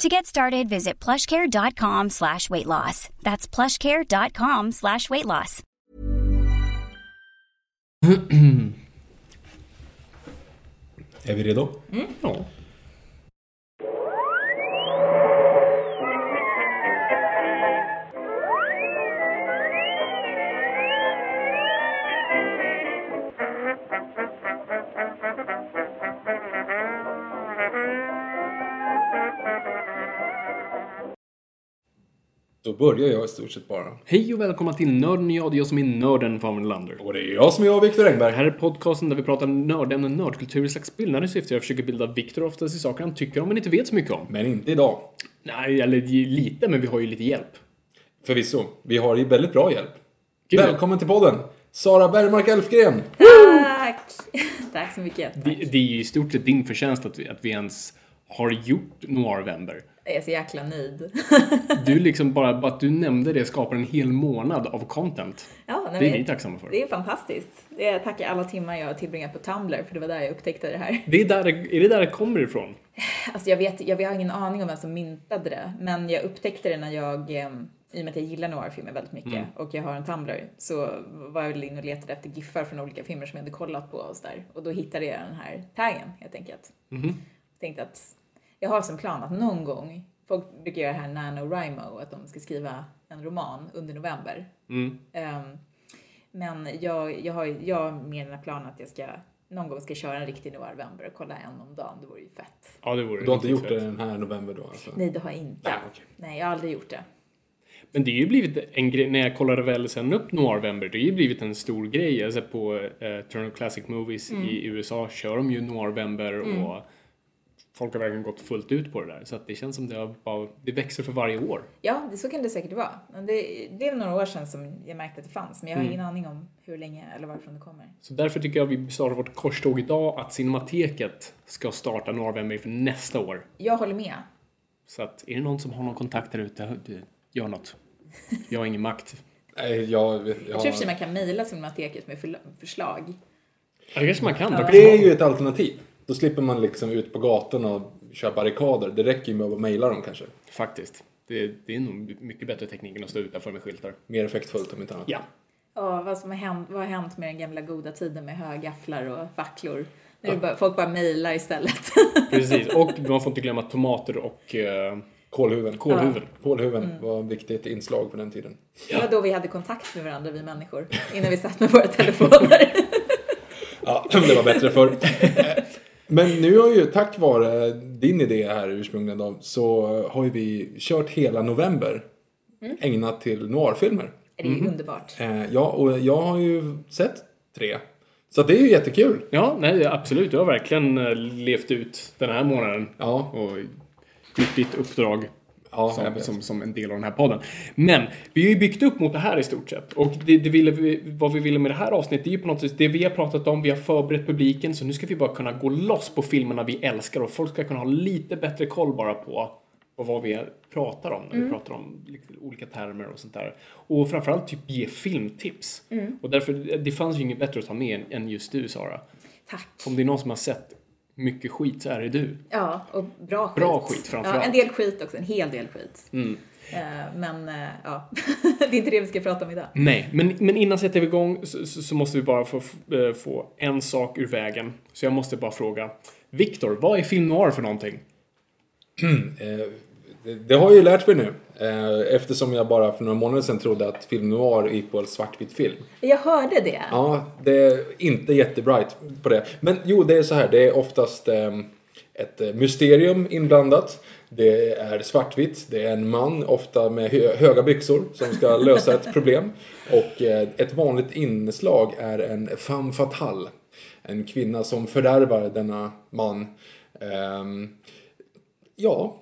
To get started, visit plushcare.com slash weight loss. That's plushcare.com slash weight loss. Är er vi redo? Mm, ja. Då börjar jag i stort sett bara. Hej och välkomna till Nörden jag, det är jag som är nörden Fabian Lander. Och det är jag som är jag, Viktor Det Engberg. här är podcasten där vi pratar nördämnen, nördkultur i slags bildande syfte. Jag försöker bilda Viktor oftast i saker han tycker om men inte vet så mycket om. Men inte idag. Nej, eller lite, men vi har ju lite hjälp. Förvisso. Vi har ju väldigt bra hjälp. Kul. Välkommen till podden! Sara Bergmark Elfgren. Tack! Tack så mycket. Det, det är ju i stort sett din förtjänst att vi, att vi ens har gjort Noirvember. Jag är så jäkla nöjd. Du liksom bara, bara att du nämnde det skapar en hel månad av content. Ja, nej, Det är vi tacksamma för. Det är fantastiskt. Jag tackar alla timmar jag har tillbringat på Tumblr, för det var där jag upptäckte det här. Det är, där, är det där det kommer ifrån? Alltså jag vet, jag har ingen aning om vem som myntade det, men jag upptäckte det när jag, eh, i och med att jag gillar noirfilmer väldigt mycket och jag har en Tumblr, så var jag inne och letade efter giffar från olika filmer som jag hade kollat på och så där. Och då hittade jag den här taggen helt enkelt. Tänkte att jag har som plan att någon gång, folk brukar göra det här NaNoWriMo, att de ska skriva en roman under november. Ehm, men jag, jag har jag har mer den här planen att jag ska någon gång ska köra en riktig november och kolla en om dagen. Det vore ju fett. Ja, det vore Du har inte gjort det fett. den här november då alltså? Nej, det har jag inte. Nej, okej. Nej, jag har aldrig gjort det. Men det är ju blivit en grej, när jag kollade väl sen upp Noirvember, det har ju blivit en stor grej. Alltså på eh, Turner Classic Movies Mm. i USA kör de ju Noirvember och folk har verkligen gått fullt ut på det där. Så att det känns som det har bara, det växer för varje år. Ja, det, så kan det säkert vara. Men det, det är några år sedan som jag märkte att det fanns, men jag har Mm. ingen aning om hur länge eller varifrån det kommer. Så därför tycker jag vi startar vårt korståg idag att Cinemateket ska starta Noirvember för nästa år. Jag håller med. Så att är det någon som har någon kontakt där ute, gör något. Jag har ingen makt. Nej, jag, jag, Jag tror sig man kan mejla Cinemateket med förslag. Ja, det kanske man kan. Det är ju ett alternativ. Då slipper man liksom ut på gatorna och köra barrikader. Det räcker ju med att mejla dem kanske. Faktiskt. Det, det är nog mycket bättre teknik än att stå utanför med skyltar. Mer effektfullt om inte annat. Ja. Ja, vad som har hänt, vad har hänt med den gamla goda tiden med högafflar och facklor? Nu är det bara, folk bara mejlar istället. Precis, och man får inte glömma tomater och eh, Kålhuven. kålhuvud. Kålhuven Mm. var ett viktigt inslag på den tiden. Det var då vi hade kontakt med varandra, vi människor. Innan vi satt med våra telefoner. Ja, det var bättre förr. Men nu har ju tack vare din idé här ursprungligen då, så har ju vi kört hela november Mm. ägnat till noirfilmer. Det är ju underbart. Eh, ja, och jag har ju sett tre. Så det är ju jättekul. Ja, nej, absolut. Du har verkligen eh, levt ut den här månaden Ja, och gjort ditt uppdrag ja som, vet. som, som en del av den här podden. Men vi har ju byggt upp mot det här i stort sett. Och det, det ville vi, vad vi ville med det här avsnittet är ju på något sätt det vi har pratat om, vi har förberett publiken, så nu ska vi bara kunna gå loss på filmerna vi älskar och folk ska kunna ha lite bättre koll bara på, på vad vi pratar om när vi pratar om liksom olika termer och sånt där. Och framförallt typ ge filmtips. Och därför, det fanns ju inget bättre att ta med än just du Sara. Tack. Om det är någon som har sett mycket skit så är det du. Ja, och bra skit. Bra skit framför Ja, en del skit också, en hel del skit. Mm. Eh, Men eh, ja, det är inte det vi ska prata om idag. Nej, men, men innan sätter vi igång så, så, så måste vi bara få, eh, få en sak ur vägen. Så jag måste bara fråga. Viktor, vad är film noir för någonting? Det, har jag ju lärt mig nu. Eh, eftersom jag bara för några månader sedan trodde att film noir equal svartvit film. Jag hörde det. Ja, det är inte jättebright på det. Men jo, det är så här. Det är oftast eh, ett eh, mysterium inblandat. Det är svartvitt. Det är en man, ofta med hö höga byxor, som ska lösa ett problem. Och eh, ett vanligt inslag är en femme fatale. En kvinna som fördärvar denna man. Ehm, ja,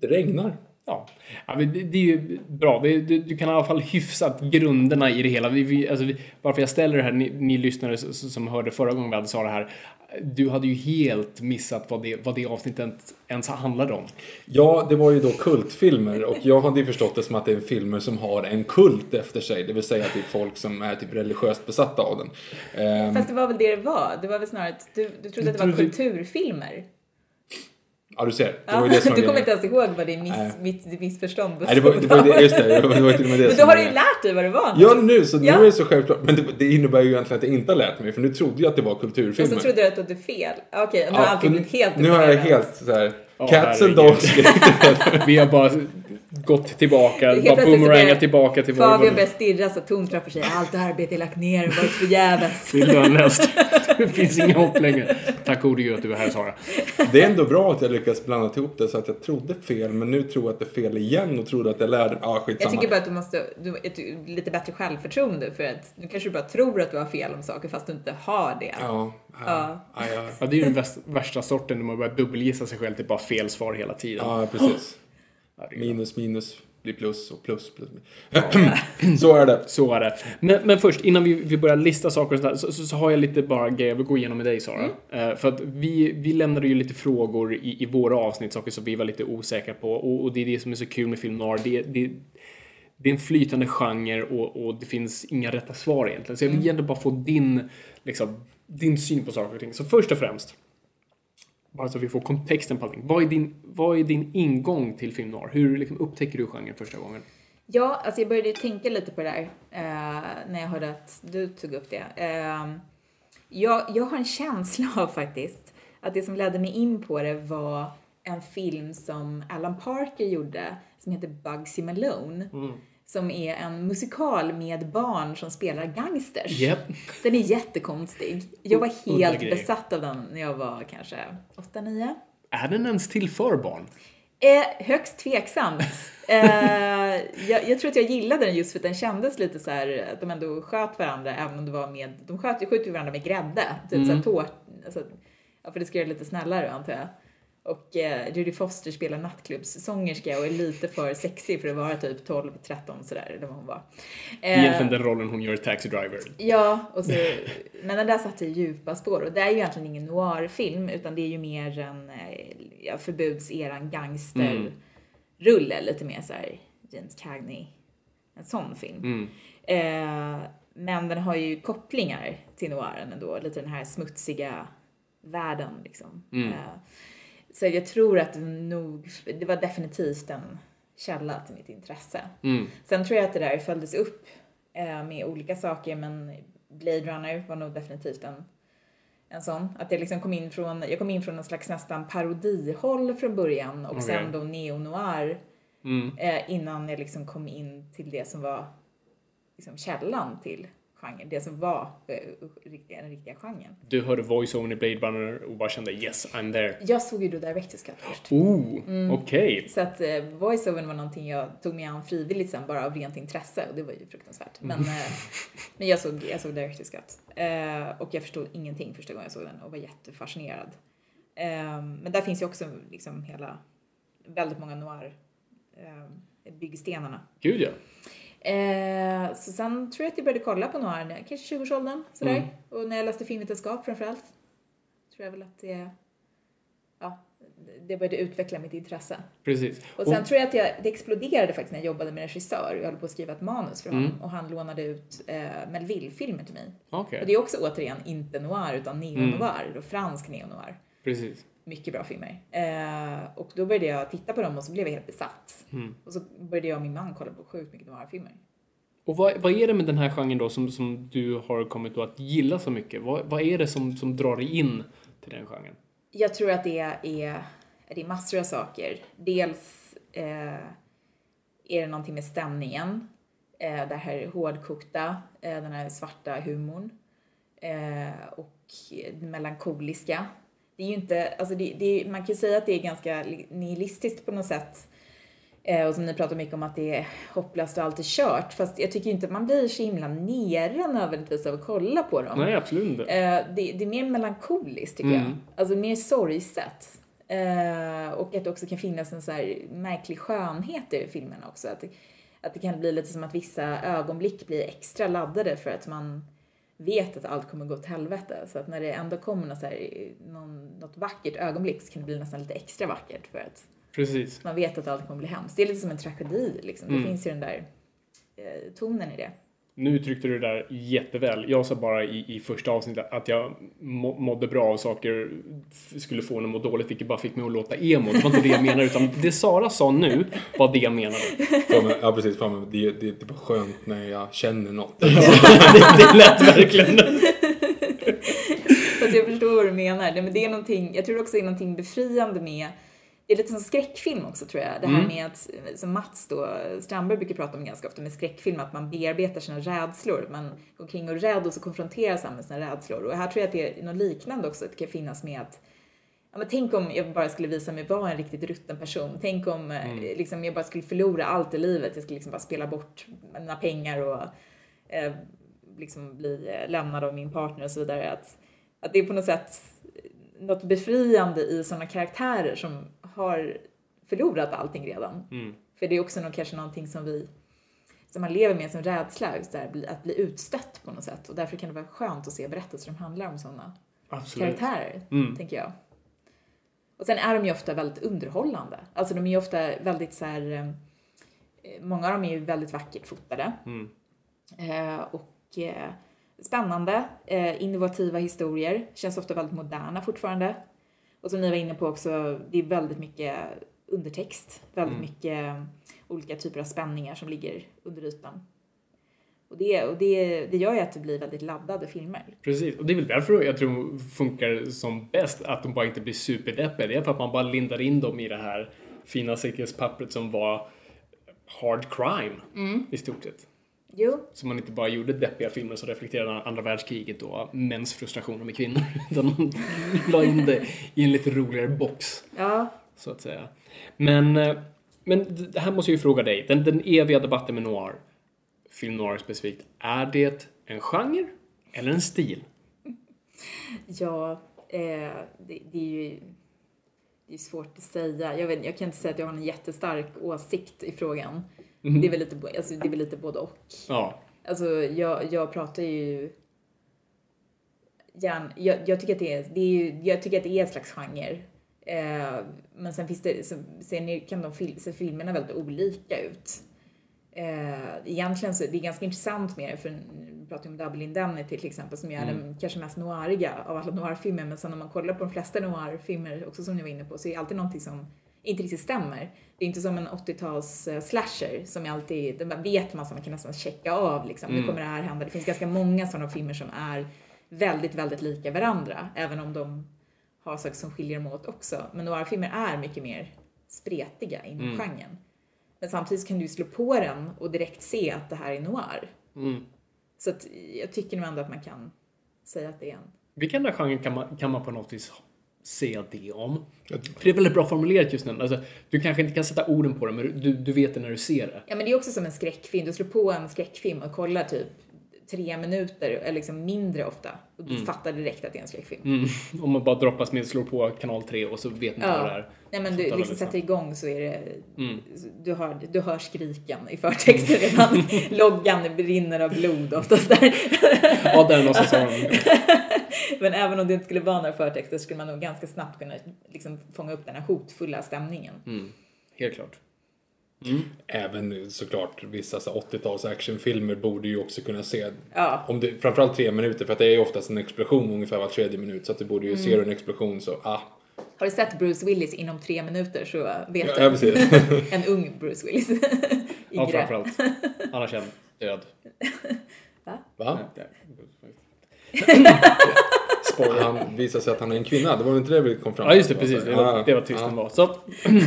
det regnar. Ja, ja men det, det är ju bra. Det, du, du kan i alla fall hyfsat grunderna i det hela. Vi, vi, alltså vi, varför jag ställer det här, ni, ni lyssnare som hörde förra gången vi hade sa det här. Du hade ju helt missat vad det, vad det avsnittet ens handlade om. Ja, det var ju då kultfilmer och jag hade ju förstått det som att det är filmer som har en kult efter sig. Det vill säga att det är folk som är typ religiöst besatta av den. Fast det var väl det det var. Det var väl snarare att du, du trodde att det var kulturfilmer. Ja, du ser. Det Ja, var det var du kommer inte ens ihåg vad din miss, Nej. mitt missförstånd Nej, det var, det var det, just det, det var, det till och med det Men du som har var ju det. lärt dig vad det var. Ja, nu, så nu Ja. är det så självklart. Men det, det innebär ju egentligen att jag inte har lärt mig, för nu trodde jag att det var Och kulturfilmer. så trodde du att du hade fel. Okej, nu har Ja, allting för blivit helt Nu har jag helt så här. Ja, Cats and dogs. Vi har bara gått tillbaka, bara boomerangat tillbaka till Fabian vår... börjar stirra så tontrappar sig. Allt arbete är lagt ner och varit förgäves. Det är lönlöst. Det finns inga hopp längre. Tack gode gud att du är här Sara. Det är ändå bra att jag lyckas blanda ihop det så att jag trodde fel, men nu tror jag att det är fel igen och trodde att jag lärde mig. Jag skitsamma. tycker bara att du måste, du, ett, lite bättre självförtroende för att nu kanske du bara tror att du har fel om saker fast du inte har det. Ja, ja, ja, ja. Ja, det är ju den värsta, värsta sorten när man börjar dubbelgissa sig själv till bara fel svar hela tiden. ja precis. Minus, minus blir plus och plus, plus. så är det. Så är det. Men, men först, innan vi, vi börjar lista saker och sådär, så, så, så har jag lite bara grejer jag vill gå igenom med dig Sara. Eh, för att vi, vi lämnade ju lite frågor i, i våra avsnitt, saker som vi var lite osäkra på. Och, och det är det som är så kul med film noir. Det, det, det är en flytande genre och, och det finns inga rätta svar egentligen. Så jag vill Mm. bara få din, liksom, din syn på saker och ting. Så först och främst, bara så vi får kontexten på allting. Vad är din, vad är din ingång till film noir? Hur liksom, upptäcker du genren första gången? Ja, alltså jag började tänka lite på det där eh, när jag hörde att du tog upp det. Eh, jag, jag har en känsla av faktiskt att det som ledde mig in på det var en film som Alan Parker gjorde som heter Bugsy Malone. Som är en musikal med barn som spelar gangsters. Japp. Den är jättekonstig. Jag var helt besatt av den när jag var kanske 8-9. Är den ens till för barn? Eh, högst tveksamt. eh, jag, jag tror att jag gillade den just för att den kändes lite så här att de ändå sköt varandra även om det var med, de sköt ju skjuter varandra med grädde. Typ Mm. såhär tårt, alltså, ja för det ska göra det lite snällare antar jag. Och eh, Judy Foster spelar nattklubbssångerska och är lite för sexig för att vara typ 12-13 sådär, eller vad hon var. Eh, Egentligen den rollen hon gör i Taxi Driver. Ja, och så, men den där satte i djupa spår och det är ju egentligen ingen noirfilm utan det är ju mer en eh, ja, förbudseran gangsterrulle, lite mer så här James Cagney, en sån film. Eh, men den har ju kopplingar till noiren ändå, lite den här smutsiga världen liksom. Eh, så jag tror att det nog, det var definitivt en källa till mitt intresse. Sen tror jag att det där följdes upp eh, med olika saker men Blade Runner var nog definitivt en, en sån. Att jag liksom kom in från, jag kom in från en slags nästan parodihåll från början och sen då neo-noir eh, innan jag liksom kom in till det som var liksom källan till genren, det som var eh, riktiga, den riktiga genren. Du hörde voice-overn i Blade Runner och bara kände yes, I'm there. Jag såg ju då Directors Cut först. Oh, okej. Så att eh, voiceovern var någonting jag tog mig an frivilligt sen bara av rent intresse och det var ju fruktansvärt. Men, eh, men jag såg, jag såg Director's Cut eh, och jag förstod ingenting första gången jag såg den och var jättefascinerad. Eh, men där finns ju också liksom hela, väldigt många noir eh, byggstenarna. Gud ja. Eh, så sen tror jag att jag började kolla på när- kanske 20-årsåldern sådär. Mm. Och när jag läste filmvetenskap framförallt. Tror jag väl att det, ja, det började utveckla mitt intresse. Precis. Och sen tror jag att jag, det exploderade faktiskt när jag jobbade med regissör. Jag höll på att skriva ett manus för honom och han lånade ut eh, Melville-filmer till mig. Okej, Och det är också återigen inte noir utan neo-noir, och fransk neo-noir. precis. Mycket bra filmer. Eh, och då började jag titta på dem och så blev jag helt besatt. Och så började jag och min man kolla på sjukt mycket noir-filmer. Och vad, vad är det med den här genren då som, som du har kommit att gilla så mycket? Vad, vad är det som, som drar dig in till den genren? Jag tror att det är, det är massor av saker. Dels Eh, är det någonting med stämningen? Eh, det här hårdkokta, eh, den här svarta humorn. Eh, och melankoliska. Det är ju inte, alltså det, det, man kan ju säga att det är ganska nihilistiskt på något sätt. Eh, och som ni pratar mycket om att det är hopplöst och allt är kört. Fast jag tycker inte man blir så himla nere nödvändigtvis av att kolla på dem. Nej, absolut inte. Eh, det, det är mer melankoliskt tycker Mm. jag. Alltså mer sorgset. Eh, och att det också kan finnas en så här märklig skönhet i filmen också. Att det, att det kan bli lite som att vissa ögonblick blir extra laddade för att man vet att allt kommer gå åt helvete. Så att när det ändå kommer något, så här, någon, något vackert ögonblick så kan det bli nästan lite extra vackert för att Precis. man vet att allt kommer bli hemskt. Det är lite som en tragedi liksom. Mm. Det finns ju den där eh, tonen i det. Nu uttryckte du det där jätteväl. Jag sa bara i, i första avsnittet att jag må, mådde bra och saker skulle få en att må dåligt, vilket bara fick mig att låta emo. Det var inte det jag menade, utan det Sara sa nu var det jag menade. Men- Ja precis, fan, men det, det, det var skönt när jag känner något. det, det lät verkligen... Fast jag förstår vad du menar. Men det är någonting, jag tror också det är någonting befriande med det är lite som skräckfilm också tror jag. Det här med att, som Mats då, Strandberg brukar prata om ganska ofta med skräckfilm, att man bearbetar sina rädslor. Man går omkring och är rädd och så konfronteras han med sina rädslor. Och här tror jag att det är något liknande också, att det kan finnas med att Ja, men tänk om jag bara skulle visa mig vara en riktigt rutten person. Tänk om eh, liksom, jag bara skulle förlora allt i livet. Jag skulle liksom bara spela bort mina pengar och eh, liksom bli eh, lämnad av min partner och så vidare. Att, att det är på något sätt något befriande i sådana karaktärer som har förlorat allting redan. För det är också nog kanske någonting som vi som man lever med som rädsla, där, att bli utstött på något sätt. Och därför kan det vara skönt att se berättelser som handlar om sådana Absolut. karaktärer, Mm. tänker jag. Och sen är de ju ofta väldigt underhållande. Alltså de är ju ofta väldigt så här, eh, många av dem är ju väldigt vackert fotade. Mm. Eh, och eh, spännande, eh, innovativa historier, känns ofta väldigt moderna fortfarande. Och som ni var inne på också, det är väldigt mycket undertext, väldigt mycket eh, olika typer av spänningar som ligger under ytan. Och det, och det, det gör ju att det blir väldigt laddade filmer. Precis, och det är väl därför jag tror funkar som bäst att de bara inte blir superdeppiga. Det är för att man bara lindar in dem i det här fina säkerhetspappret som var hard crime i stort sett. Jo, Så man inte bara gjorde deppiga filmer som reflekterade andra världskriget och mäns frustrationer med kvinnor. Utan man la in det i en lite roligare box, ja, så att säga. Men, eh, men det här måste jag ju fråga dig. Den, den eviga debatten med noir, film noir specifikt. Är det en genre eller en stil? Ja, eh, det, det är ju det är svårt att säga. Jag, vet, jag kan inte säga att jag har en jättestark åsikt i frågan. Det, är väl lite, alltså, det är väl lite både och. Ja. Alltså, jag, jag pratar ju... Gärna, jag, jag, tycker att det är, det är ju, jag tycker att det är en slags genre. Eh, men sen finns det, så, sen kan de fil, ser filmerna väldigt olika ut. Eh, egentligen så det är ganska intressant med det, för vi pratar om Double Indemnity till exempel, som ju är den kanske mest noiriga av alla noirfilmer, men sen om man kollar på de flesta noirfilmer, också som ni var inne på, så är det alltid någonting som inte riktigt stämmer. Det är inte som en 80-tals eh, slasher som alltid, man vet man så man kan nästan checka av liksom, nu kommer det här hända. Det finns ganska många sådana filmer som är väldigt, väldigt lika varandra, även om de har saker som skiljer dem åt också. Men noirfilmer är mycket mer spretiga inom genren. Men samtidigt kan du slå på den och direkt se att det här är noir. Mm. Så att jag tycker nog ändå att man kan säga att det är en... Vilken där genre kan man, kan man på något vis se det om? För det är väldigt bra formulerat just nu. Alltså, du kanske inte kan sätta orden på det, men du, du vet det när du ser det. Ja men det är också som en skräckfilm. Du slår på en skräckfilm och kollar typ tre minuter, eller liksom mindre ofta. Och du fattar direkt att det är en skräckfilm. Mm. Om man bara droppas med, slår på kanal 3 och så vet man inte vad det är. Nej men du liksom väldigt sätter snabbt. igång så är det, Mm. du, hör, du hör skriken i förtexten redan. Loggan brinner av blod oftast där. Ja, där någonstans har de. Men även om det inte skulle vara några förtexter skulle man nog ganska snabbt kunna liksom fånga upp den här hotfulla stämningen. Mm. Helt klart. Även såklart vissa så 80-tals actionfilmer borde ju också kunna se. Ja. Om det, framförallt tre minuter för att det är ju oftast en explosion ungefär var tredje minut. Så att du borde ju Mm. se en explosion så ah. Har du sett Bruce Willis inom tre minuter så vet Ja, du. ja. En ung Bruce Willis. Ja, framförallt. Annars är han död. Va? Nej, Spoiler. Han visar sig att han är en kvinna. Det var väl inte det vi kom fram Ja, just det. till? Precis. Det var, det var tyst den ja. var. Så,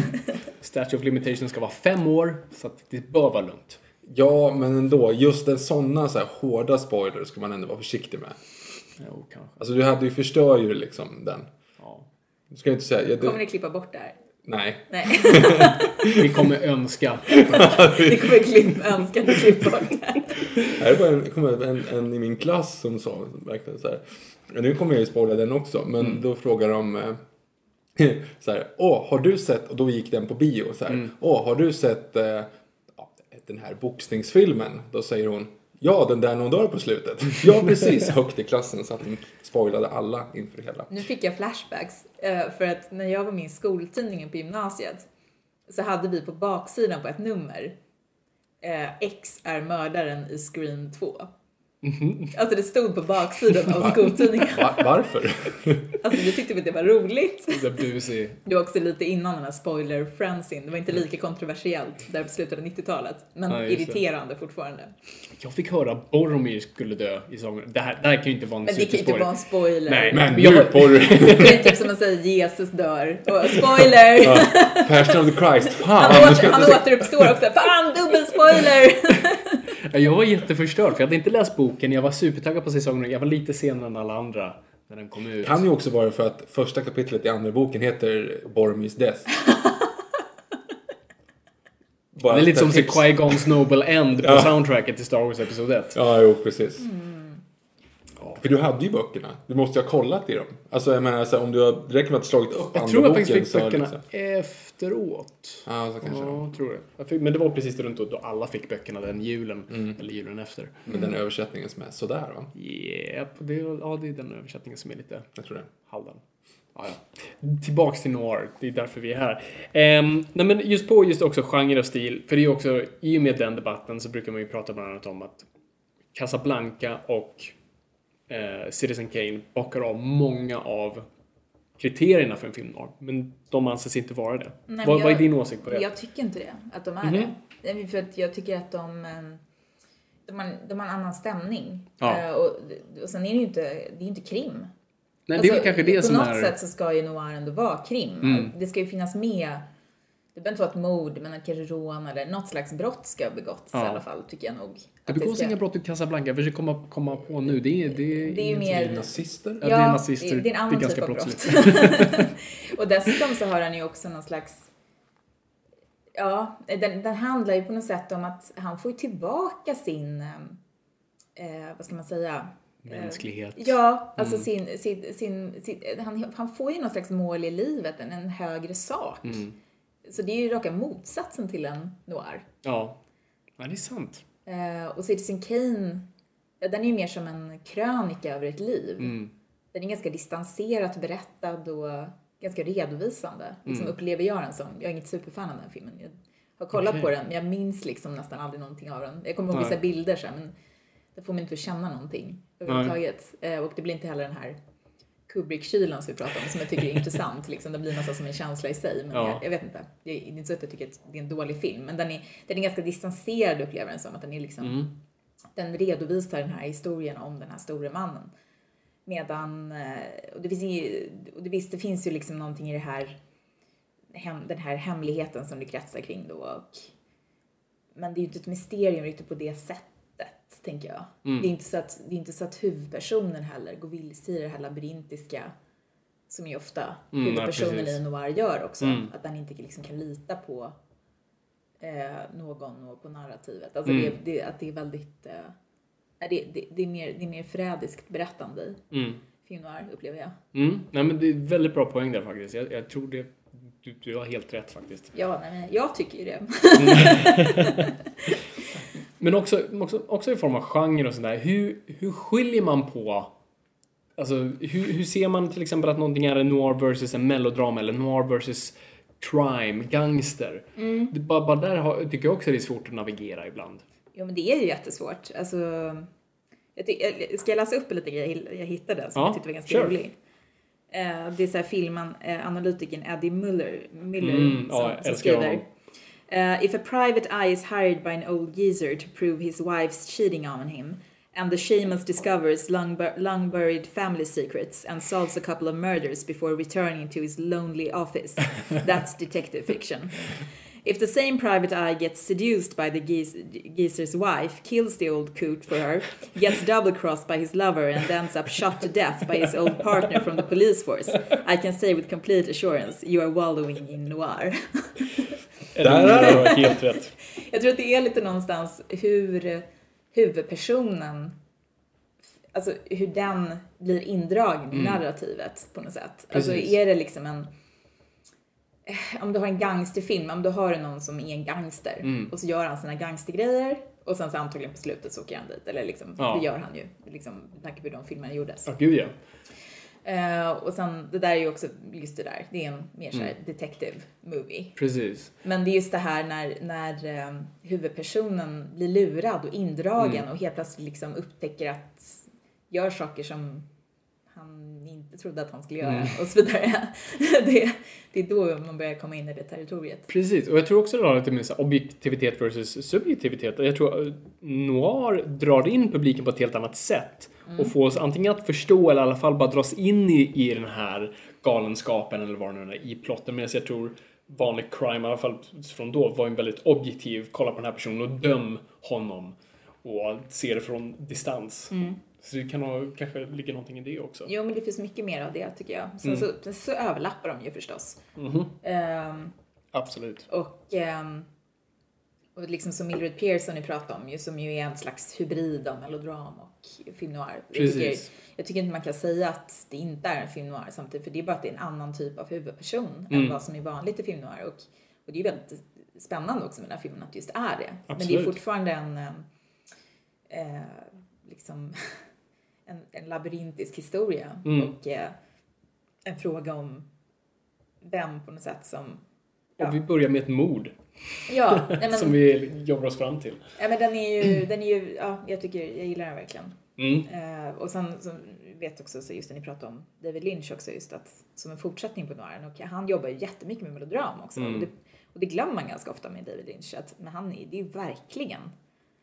Statue of Limitation ska vara fem år, så att det bör vara lugnt. Ja, men ändå. Just en sådana så här hårda spoilers ska man ändå vara försiktig med. Jo, kanske. Alltså du hade ju förstör ju liksom den. Ja. Du ska ju inte säga... Ja, Kommer det, ni klippa bort det här? Nej. Nej, Vi kommer önska. ni kommer klippa, önska klipper bort det var en, kom en, en i min klass som sa verkligen så här. Nu kommer jag ju spoila den också, men då frågar de eh, så här. Åh, har du sett, och då gick den på bio så här. Åh, har du sett eh, den här boxningsfilmen? Då säger hon. Ja, den där någon dör på slutet. Ja, precis. Högt i klassen så att de spoilade alla inför hela. Nu fick jag flashbacks. eh, För att när jag var med i skoltidningen på gymnasiet så hade vi på baksidan på ett nummer eh, X är mördaren i Scream 2. Alltså det stod på baksidan av skoltidningen. Va, varför? Alltså vi tyckte att det var roligt. Det busig. Det var också lite innan den här spoiler frensin. Det var inte lika kontroversiellt där på slutet av 90-talet. Men Ja, just det. irriterande fortfarande. Jag fick höra att Boromir skulle dö i sången. Det här, det här kan ju inte vara en Men det kan ju inte vara en spoiler. Nej, Men jag- nu på Det är typ som att säga Jesus dör. Och spoiler! Passion of the Christ. Fan, Han, åter, han återuppstår också. Fan, dubbelspoiler! Jag var jätteförstörd för jag hade inte läst boken. Jag var supertaggad på säsongen. Jag var lite senare än alla andra när den kom ut. Kan ju också vara för att första kapitlet i andra boken heter Boromirs Death. Bara Det är lite som tips. Qui-Gons Noble End på Ja. soundtracket till Star Wars Episod 1. Ja, jo, precis. Mm. För du hade ju böckerna. Du måste ju ha kollat i dem. Alltså jag menar, så här, om du har, det räcker med att slagit upp Jag andra tror jag boken faktiskt fick böckerna Liksom. efteråt. Ja, så kanske. Ja, jag tror det. Jag fick, men det var precis runt då, alla fick böckerna den julen. Mm. Eller julen efter. Med den översättningen som är sådär va? Yep, det, ja, det är den översättningen som är lite Jag tror det. halvdan. Ja, ja. Tillbaks till noir, det är därför vi är här. Ehm, nej men just på just också genre och stil, för det är ju också, i och med den debatten så brukar man ju prata bland annat om att Casablanca och eh, Citizen Kane bockar av många av kriterierna för en film noir, men de anses inte vara det. Nej, vad, men vad är jag- din åsikt på det? Jag tycker inte det, att de är Mhm. det. det. För att jag tycker att de, eh, de, har, de har en annan stämning. Ja. Eh, Och, och sen är det ju inte, det är inte krim. Nej, det är Alltså, kanske det på som något är... sätt så ska ju noir ändå vara krim. Mm. Det ska ju finnas med, det behöver inte vara ett mord, men kanske rån eller något slags brott ska ha begåtts Ja. i alla fall, tycker jag nog. Det begås ska- inga brott i Casablanca, jag försöker komma, komma på nu. Det är, det är, Det är ju mer- Nazister? Ja, det är nazister. Det, det är en annan Det är typ ganska av brottsligt. brott. och dessutom så har han ju också någon slags Ja, den, den handlar ju på något sätt om att han får ju tillbaka sin, eh, vad ska man säga? Mänsklighet. Ja, alltså Mm. sin, sin, sin, sin, han, han får ju någon slags mål i livet, en, en högre sak. Mm. Så det är ju raka motsatsen till en noir. Ja. ja, det är sant. Eh, och Citizen Kane, ja, den är ju mer som en krönika över ett liv. Mm. Den är ganska distanserat berättad och ganska redovisande. Liksom Mm. upplever jag den som. Jag är inget superfan av den filmen. Jag har kollat Okej. på den, men jag minns liksom nästan aldrig någonting av den. Jag kommer ihåg vissa bilder så här, men det får mig inte känna någonting överhuvudtaget. Eh, och det blir inte heller den här Kubrick-kylan som vi pratar om, som jag tycker är intressant. Liksom. Det blir nästan som en känsla i sig. Men Ja. jag, jag vet inte. Det är inte så att jag tycker att det är en dålig film, men den är, den är ganska distanserad upplever den som. Att den är liksom Mm. den redovisar den här historien om den här store mannen. Medan, eh, och det finns ju, och det, visst, det finns ju liksom någonting i det här, hem, den här hemligheten som det kretsar kring då. Och, men det är ju inte ett mysterium riktigt på det sättet, tänker jag. Mm. Det, är inte så att, det är inte så att huvudpersonen heller går vilse i det här labyrintiska som ju ofta Mm, ja, huvudpersonen precis. i noir gör också. Mm. Att den inte liksom kan lita på eh, någon och på narrativet. Alltså Mm. det, det, att det är väldigt, eh, det, det, det, är mer, det är mer frädiskt berättande i Mm. film noir, upplever jag. Mm. Nej, men det är väldigt bra poäng där faktiskt. Jag, jag tror det... Du, du har helt rätt faktiskt. Ja, nej, men jag tycker ju det. Men också, också, också i form av genre och sådär. Hur, hur skiljer man på... Alltså, hur, hur ser man till exempel att någonting är en noir versus en melodrama eller noir versus crime, gangster? Det, bara, bara där har, tycker jag också det är svårt att navigera ibland. Jo, men det är ju jättesvårt. Alltså, jag ty- ska jag läsa upp lite grejer jag hittade som Ja, jag tyckte var ganska kör. rolig? Eh, det är så här filmen, eh, analytikern Eddie Muller, Miller Mm, som, ja, som skriver. Uh, if a private eye is hired by an old geezer to prove his wife's cheating on him And the shaman discovers long, bur- long buried family secrets and solves a couple of murders before returning to his lonely office. That's detective fiction. If the same private eye gets seduced by the geezer's wife, kills the old coot for her, gets double crossed by his lover, and ends up shot to death by his old partner from the police force, I can say with complete assurance you are wallowing in noir. Där är det! Helt rätt. Jag tror att det är lite någonstans hur huvudpersonen, alltså hur den blir indragen i narrativet på något sätt. Alltså Precis. är det liksom en, eh, om du har en gangsterfilm, om du har någon som är en gangster och så gör han sina gangstergrejer och sen så antagligen på slutet så åker han dit. Eller liksom, Ja. det gör han ju, liksom, med tanke på hur de filmerna gjordes. Ja, gud ja. Eh, och sen, det där är ju också just det där, det är en mer såhär detective movie. Precis. Men det är just det här när, när eh, huvudpersonen blir lurad och indragen Mm. och helt plötsligt liksom upptäcker att gör saker som han inte trodde att han skulle göra Mm. och så vidare. det, det är då man börjar komma in i det territoriet. Precis, och jag tror också det har lite med objektivitet versus subjektivitet. Jag tror eh, noir drar in publiken på ett helt annat sätt och får oss antingen att förstå eller i alla fall bara dras in i, i den här galenskapen eller vad det nu är i plotten. Medan jag tror vanlig crime, i alla fall från då, var en väldigt objektiv, kolla på den här personen och döm honom och se det från distans. Så det kan ha, kanske ligger någonting i det också. Jo men det finns mycket mer av det tycker jag. Sen Mm. så, så överlappar de ju förstås. Mhm. Ehm, Absolut. Och, ehm, och liksom som Mildred Pearson ni pratade om ju, som ju är en slags hybrid av melodram och film noir. Jag tycker, Precis. jag tycker inte man kan säga att det inte är en film noir samtidigt, för det är bara att det är en annan typ av huvudperson Mm. än vad som är vanligt i film noir. Och, och det är ju väldigt spännande också med den här filmen att just är det. Men det är Absolut. fortfarande en, ehm, eh, liksom, en, en labyrintisk historia Mm. och eh, en fråga om vem på något sätt som Och vi börjar med ett mord Ja, men, som vi jobbar oss fram till. ja, men den är ju, den är ju, ja, jag tycker, jag gillar den verkligen. Mm. Eh, och sen så vet också, så just när ni pratade om David Lynch också, just att som en fortsättning på noiren, och han jobbar ju jättemycket med melodram också. Mm. Och, det, och det glömmer man ganska ofta med David Lynch, att men han är, det är ju verkligen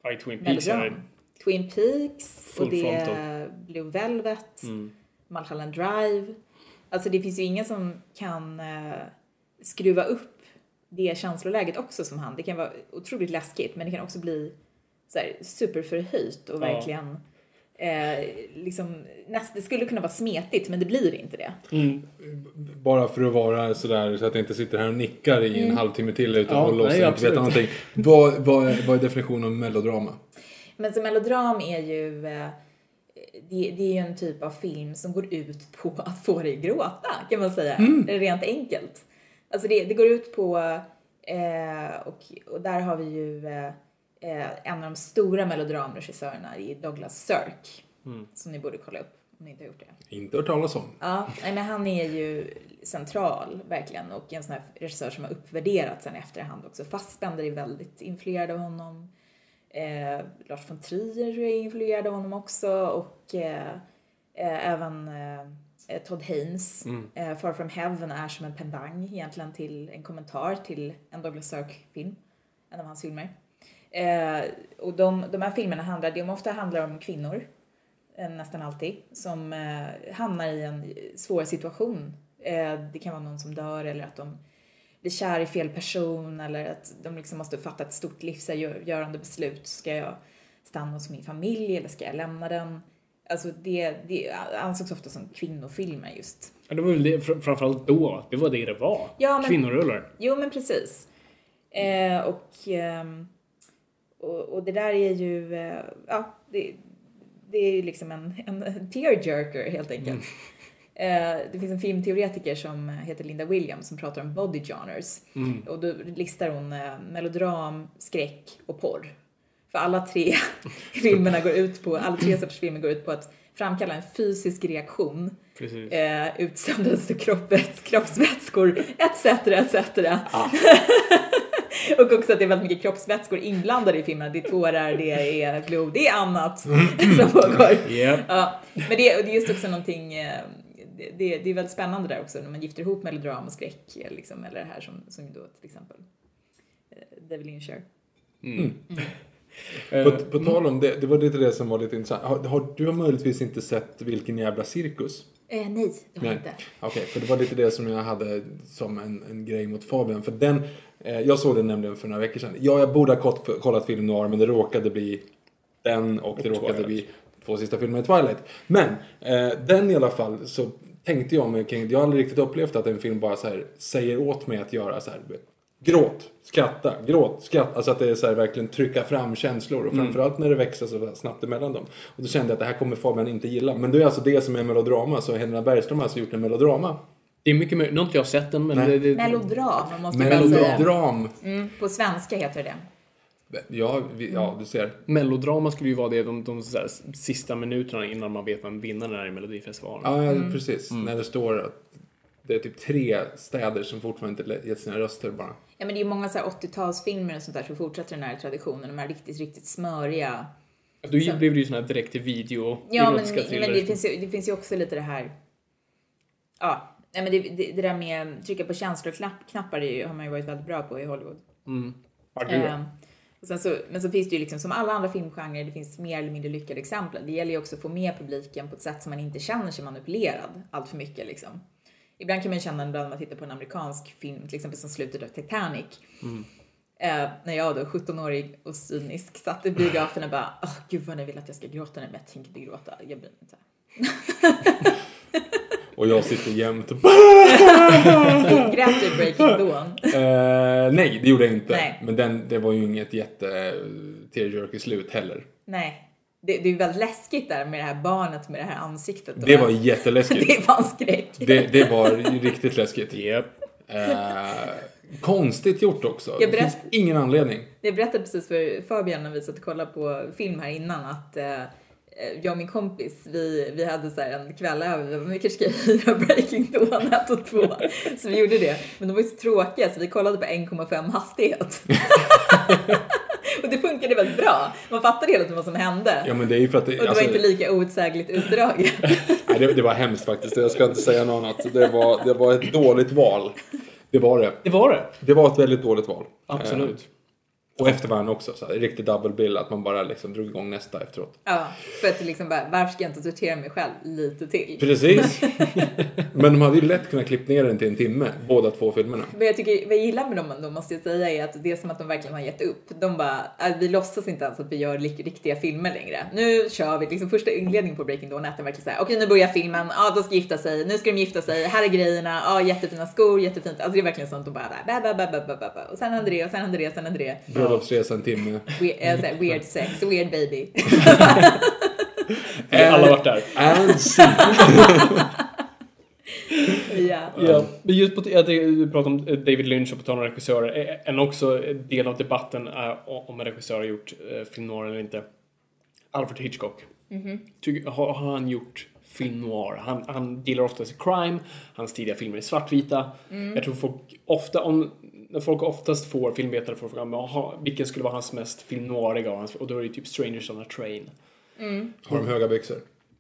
Ja, i Twin Peaks är melodram. Twin Peaks, Full och det är frontal. Blue Velvet, Mm. Mulholland Drive. Alltså det finns ju ingen som kan eh, skruva upp det känsloläget också som han. Det kan vara otroligt läskigt men det kan också bli så här, superförhöjt och Ja. verkligen eh, liksom, näst, det skulle kunna vara smetigt men det blir inte det. Mm. Bara för att vara sådär så att jag inte sitter här och nickar i en halvtimme till utan Ja, och inte veta någonting. Vad, vad, är- vad är definitionen av melodrama? Men så melodram är ju eh, det, det är ju en typ av film som går ut på att få dig gråta kan man säga. Rent enkelt. Alltså det, det går ut på, eh, och, och där har vi ju eh, eh, en av de stora melodramregissörerna i Douglas Sirk. Som ni borde kolla upp om ni inte har gjort det. Inte hört talas om. Ja, men han är ju central verkligen och en sån här regissör som har uppvärderats sen efterhand också. Fassbender är väldigt influerad av honom. Eh, Lars von Trier är influerad av honom också och eh, eh, även eh, Todd Haynes. Eh, Far from Heaven är som en pendang egentligen till en kommentar till en Douglas Sirk-film. En av hans filmer. Eh, och de, de här filmerna handlar, de ofta handlar om kvinnor eh, nästan alltid, som eh, hamnar i en svår situation. Eh, det kan vara någon som dör eller att de blir kär i fel person eller att de liksom måste fatta ett stort livsavgörande beslut. Ska jag stanna hos min familj eller ska jag lämna den? Alltså det, det ansågs ofta som kvinnofilmer just. Ja, det var väl det, fr- framförallt då, det var det det var. Ja, men- Kvinnorullar. Jo, men precis. Eh, och, ehm, och, och det där är ju, eh, ja, det, det är ju liksom en, en tearjerker helt enkelt. Eh, det finns en filmteoretiker som heter Linda Williams som pratar om body genres. Och då listar hon eh, melodram, skräck och porr. För alla tre filmerna går ut på, alla tre sorters filmer går ut på att framkalla en fysisk reaktion Precis. eh, utsöndras för kroppet, kroppsvätskor etc. etc. och också att det är väldigt mycket kroppsvätskor inblandade i filmerna. Det är tårar, det är blod, det är annat som pågår. Japp. Ja, men det, det är just också någonting, eh, det, det, är väldigt spännande där också när man gifter ihop melodram och skräck eh, liksom, eller det här som, som då till exempel eh, David Lynch gör. På, på tal om det, det var lite det som var lite intressant. Har, har, du har möjligtvis inte sett Vilken jävla cirkus? Eh, nej, det har jag inte. Okej, för det var lite det som jag hade som en, en grej mot Fabian. För den, eh, jag såg den nämligen för några veckor sedan. Ja, jag borde ha kollat, kollat film noir, men det råkade bli den och, det råkade Twilight. bli två sista filmer i Twilight. Men eh, den i alla fall så tänkte jag mig kring, jag har aldrig riktigt upplevt att en film bara så här säger åt mig att göra så här gråt, skratta, gråt, skratta. Alltså att det är så här verkligen trycka fram känslor och framförallt när det växer så snabbt emellan dem. Och då kände jag att det här kommer Fabian inte gilla. Men det är alltså det som är melodrama, så Helena Bergström har alltså gjort en melodrama. Det är mycket möjligt. Nu har inte jag sett den, men Nej. det, det, Melodram, man måste bara säga. Melodram. Mm, på svenska heter det Ja, vi, ja, du ser. melodrama skulle ju vara det de, de så här, sista minuterna innan man vet vem vinnaren är i Melodifestivalen. Ja, Mm. precis. När det står att det är typ tre städer som fortfarande inte gett sina röster bara. Ja men det är ju många så här 80-talsfilmer och sånt där som fortsätter den här traditionen. De här riktigt, riktigt smöriga. Då blev det ju såna här direkt till video Ja men, men thrillers. det, finns ju, det finns ju också lite det här. Ja, nej men det, det, det där med trycka på känsloknappar ju, har man ju varit väldigt bra på i Hollywood. Gud, ja. Och så, men så finns det ju liksom som alla andra filmgenrer, det finns mer eller mindre lyckade exempel. Det gäller ju också att få med publiken på ett sätt som man inte känner sig manipulerad allt för mycket liksom. Ibland kan man ju känna ibland när man tittar på en amerikansk film, till exempel som slutet av Titanic. Eh, när jag då, 17-årig och cynisk, satt i biografen och bara, åh gud vad ni vill att jag ska gråta nu, men jag tänker inte gråta, jag bryr mig inte. Och jag sitter jämt och Grät du Breaking Dawn? Eh, nej, det gjorde jag inte. Nej. Men den, det var ju inget jätte tearjerky slut heller. Nej. Det, det är väldigt läskigt där med det här barnet med det här ansiktet. Det var jätteläskigt. Det var en skräck. Det, det var riktigt läskigt. Japp. Eh, konstigt gjort också. Jag Det finns berätt- ingen anledning. Jag berättade precis för Fabian när vi satt och kollade på film här innan att eh, jag och min kompis, vi, vi hade så här en kväll över, vi bara, "Men vi kanske ska hyra Breaking Dawn 1 och 2. Så vi gjorde det. Men de var ju så tråkiga så vi kollade på 1,5 hastighet. och det funkade väldigt bra. Man fattade hela tiden vad som hände. Ja men det är ju för att det, och det alltså, var inte lika outsägligt utdraget. nej, det, det var hemskt faktiskt. Jag ska inte säga något annat. Det var, det var ett dåligt val. Det var det. Det var det. Det var ett väldigt dåligt val. Absolut. Och eftervärn också. Så här, riktigt double bill. Att man bara liksom drog igång nästa efteråt. ja, för att liksom bara, varför ska jag inte tortera mig själv lite till? Precis. Men de hade ju lätt kunnat klippa ner den till en timme. Båda två filmerna. Vad jag, tycker, vad jag gillar med dem då måste jag säga är att det är som att de verkligen har gett upp. De bara, äh, vi låtsas inte ens att vi gör riktiga filmer längre. Nu kör vi, liksom första inledningen på Breaking Dawn är verkligen såhär, okej nu börjar filmen, ja de ska gifta sig, nu ska de gifta sig, här är grejerna, ja jättefina skor, jättefint. Alltså det är verkligen sånt de bara, bä, bä, bä, bä, bä, bä, bä. och sen händer det, och sen händer det, och sen händer det. Bröllopsresa en timme. We, äh, såhär, weird sex, weird baby. Vi har alla varit där. And see. ja. Ja. Men just på du pratar om David Lynch och på tal om regissörer. eh, En också del av debatten är om en regissör har gjort eh, film noir eller inte. Alfred Hitchcock. Tycker, har, har han gjort film noir? Han, han gillar oftast crime, hans tidiga filmer är svartvita. Jag tror folk ofta, om, när folk oftast får filmvetare får frågan "Jaha, vilken skulle vara hans mest film noiriga av hans, och då är det typ Strangers on a Train. Har de höga byxor?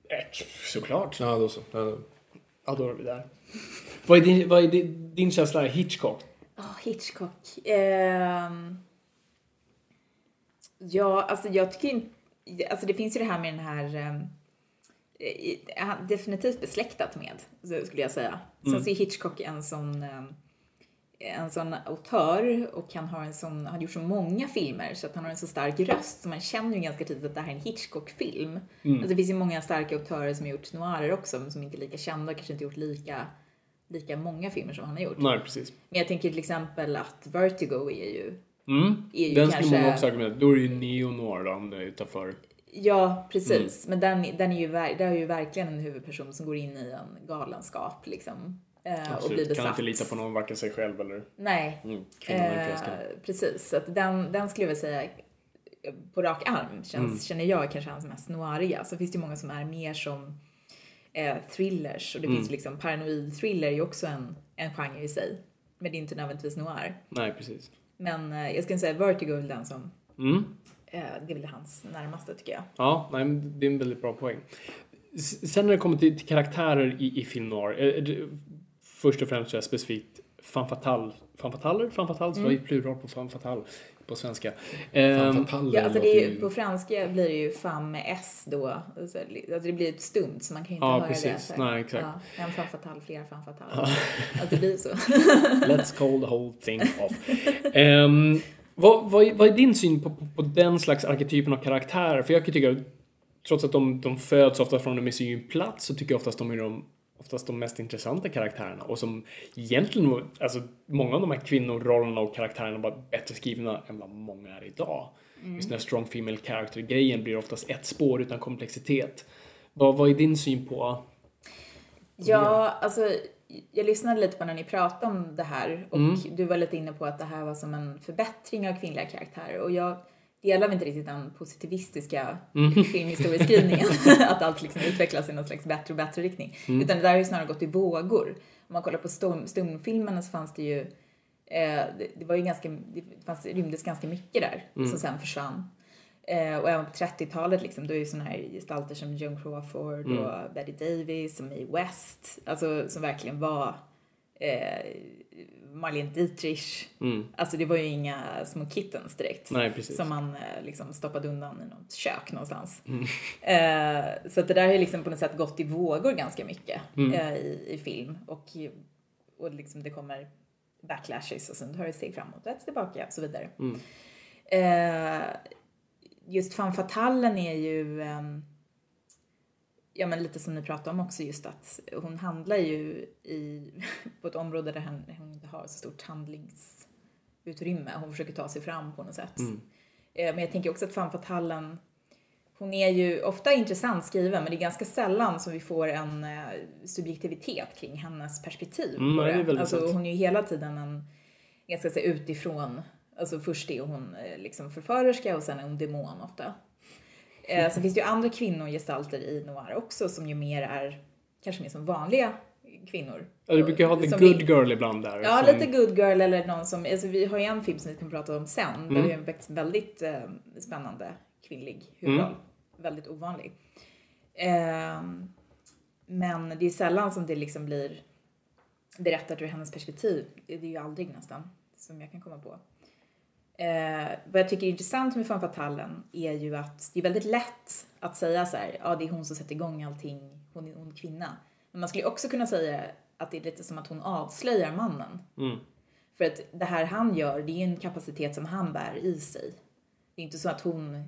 Eh, Såklart. Ja, då så. Ja, då. Ja, då är vi där. Vad är din, vad är din, din känsla av Hitchcock? Ah, Hitchcock. Ehm, ja, alltså jag tycker inte... Alltså det finns ju det här med den här... han- definitivt besläktat med, så skulle jag säga. Sen så är Hitchcock en sån... ehm, en sån autör och han har en sån, han har gjort så många filmer så att han har en så stark röst så man känner ju ganska tidigt att det här är en Hitchcock-film. Alltså det finns ju många starka autörer som har gjort noirer också men som inte är lika kända och kanske inte gjort lika, lika många filmer som han har gjort. Nej, precis. Men jag tänker till exempel att Vertigo är ju, Mm. är ju Den skulle kanske... många också argumentera. Då är det ju neo-noir då, om det är utanför. Ja, precis. Men den, den är ju, det är ju verkligen en huvudperson som går in i en galenskap liksom. Eh, och blir Absolut. besatt. Kan inte lita på någon, varken sig själv eller Nej. mm. Eh, precis, så att den, den skulle jag vilja säga på rak arm känns, Mm. känner jag kanske hans mest noiriga. Så finns det ju många som är mer som eh, thrillers och det Mm. finns liksom paranoid thriller är ju också en, en genre i sig. Men det är inte nödvändigtvis noir. Nej, precis. Men eh, jag skulle säga Vertigo är väl den som, Mm. eh, det är väl hans närmaste tycker jag. Ja, nej, det är en väldigt bra poäng. Sen när det kommer till, till karaktärer i, i film noir. Det- Först och främst så är jag specifikt? Femme fatale? Så var ju plural på femme fatale. på svenska. Fan, Ehm, Ja, alltså det är, ju- på franska blir det ju fam med s då. Alltså, alltså det blir ett stumt så man kan inte Ja, höra det. precis. så här. Nej, exakt. Ja, en femme fatale, flera femme fatale. Att det blir så. Let's call the whole thing off. Ehm, vad, vad, är- vad är din syn på, på, på den slags arketypen av karaktärer? För jag kan tycka, trots att de, de föds ofta från en misogyn plats, så tycker jag oftast de är de oftast de mest intressanta karaktärerna och som egentligen, alltså många av de här kvinnorollerna och karaktärerna var bättre skrivna än vad många är idag. Just den här strong female character-grejen blir oftast ett spår utan komplexitet. Vad, vad är din syn på Ja, alltså jag lyssnade lite på när ni pratade om det här och Mm. du var lite inne på att det här var som en förbättring av kvinnliga karaktärer och jag delar inte riktigt den positivistiska Mm. filmhistorieskrivningen, att allt liksom utvecklas i någon slags bättre och bättre riktning. Mm. Utan det där har ju snarare gått i vågor. Om man kollar på stum, stumfilmerna så fanns det ju, eh, det, det var ju ganska, det fanns, rymdes ganska mycket där Mm. som sen försvann. Eh, och även på 30-talet liksom, då är ju såna här gestalter som Joan Crawford Mm. och Betty Davis och Mae West, alltså som verkligen var eh, Marlene Dietrich. Alltså det var ju inga små kittens direkt. Nej, precis. Som man eh, liksom stoppade undan i något kök någonstans. Mm. Eh, så att det där har liksom på något sätt gått i vågor ganska mycket Mm. eh, i, i film. Och, och liksom det kommer backlashes och sen tar det steg framåt och ett tillbaka och så vidare. Mm. Eh, just fan fatalen är ju ehm, Ja men lite som ni pratade om också just att hon handlar ju i, på ett område där hon, hon inte har så stort handlingsutrymme. Hon försöker ta sig fram på något sätt. Eh, men jag tänker också att fan fatalen hon är ju ofta intressant skriven men det är ganska sällan som vi får en eh, subjektivitet kring hennes perspektiv. Mm, på det väldigt alltså, sant. hon är ju hela tiden en ganska så utifrån, alltså först är hon eh, liksom förförerska och sen är hon demon ofta. Eh, sen finns det ju andra kvinnogestalter i noir också som ju mer är, kanske mer som vanliga kvinnor. Ja, du brukar ha the Som good vi- girl ibland där. Ja, som- lite good girl eller någon som, alltså vi har ju en film som vi kan prata om sen, Mm. där vi har en väldigt eh, spännande kvinnlig huvudroll. Väldigt ovanlig. Ehm, men det är sällan som det liksom blir berättat ur hennes perspektiv. Det det är ju aldrig nästan, som jag kan komma på. Eh, vad jag tycker är intressant med Femme Fatalen är ju att det är väldigt lätt att säga så här, ja det är hon som sätter igång allting, hon är en ond kvinna. Men man skulle också kunna säga att det är lite som att hon avslöjar mannen. Mm. För att det här han gör, det är ju en kapacitet som han bär i sig. Det är inte så att hon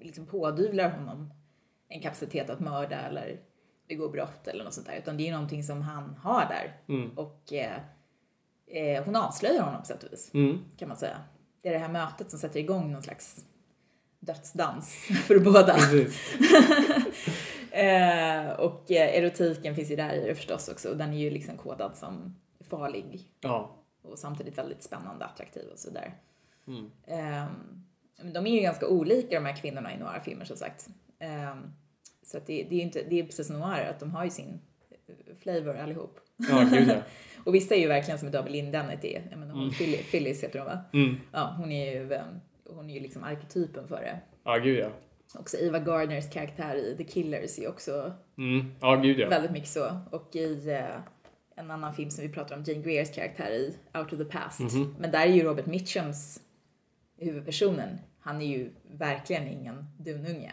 liksom pådyvlar honom en kapacitet att mörda eller begå brott eller något sånt där. Utan det är ju någonting som han har där. Och eh, eh, hon avslöjar honom på sätt och vis, Mm. kan man säga. Det är det här mötet som sätter igång någon slags dödsdans för båda. Eh, och eh, erotiken finns ju där i det förstås också. Och den är ju liksom kodad som farlig Ja. och samtidigt väldigt spännande, attraktiv och sådär. Ehm, men de är ju ganska olika de här kvinnorna i noir-filmer som sagt. Ehm, så att det, det är ju inte, det är precis som noir, att de har ju sin flavor allihop. Ja, gud ja. Och vissa är ju verkligen som David Lindennet är. Jag menar, hon, Phyllis, Phyllis heter hon va? Mm. Ja, hon är ju, hon är ju liksom arketypen för det. Ja, gud ja. Också Eva Gardners karaktär i The Killers är också Mm. Ja, gud ja. väldigt mycket så. Och i eh, en annan film som vi pratar om, Jane Greers karaktär i Out of the Past. Mhm. Men där är ju Robert Mitchums huvudpersonen, han är ju verkligen ingen dununge.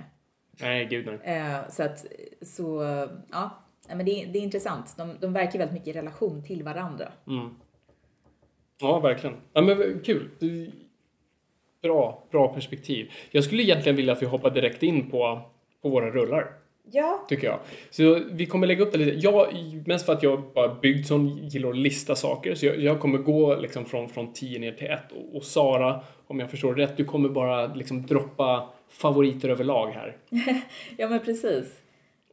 Nej, gud nej. Eh, så att, så, ja. Nej, Men det, är- det är intressant. De, de verkar väldigt mycket i relation till varandra. Ja, verkligen. Ja, men kul. Bra, bra perspektiv. Jag skulle egentligen vilja att vi hoppar direkt in på, på våra rullar. Ja. Tycker jag. Så vi kommer lägga upp det lite. Jag, mest för att jag bara byggd som gillar att lista saker. Så jag, jag kommer gå liksom från, från 10 ner till 1. Och, och Sara, om jag förstår rätt, du kommer bara liksom droppa favoriter överlag här. Ja men precis.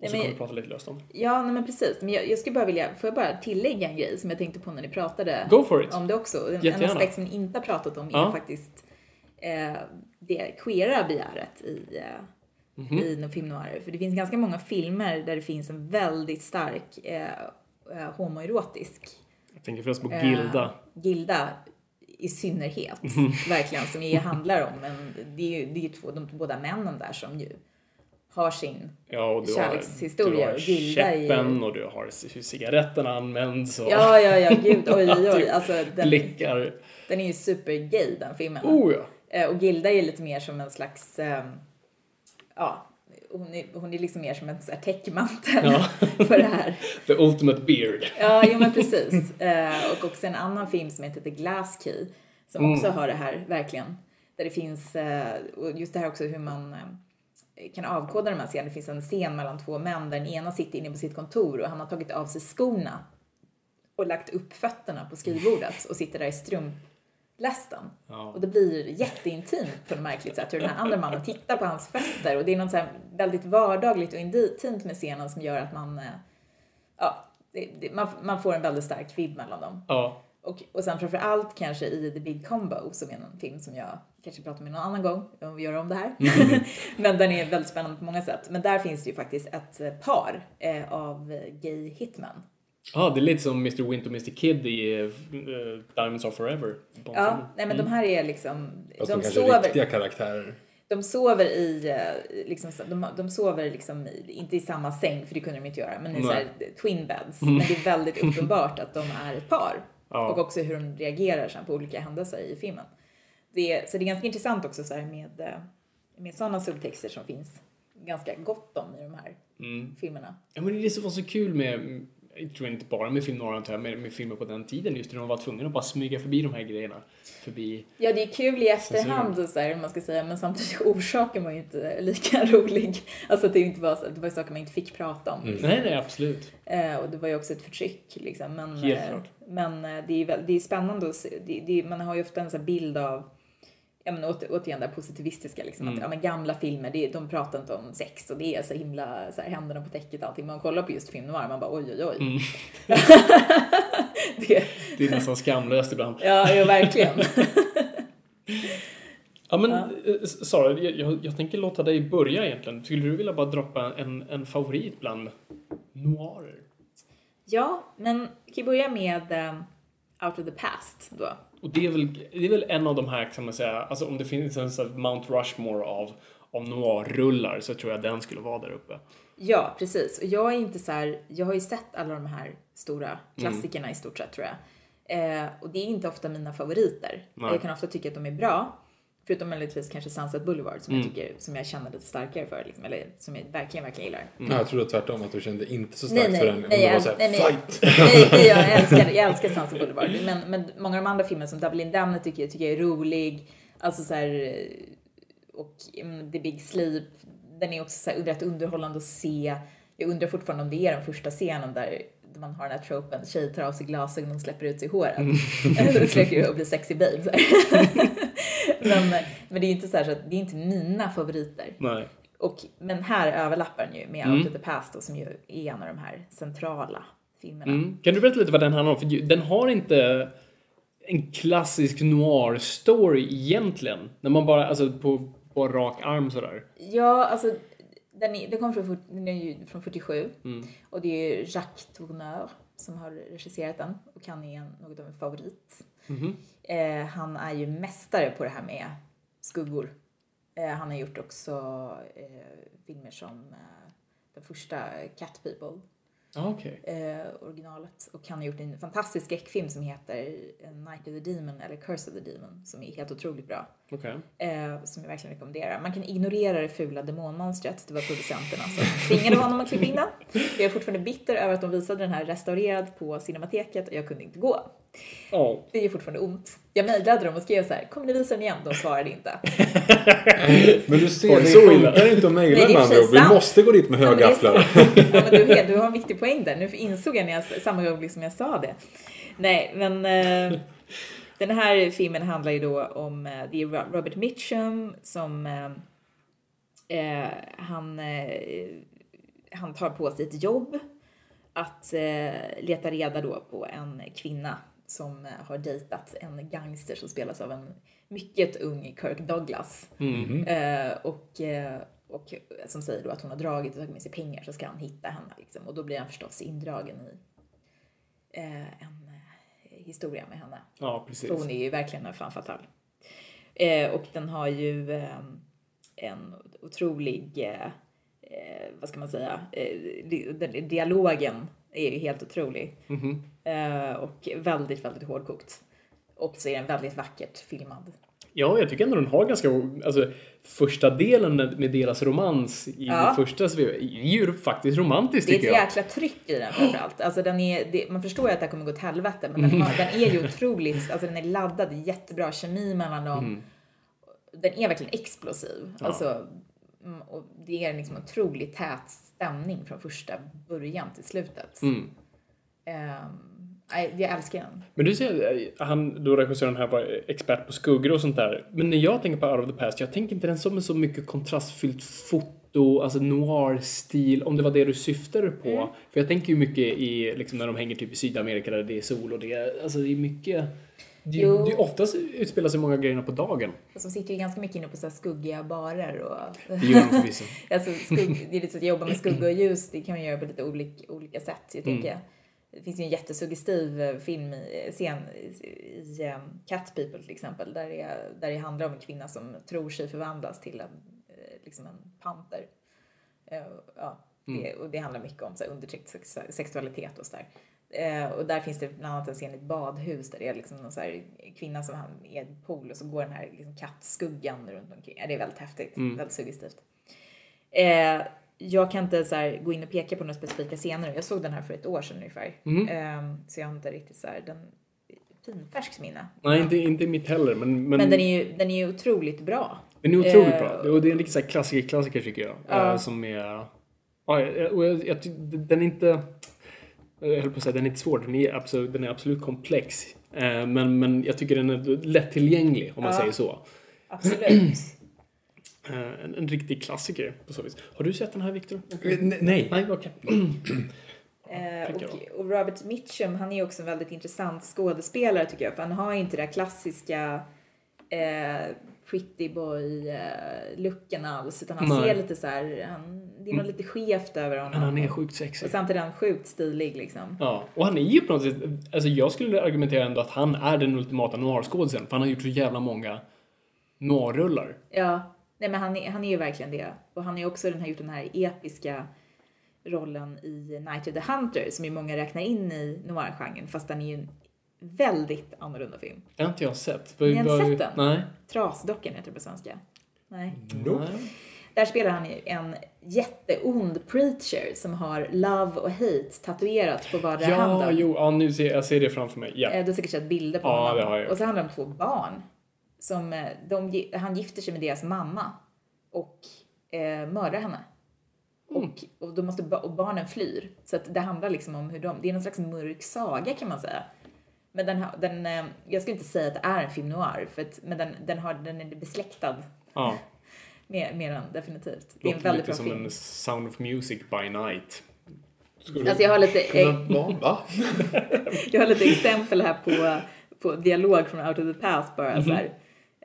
Och så kommer vi prata lite löst om. Ja, nej, men precis. Men jag, jag skulle bara vilja, får jag bara tillägga en grej som jag tänkte på när ni pratade om det också. En, en Jättegärna. aspekt som ni inte har pratat om är Ja. faktiskt eh, det queera begäret i, eh, Mhm. i no- film noir. För det finns ganska många filmer där det finns en väldigt stark eh, eh, homoerotisk Jag tänker främst på eh, Gilda. Gilda i synnerhet, verkligen, som ju handlar om, men det är ju, det är ju två, de båda männen där som ju har sin Ja, och du har, kärlekshistoria du har och Gilda käppen och du har hur cigaretterna används och Ja, ja, ja, gud, oj, oj, oj. Alltså, den, blickar. den är ju supergay den filmen. Oh ja. Eh, och Gilda är lite mer som en slags, eh, ja, hon är, hon är liksom mer som en så här täckmantel Ja. för det här. The ultimate beard. Ja, jo men precis. Eh, och också en annan film som heter The Glass Key som också har det här verkligen. Där det finns, eh, och just det här också hur man eh, kan avkoda de här scenerna. Det finns en scen mellan två män där den ena sitter inne på sitt kontor och han har tagit av sig skorna och lagt upp fötterna på skrivbordet och sitter där i strumplästen. Ja. Och det blir jätteintimt på ett märkligt sätt hur den här andra mannen tittar på hans fötter och det är något så väldigt vardagligt och intimt med scenen som gör att man, eh, ja, det, det, man, man får en väldigt stark vibb mellan dem. Ja. Och, och sen framför allt kanske i The Big Combo som är en film som jag kanske pratar med någon annan gång om vi gör om det här. Men den är väldigt spännande på många sätt. Men där finns det ju faktiskt ett eh, par eh, av eh, gay hitmen. Ja, det är lite som Mr. Wint och Mr. Kid i uh, Diamonds Are Forever. Ja, nej men de här är liksom, Fast de de sover, riktiga karaktärer. de sover i, liksom, de, de sover liksom, i, inte i samma säng, för det kunde de inte göra, men i så här, twin beds. Men det är väldigt uppenbart att de är ett par. Ja. Och också hur de reagerar sen på olika händelser i filmen. Det, så det är ganska intressant också så med, eh, med sådana subtexter som finns ganska gott om i de här filmerna. Ja, men det är det som var så kul med, jag tror inte bara med film antar jag, med, filmer på den tiden just när de var tvungna att bara smyga förbi de här grejerna. Förbi... Ja, det är kul i efterhand och så här, man ska säga, men samtidigt orsaken var ju inte lika rolig. Alltså det inte var, så- det var ju saker man inte fick prata om. Nej, nej, absolut. Eh, och det var ju också ett förtryck liksom. Men, Helt eh, klart. men eh, det är, väl, det är spännande att se. Det, det, man har ju ofta en sån bild av Ja, men åter, återigen det positivistiska liksom. Att, ja, men gamla filmer, det, de pratar inte om sex och det är så himla så här, händerna på täcket och allting. Man kollar på just film noir, man bara oj oj oj. det, Det är nästan skamlöst ibland. ja, ja, verkligen. Ja, men eh, Sara, jag, jag, jag tänker låta dig börja egentligen. Skulle du vilja bara droppa en, en favorit bland noirer? ja, men vi kan börja med eh, Out of the Past då. Och det är väl, det är väl en av de här, kan man säga, alltså om det finns en sån Mount Rushmore av, av noir-rullar så tror jag den skulle vara där uppe. Ja, precis. Och jag är inte så här, jag har ju sett alla de här stora klassikerna i stort sett tror jag. Eh, och det är inte ofta mina favoriter. Nej. Jag kan ofta tycka att de är bra. Förutom möjligtvis kanske Sunset Boulevard som Mm. jag tycker, som jag känner lite starkare för, liksom, eller som jag verkligen, verkligen gillar. Ja, jag trodde tvärtom att du kände inte så Nej, starkt nej, för den. nej, jag, så här, nej, nej, fight! nej, nej, jag älskar, jag älskar Sunset Boulevard. Men, men många av de andra filmerna som Double Indemnity tycker jag, tycker jag är rolig. Alltså så här, och mm, The Big Sleep, den är också så här, rätt underhållande att se. Jag undrar fortfarande om det är den första scenen där man har den här tropen, tjej tar av sig glasögonen och släpper ut sig håret. Mm. och blir sexy babe. Men, men det är inte så här så att det är inte mina favoriter. Nej. Och, men här överlappar den ju med Mm. Out of the Past då, som ju är en av de här centrala filmerna. Mm. Kan du berätta lite vad den handlar om? För ju- den har inte en klassisk noir-story egentligen. När man bara, alltså på, på rak arm sådär. Ja, alltså den, är, den kom från, den är ju från 47 Mm. och det är ju Jacques Tourneur som har regisserat den och han är en, något av en favorit. Mhm. Eh, han är ju mästare på det här med skuggor. Eh, han har gjort också eh, filmer som eh, den första Cat People Ah, okej. eh, originalet. Och han har gjort en fantastisk skräckfilm som heter Night of the Demon eller Curse of the Demon som är helt otroligt bra. Eh, som jag verkligen rekommenderar. Man kan ignorera det fula demonmonstret. Det var producenterna som tvingade honom att klippa in den. Jag är fortfarande bitter över att de visade den här restaurerad på Cinemateket och jag kunde inte gå. Ja. Det gör fortfarande ont. Jag mejlade dem och skrev så här, kommer ni visa den igen? De svarade inte. Men du ser, det funkar inte att mejla är med andra. Vi måste gå dit med Ja, är högafflar. sant. Ja, men du, du har en viktig poäng där. Nu insåg jag när jag, samma ögonblick som jag sa det. Nej, men eh, den här filmen handlar ju då om, eh, det är Ro- Robert Mitchum som eh, eh, han, eh, han tar på sig ett jobb att eh, leta reda då på en kvinna som eh, har dejtat en gangster som spelas av en mycket ung Kirk Douglas. Eh, och, eh, och som säger då att hon har dragit och tagit med sig pengar så ska han hitta henne. Liksom. Och då blir han förstås indragen i eh, en eh, historia med henne. Ja, precis. För hon är ju verkligen en fan fatal. Eh, och den har ju eh, en otrolig, eh, eh, vad ska man säga, eh, dialogen är ju helt otrolig. Eh, och väldigt, väldigt hårdkokt. Och så är den väldigt vackert filmad. Ja, jag tycker ändå den har ganska... Alltså, första delen med deras romans i Ja. det första är ju faktiskt romantiskt Det är ett tycker jag. jäkla tryck i den framförallt. Alltså den är, det, man förstår ju att det här kommer gå åt helvete men den, har, den är ju otroligt, alltså den är laddad, jättebra kemi mellan dem. Mm. Den är verkligen explosiv. Alltså, mm, och det är liksom en otroligt tät stämning från första början till slutet. Mm. Ehm, nej, jag älskar den. Men du säger, eh, han, då regissören här var expert på skuggor och sånt där. Men när jag tänker på Out of the Past, jag tänker inte den som en så mycket kontrastfyllt foto, alltså noir-stil, om det var det du syftade på. Mm. För jag tänker ju mycket i, liksom när de hänger typ i Sydamerika där det är sol och det alltså det är mycket... Det, Jo. det oftast utspelar sig många grejerna på dagen. Fast de sitter ju ganska mycket inne på så här skuggiga barer och... Det gör de förvisso. alltså, skugg, det är lite så att jobba med skugga och ljus, det kan man göra på lite olika, olika sätt. Jag tänker, det finns ju en jättesuggestiv eh, film i, eh, scen i, i eh, Cat People till exempel, där det, där det handlar om en kvinna som tror sig förvandlas till en, liksom en panter. Ja, det, och det handlar mycket om så här, undertryckt sex, sexualitet och sådär. Och där finns det bland annat en scen i ett badhus där det är liksom någon så här kvinna som är i en pool och så går den här liksom kattskuggan runt omkring. Det är väldigt häftigt, väldigt suggestivt. Eh, jag kan inte så gå in och peka på några specifika scener. Jag såg den här för ett år sedan ungefär. Eh, så jag har inte riktigt så här, den pinfärskt minne. Nej, inte, inte mitt heller, men... Men, Men den är ju, den är ju otroligt bra. den är otroligt eh, bra. Och det är en riktig så här klassiker, klassiker tycker jag. Ja. Eh, som är... Ja, den är inte... Jag höll på att säga, den är inte svår. Den är absolut, den är absolut komplex. Eh, men, men jag tycker den är lättillgänglig, om man säger så. Absolut. Eh, en, en riktig klassiker på så vis. Har du sett den här, Viktor? Nej. nej. Nej, okej. Eh, Tänker och, och Robert Mitchum, han är också en väldigt intressant skådespelare tycker jag, för han har ju inte det där klassiska eh, pretty boy eh, looken alls, utan han Nej. ser lite så här, han, det är något lite skevt över honom. Men han är sjukt sexig. Och samtidigt är han sjukt stilig liksom. Ja, och han är ju på något sätt, alltså jag skulle argumentera ändå att han är den ultimata noir-skådisen, för han har gjort så jävla många noir-rullar. Ja, nej men han är, han är ju verkligen det. Och han är ju också den här, gjort den här episka rollen i Night of the Hunter som ju många räknar in i noir-genren, fast den är ju en väldigt annorlunda film. Det har inte jag sett. Ni har inte sett den? Nej. Trasdockan heter det på svenska. Nej. Nope. Nej. Där spelar han ju en jätteond preacher som har love och hate tatuerat på vardera Ja, handen. jo, ja, nu ser jag ser det framför mig. Eh, Du har säkert sett bilder på Ja, honom. det har jag. Och så handlar det om två barn. Som, eh, de, han gifter sig med deras mamma och eh, mördar henne. Mm. Och, och, då måste, och barnen flyr. Så att det handlar liksom om hur de, det är någon slags mörk saga kan man säga. Men den, har- den, eh, jag skulle inte säga att det är en film noir, för att, men den, den, har, den är besläktad Ja. med, med den definitivt. Det är en väldigt lite bra som film. en Sound of Music by Night. Skulle Alltså jag har lite? Va? Jag har lite exempel här på, på dialog från Out of the Past bara så här.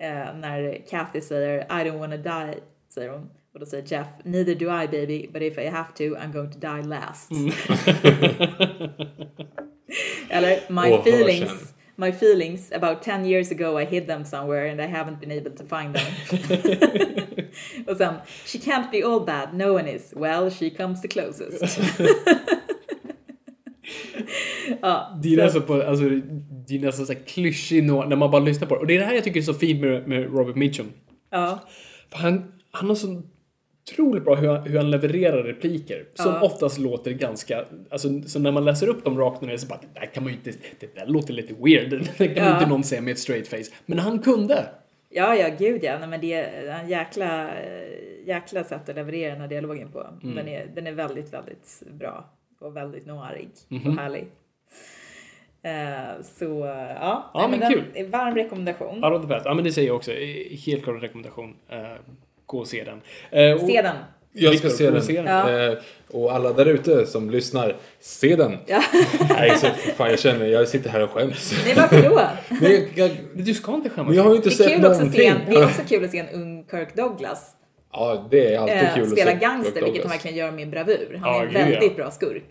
Eh, när Kathy säger I don't wanna die, säger hon. Och då säger Jeff, neither do I baby, but if I have to I'm going to die last. Eller my Åh, feelings, my feelings about 10 years ago I hid them somewhere and I haven't been able to find them. Och sen, she can't be all bad, no one is. Well, she comes the closest. ja, Det är så- nästan, på, alltså, det är nästan så här klyschig noir när man bara lyssnar på det. Och det är det här jag tycker är så fint med, med Robert Mitchum. ja. För han, han har så otroligt bra hur han, hur han levererar repliker. Som Ja. oftast låter ganska... Alltså, så när man läser upp dem rakt ner så bara, det där kan man ju inte... Det där låter lite weird. Det kan Ja. inte någon säga med ett straight face. Men han kunde. Ja, ja, gud ja. Nej, men det är en jäkla, jäkla sätt att leverera den här dialogen på. Mm. Den, är, den är väldigt, väldigt bra och väldigt noirig Mhm. och härlig. Eh, så ja, Ja, nej, men den kul. är varm rekommendation. Out of the past. Ja, men det säger jag också. Eh, Helt klart en rekommendation. Eh, gå och se den. Och- Se den. Jag ska se den. se den? Ja. Och alla där ute som lyssnar, se den. Ja. Nej, så fan jag känner, jag sitter här och skäms. Nej, varför då? Men jag, Du ska inte skämmas. men jag har ju inte Det är, sett kul också att någonting. se en, det är också kul att se en ung Kirk Douglas Ja, det är alltid kul spela att se. gangster, Kirk vilket han verkligen gör med bravur. Han Ja, är en gud, ja. väldigt bra skurk.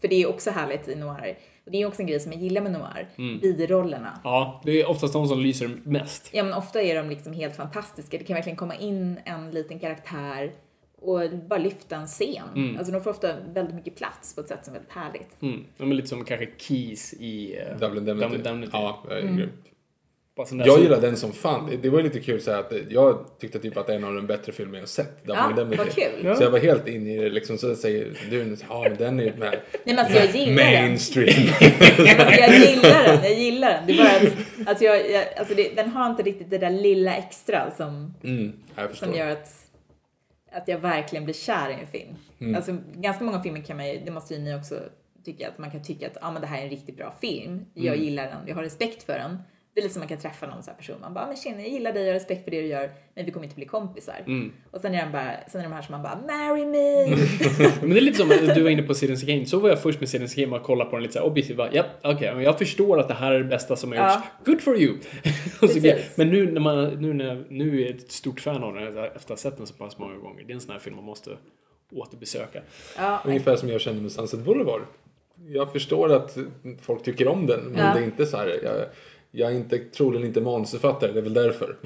För det är också härligt i noir. Och det är också en grej som jag gillar med noir. Mm. Birollerna. Ja, det är oftast de som lyser mest. Ja men ofta är de liksom helt fantastiska. Det kan verkligen komma in en liten karaktär och bara lyfta en scen. Alltså de får ofta väldigt mycket plats på ett sätt som är väldigt härligt. Mm. De är lite som kanske Keys i... eh, Dublin Indemnity. Ja, Mm. grymt. Jag gillar den som fan. Det, det var lite kul så här att det- jag tyckte typ att det är en av de bättre filmer jag sett. Där Ja, den vad kul. Så jag var helt inne i det liksom. Så säger du, ja men den är ju med. Nej men alltså jag gillar den. Mainstream. Men alltså, jag gillar den, jag gillar den. Det är bara att, att jag, jag, alltså det, den har inte riktigt det där lilla extra som, Mm, som gör att, att jag verkligen blir kär i en film. Mm. Alltså ganska många filmer kan man ju, det måste ju ni också tycka, att man kan tycka att ah, men det här är en riktigt bra film. Jag Mm. gillar den, jag har respekt för den. Det är lite som man kan träffa någon sån här person. Man bara, "Ah, men tjena, jag gillar dig, jag har respekt för det du gör, men vi kommer inte bli kompisar. Mm. Och sen är, den bara, sen är de här som man bara, marry me! Men det är lite som att du var inne på Citizen Kane. Så var jag först med Citizen Kane och kollade på den lite så här objektivt. Bara, Japp, okej, men jag förstår att det här är det bästa som har Ja. gjorts. Good for you! Så, men nu när man nu, när, nu är jag ett stort fan av den efter att ha sett den så pass många gånger. Det är en sån här film man måste återbesöka. ja, Ungefär som jag känner med Sunset Boulevard. Jag förstår att folk tycker om den, men Ja. det är inte så här. Jag, jag är inte, troligen inte manusförfattare, det är väl därför.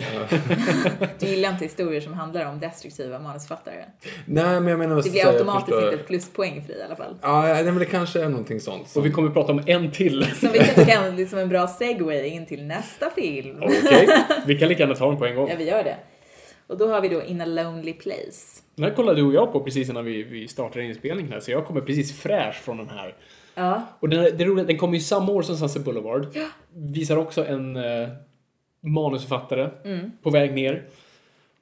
Du gillar inte historier som handlar om destruktiva manusförfattare. Nej, men jag menar... Det blir automatiskt förstår- inte ett pluspoäng för dig i alla fall. Ja, nej, men det kanske är någonting sånt. Som... Och vi kommer prata om en till. Som vi kan kan liksom en bra segway in till nästa film. Okej, vi kan lika gärna ta den på en gång. Ja, vi gör det. Och då har vi då In a Lonely Place. Den här kollade du och jag på precis innan vi, vi startade inspelningen här, så jag kommer precis fräsch från den här. Ja, Och den, det roliga, den kommer ju samma år som Sunset Boulevard. Visar också en eh, manusförfattare på väg ner.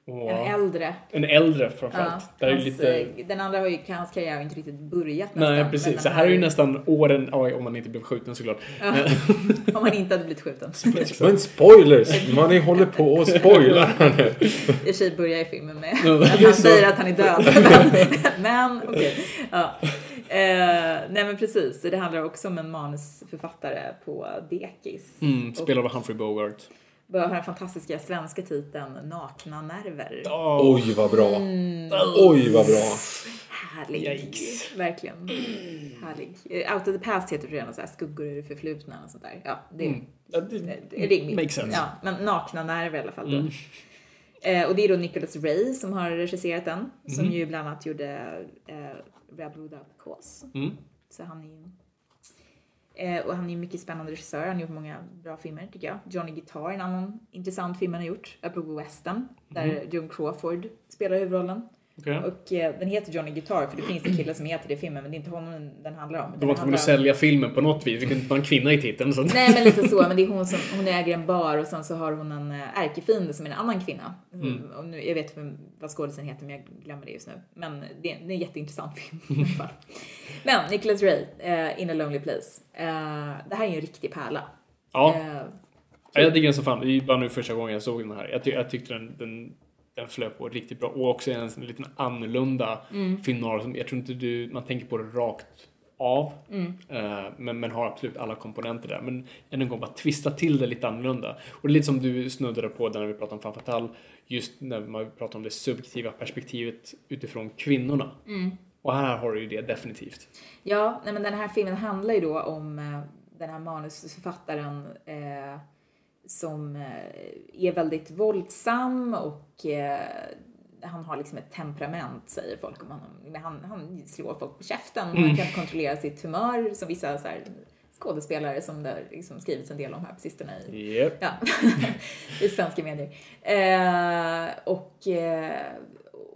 Och en äldre. en äldre Ja, framförallt. Ju hans, lite... eh, Den andra har ju, hans karriär har ju inte riktigt börjat nästan. Nej, precis. Så här är ju nästan åren, oj, om man inte blev skjuten såklart. Om man inte hade blivit skjuten. Men spoilers! Man håller på och spoilar nu. I och för sig börjar ju filmen med Ja, att han säger att han är död. men okej. Ja. Eh, nej men precis, det handlar också om en manusförfattare på dekis. Mm, spelad av Humphrey Bogart. Och har den fantastiska svenska titeln Nakna nerver. Åh, Oj, vad bra. Mm. Oj, vad bra. Härlig. Yikes. Verkligen. Härlig. Eh, Out of the past heter det redan så här skuggor ur det förflutna och sånt där. Ja, det, Mm. Det, det är rimligt. Makes sense. Ja, men nakna nerver i alla fall då. Mm. Eh, och det är då Nicholas Ray som har regisserat den. Som Mm. ju bland annat gjorde eh, Rebel Without Cause. Mm. Så han är ju... Eh, och han är ju mycket spännande regissör. Han har gjort många bra filmer tycker jag. Johnny Guitar är en annan intressant film han har gjort. Apropå western. Där Mm. John Crawford spelar huvudrollen. Okej. Och eh, den heter Johnny Guitar för det finns en kille som heter det i filmen men det är inte honom den- handlar om. De var handlar att sälja filmen på något vis. Vi kunde inte ha en kvinna i titeln. Så. Nej men lite så, men det är hon som, hon äger en bar och sen så har hon en eh, ärkefiende som är en annan kvinna. Mm. Och nu, jag vet vem- vad skådisen heter men jag glömmer det just nu. Men det, är- det är en jätteintressant film i alla fall. Men Nicholas Ray, eh, In a Lonely Place. Eh, det här är ju en riktig pärla. Ja, Ja, jag diggar den som fan. Det var nu första gången jag såg den här. Jag, ty jag tyckte den, den, den flöt på riktigt bra. Och också en, en liten annorlunda film noir som jag tror inte du, man tänker på det rakt av. Eh, men, men har absolut alla komponenter där. Men än en gång bara twista till det lite annorlunda. Och det är lite som du snuddade på där när vi pratade om Fan Fatale. Just när man pratar om det subjektiva perspektivet utifrån kvinnorna. Och här har du ju det definitivt. Ja, nej, men den här filmen handlar ju då om eh, den här manusförfattaren eh, som eh, är väldigt våldsam och eh, han har liksom ett temperament säger folk om honom. Men han, han slår folk på käften och han kan kontrollera sitt humör som vissa så här, skådespelare som det har liksom skrivits en del om här på sistone i Yep. Ja, i svenska medier. Eh, och, eh,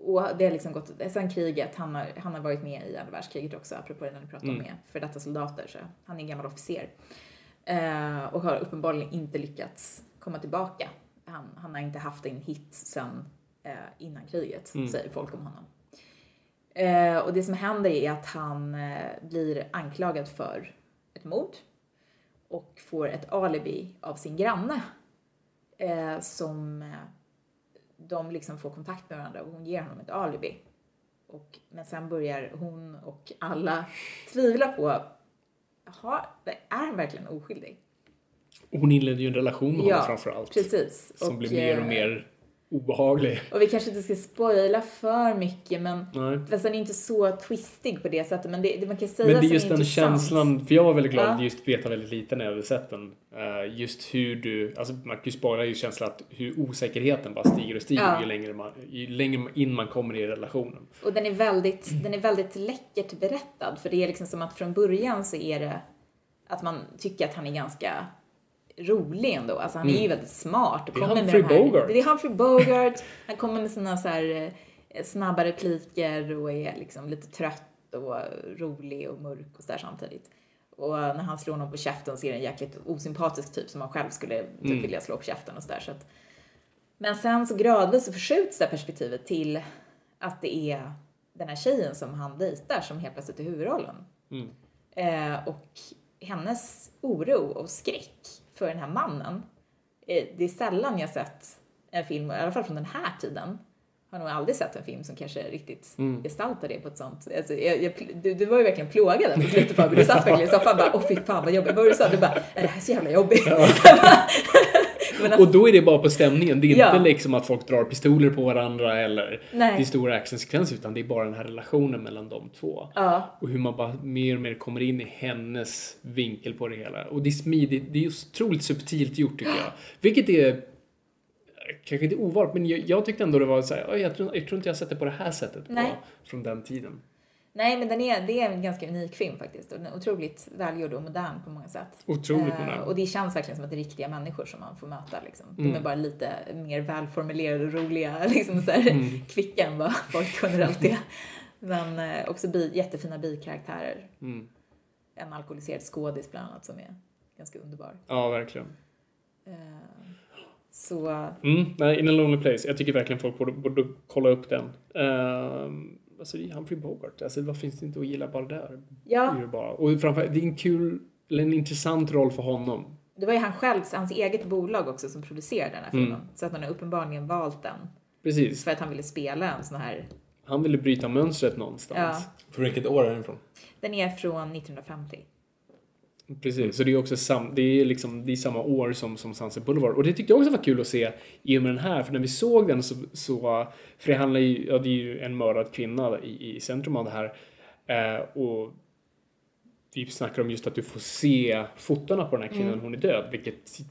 och det har liksom gått, sen kriget, han har, han har varit med i andra världskriget också, apropå det när du pratade om med för detta soldater, så han är en gammal officer. Eh, och har uppenbarligen inte lyckats komma tillbaka. Han, han har inte haft en hit sen eh, innan kriget, säger folk om honom. Eh, och det som händer är att han eh, blir anklagad för ett mord och får ett alibi av sin granne eh, som eh, de liksom får kontakt med varandra och hon ger honom ett alibi. Och, men sen börjar hon och alla tvivla på, jaha, är han verkligen oskyldig? Hon inledde ju en relation med honom framför allt. precis. Som och, blir mer och eh, mer obehaglig. Och vi kanske inte ska spoila för mycket men Nej. Fast den är inte så twistig på det sättet men det, det man kan säga Men det är just den intressant. känslan, för jag var väldigt glad Ja. att just veta väldigt lite när jag hade sett den. Eh, just hur du, alltså man kan ju spara ju känslan att hur osäkerheten bara stiger och stiger Ja. ju, längre man, ju längre in man kommer i relationen. Och den är väldigt, den är väldigt läckert berättad för det är liksom som att från början så är det att man tycker att han är ganska rolig ändå. Alltså han är ju väldigt smart. Och Mm. Det är kommer med Humphrey de här, Bogart. Det är Humphrey Bogart. Han kommer med sina så här eh, snabba repliker och är liksom lite trött och rolig och mörk och sådär samtidigt. Och när han slår någon på käften så är det en jäkligt osympatisk typ som man själv skulle typ Mm. vilja slå på käften och sådär. Så att, men sen så gradvis så förskjuts det här perspektivet till att det är den här tjejen som han dejtar som helt plötsligt är huvudrollen. Mm. Eh, och hennes oro och skräck för den här mannen. Eh, det är sällan jag sett en film, i alla fall från den här tiden, har nog aldrig sett en film som kanske riktigt Mm. gestaltar det på ett sånt... Alltså, jag, jag, du, du var ju verkligen plågad på slutet Fabian. Du satt verkligen i soffan och bara åh fy fan vad jobbigt. Vad var det du sa? Du bara är det här är så jävla jobbigt. Men alltså, Och då är det bara på stämningen. Det är Ja. inte liksom att folk drar pistoler på varandra eller Nej. det är stora actionsekvenser utan det är bara den här relationen mellan de två. ja, Och hur man bara mer och mer kommer in i hennes vinkel på det hela. Och det är smidigt, det är otroligt subtilt gjort tycker jag. Vilket är kanske inte ovanligt men jag, jag tyckte ändå det var så här, "Oj, jag, tror, jag tror inte jag sett det på det här sättet på, från den tiden. Nej men den är, det är en ganska unik film faktiskt. Och den är otroligt välgjord och modern på många sätt. Otroligt Eh, modern. Och det känns verkligen som att det är riktiga människor som man får möta. Liksom. De Mm. är bara lite mer välformulerade och roliga, liksom så här, Mm. kvicka än vad folk generellt är. Men eh, också bi, jättefina bikaraktärer. Mm. En alkoholiserad skådis bland annat som är ganska underbar. Ja, verkligen. Eh, så Mm, nej, In a Lonely Place. Jag tycker verkligen folk borde, borde kolla upp den. Um, alltså, det är Humphrey Bogart. Alltså, vad finns det inte att gilla bara där? ja, Det bara. Och framförallt, det är en kul, eller en intressant roll för honom. det var ju han själv, hans eget bolag också som producerade den här Mm. filmen. Så att han har uppenbarligen valt den. Precis. För att han ville spela en sån här, Han ville bryta mönstret någonstans. ja. Från vilket år är den ifrån? Den är från 1950. Precis, så det är också sam, det är liksom, det är samma år som, som Sunset Boulevard. Och det tyckte jag också var kul att se i och med den här, för när vi såg den så, så för det handlar ju, ja det är ju en mördad kvinna i, i centrum av det här. Eh, och vi snackar om just att du får se fotona på den här kvinnan, hon är död, vilket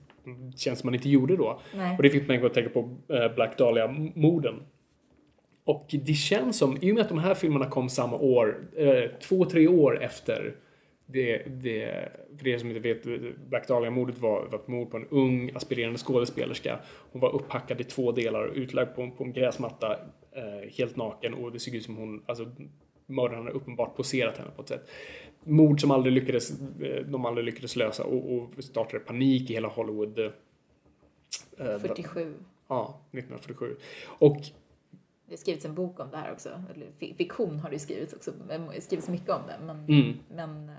känns som man inte gjorde då. Nej. Och det fick mig att tänka på eh, Black Dahlia-morden. Och det känns som, i och med att de här filmerna kom samma år, eh, två, tre år efter det, det, för er som inte vet, Black Dahlia-mordet var, var ett mord på en ung aspirerande skådespelerska. Hon var upphackad i två delar och utlagd på, på en gräsmatta, eh, helt naken och det såg ut som hon, alltså mördaren hade uppenbart poserat henne på ett sätt. Mord som aldrig lyckades, eh, de aldrig lyckades lösa och, och startade panik i hela Hollywood. eh, 47. Ja, 1947. Och Det har skrivits en bok om det här också. Eller fi- fiktion har det skrivits också. Skrivits mycket om det. Men, Mm. men eh,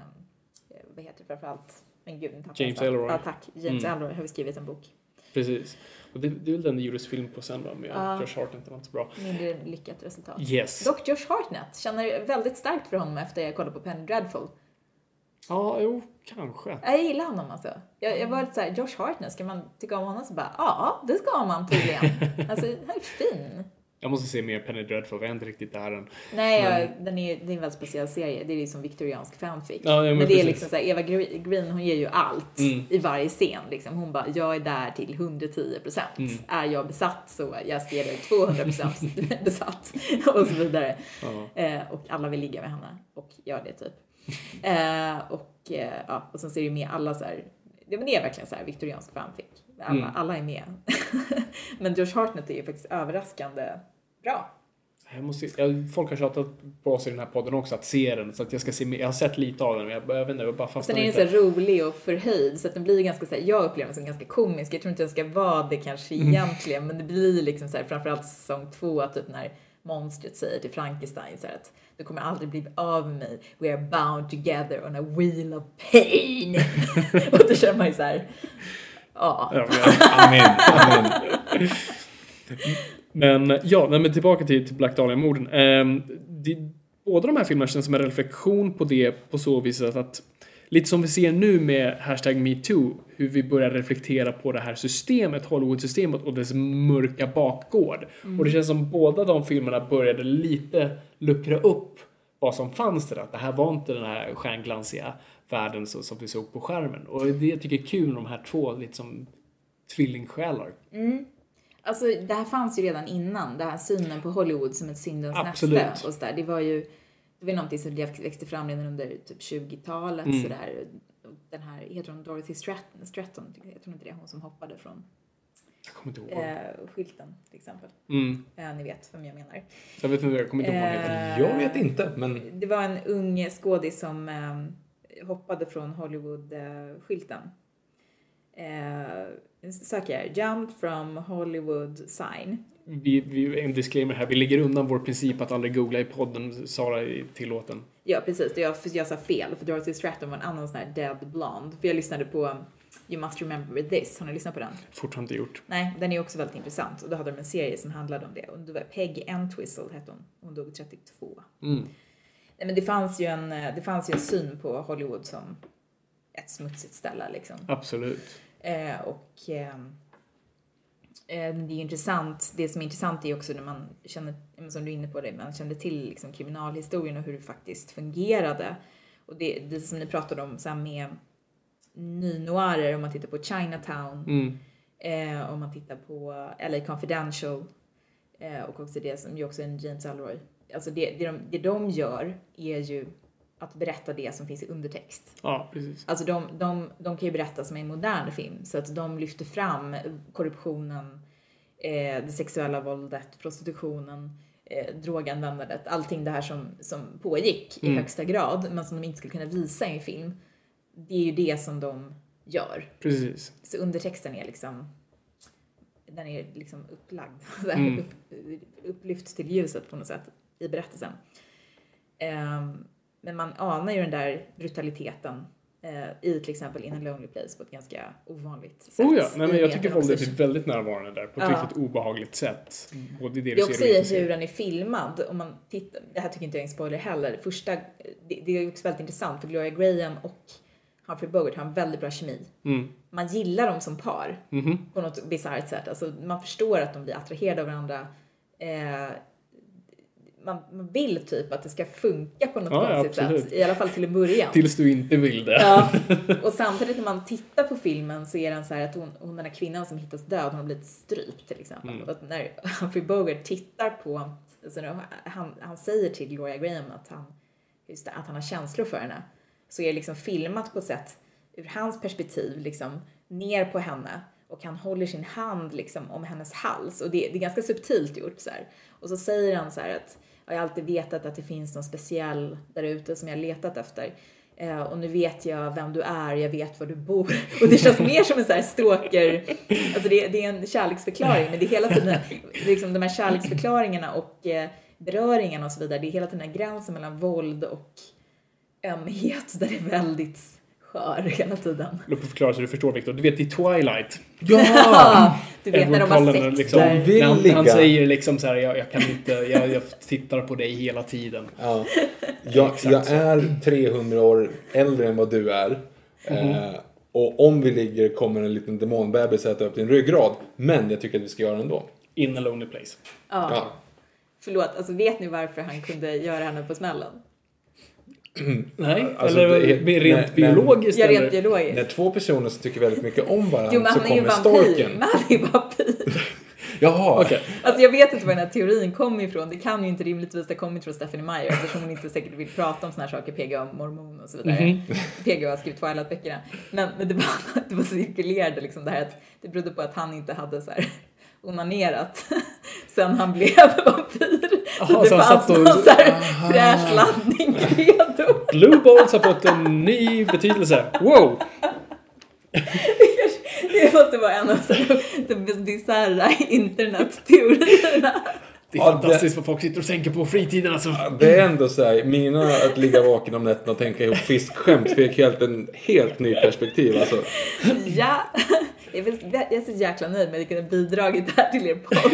vad heter det framförallt? Men gud, James. Ellroy. Ja, tack. James Mm. Ellroy har ju skrivit en bok. precis. Och det, det är väl den det gjordes film på sen va, med Ja. Josh Hartnett, det var inte så bra. Mindre lyckat resultat. Yes. Dock Josh Hartnett känner väldigt starkt för honom efter jag kollade på Penny Dreadful. Ja, jo, kanske. Jag gillar honom alltså. Jag, jag var lite såhär, Josh Hartnett, ska man tycka om honom? Så bara, ja, det ska man tydligen. alltså, han är fin. Jag måste se mer Penny Dreadful, jag är inte riktigt där än. Nej, jag, den är, det är en väldigt speciell serie. Det är liksom viktoriansk fanfic. Ja, ja, men men det är precis. liksom såhär, Eva Gre- Green hon ger ju allt Mm. i varje scen. Liksom. Hon bara, jag är där till 110 procent. Mm. Är jag besatt så jag ska ge dig 200 procent besatt. och så vidare. Ja. Eh, och alla vill ligga med henne och gör det typ. Eh, och, eh, ja, och sen så är det med alla så här, det, men det är verkligen så här viktoriansk fanfic. Alla, Mm. alla är med. men Josh Hartnett är ju faktiskt överraskande bra. Jag måste, jag, folk har tjatat på oss i den här podden också att se den, så att jag ska se. Jag har sett lite av den, men jag, jag vet inte, jag bara Sen fastnar är den så rolig och förhöjd så att den blir ganska så här, jag upplever den som ganska komisk. Jag tror inte den ska vara det kanske Mm. egentligen men det blir liksom så här framförallt säsong två typ när monstret säger till Frankenstein så att du kommer aldrig bli av med mig. We are bound together on a wheel of pain. och då känner man ju så här, ja. Ja, men- Amen. Amen. Men ja, men tillbaka till, till Black Dahlia-morden. Det- båda de här filmerna känns som en reflektion på det på så vis att, lite som vi ser nu med hashtag metoo, hur vi börjar reflektera på det här systemet, Hollywood-systemet och dess mörka bakgård. Och det känns som båda de filmerna började lite luckra upp vad som fanns där. Att det här var inte den här stjärnglansiga världen så, som vi såg på skärmen. Och det jag tycker är kul med de här två, lite som tvillingsjälar. Alltså det här fanns ju redan innan, den här synen på Hollywood som ett syndens Absolut. näste och sådär. Det var ju, det var någonting som växte fram redan under typ 20-talet Mm. sådär. den här, heter hon Dorothy Stratton? Stratton jag tror inte det är hon som hoppade från Jag kommer inte ihåg. eh, skylten till exempel. Mm. Eh, ni vet vem jag menar. Jag vet inte, jag kommer inte ihåg heter. Jag vet inte, men Det var en ung skådis som eh, hoppade från Hollywood-skylten. Eh, söker. Jumped from Hollywood sign. Vi, vi, en disclaimer här, vi lägger undan vår princip att aldrig googla i podden. Sara är tillåten. Ja, precis. Jag, jag sa fel, för Dorothy Stratton var en annan sån här dead blonde. För jag lyssnade på You must remember this. Har ni lyssnat på den? Fortfarande inte gjort. Nej, den är också väldigt intressant. Och då hade de en serie som handlade om det. Och det var Peg Entwistle hette hon. Hon dog 32. Mm. Nej, men det fanns ju en, eh, det fanns ju en syn på Hollywood som ett smutsigt ställe liksom. Absolut. Eh, och ehm, eh, det är intressant, det som är intressant är också när man känner, som du är inne på det, man kände till liksom kriminalhistorien och hur det faktiskt fungerade. Och det, det som ni pratade om så här med nynoirer, om man tittar på Chinatown, Mm. eh, om man tittar på LA Confidential eh, och också det som ju också är en James Ellroy. Alltså det, det, de, det de gör är ju att berätta det som finns i undertext. Ja, precis. Alltså de, de, de kan ju berätta som en modern film så att de lyfter fram korruptionen, eh, det sexuella våldet, prostitutionen, eh, droganvändandet, allting det här som, som pågick i Mm. högsta grad men som de inte skulle kunna visa i en film. Det är ju det som de gör. Precis. Så undertexten är liksom den är liksom upplagd, Mm. upp, upplyft till ljuset på något sätt i berättelsen. Ehm, men man anar ju den där brutaliteten eh, i till exempel In a Lonely Place på ett ganska ovanligt sätt. Oh ja, nej, men jag tycker våldet är väldigt närvarande där på ett Ja. riktigt obehagligt sätt. Både det Det du är också ser och inte i hur den är filmad. Om man tittar, det här tycker inte jag är en spoiler heller. Första, det, det är också väldigt intressant för Gloria Graham och Humphrey Bogart har en väldigt bra kemi. Mm. Man gillar dem som par Mhm. på något bisarrt sätt. Alltså, man förstår att de blir attraherade av varandra. Eh, man, vill typ att det ska funka på något Ja, ja, konstigt absolut. sätt. I alla fall till en början. Tills du inte vill det. Ja, och samtidigt när man tittar på filmen så är den så att hon, hon den här kvinnan som hittas död, hon har blivit strypt till exempel. Mm. Och när Humphrey Bogart tittar på, alltså han, han säger till Gloria Graham att han, just det, att han har känslor för henne, så är det liksom filmat på sätt ur hans perspektiv, liksom ner på henne och han håller sin hand liksom om hennes hals och det, det är ganska subtilt gjort så här. Och så säger han så här att jag har alltid vetat att det finns någon speciell där ute som jag har letat efter. Eh, och nu vet jag vem du är, jag vet var du bor. Och det känns mer som en så här stråker... alltså det, det är en kärleksförklaring men det är hela tiden, liksom de här kärleksförklaringarna och eh, beröringarna och så vidare, det är hela tiden den här gränsen mellan våld och ömhet där det är väldigt skör hela tiden. Låt mig förklara så du förstår Viktor. Du vet i Twilight. Ja! du vet när de Edward har sex liksom, där. han, han säger liksom så här, jag, jag kan inte, jag, jag tittar på dig hela tiden. Ja. Jag, jag är 300 år äldre än vad du är. Eh, och om vi ligger kommer en liten demonbebis äta upp din ryggrad. Men jag tycker att vi ska göra det ändå. In a lonely place. Ja. Ja. Förlåt, alltså vet ni varför han kunde göra henne på smällen? Nej, Alltså, eller det är- rent nej, biologiskt Ja, eller? rent biologiskt. När två personer som tycker väldigt mycket om varandra Jo, men så kommer storken. Men han är ju vampyr. Jaha. Okej. Alltså jag vet inte var den här teorin kommer ifrån. Det kan ju inte rimligtvis ha kommit från Stephanie Meyer eftersom hon inte säkert vill prata om såna här saker, PGA om mormon och så vidare. Mhm. PGA har skrivit Twilight-böckerna. Men, men det, var, det var cirkulerade liksom det här att det berodde på att han inte hade så här onanerat sen han blev vampyr. Så Jaha, det så fanns satt och- någon så här fräsch laddning redo. Blue balls har fått en ny betydelse. Wow! Det måste vara en av så de bisarra internetteorierna. Det är Ja, fantastiskt vad folk sitter och tänker på fritiden alltså. Det är ändå så här, mina att ligga vaken om nätterna och tänka ihop fiskskämt fick helt en helt ny perspektiv alltså. Ja, jag är, så jäkla nöjd med att kunde bidragit här till er podd.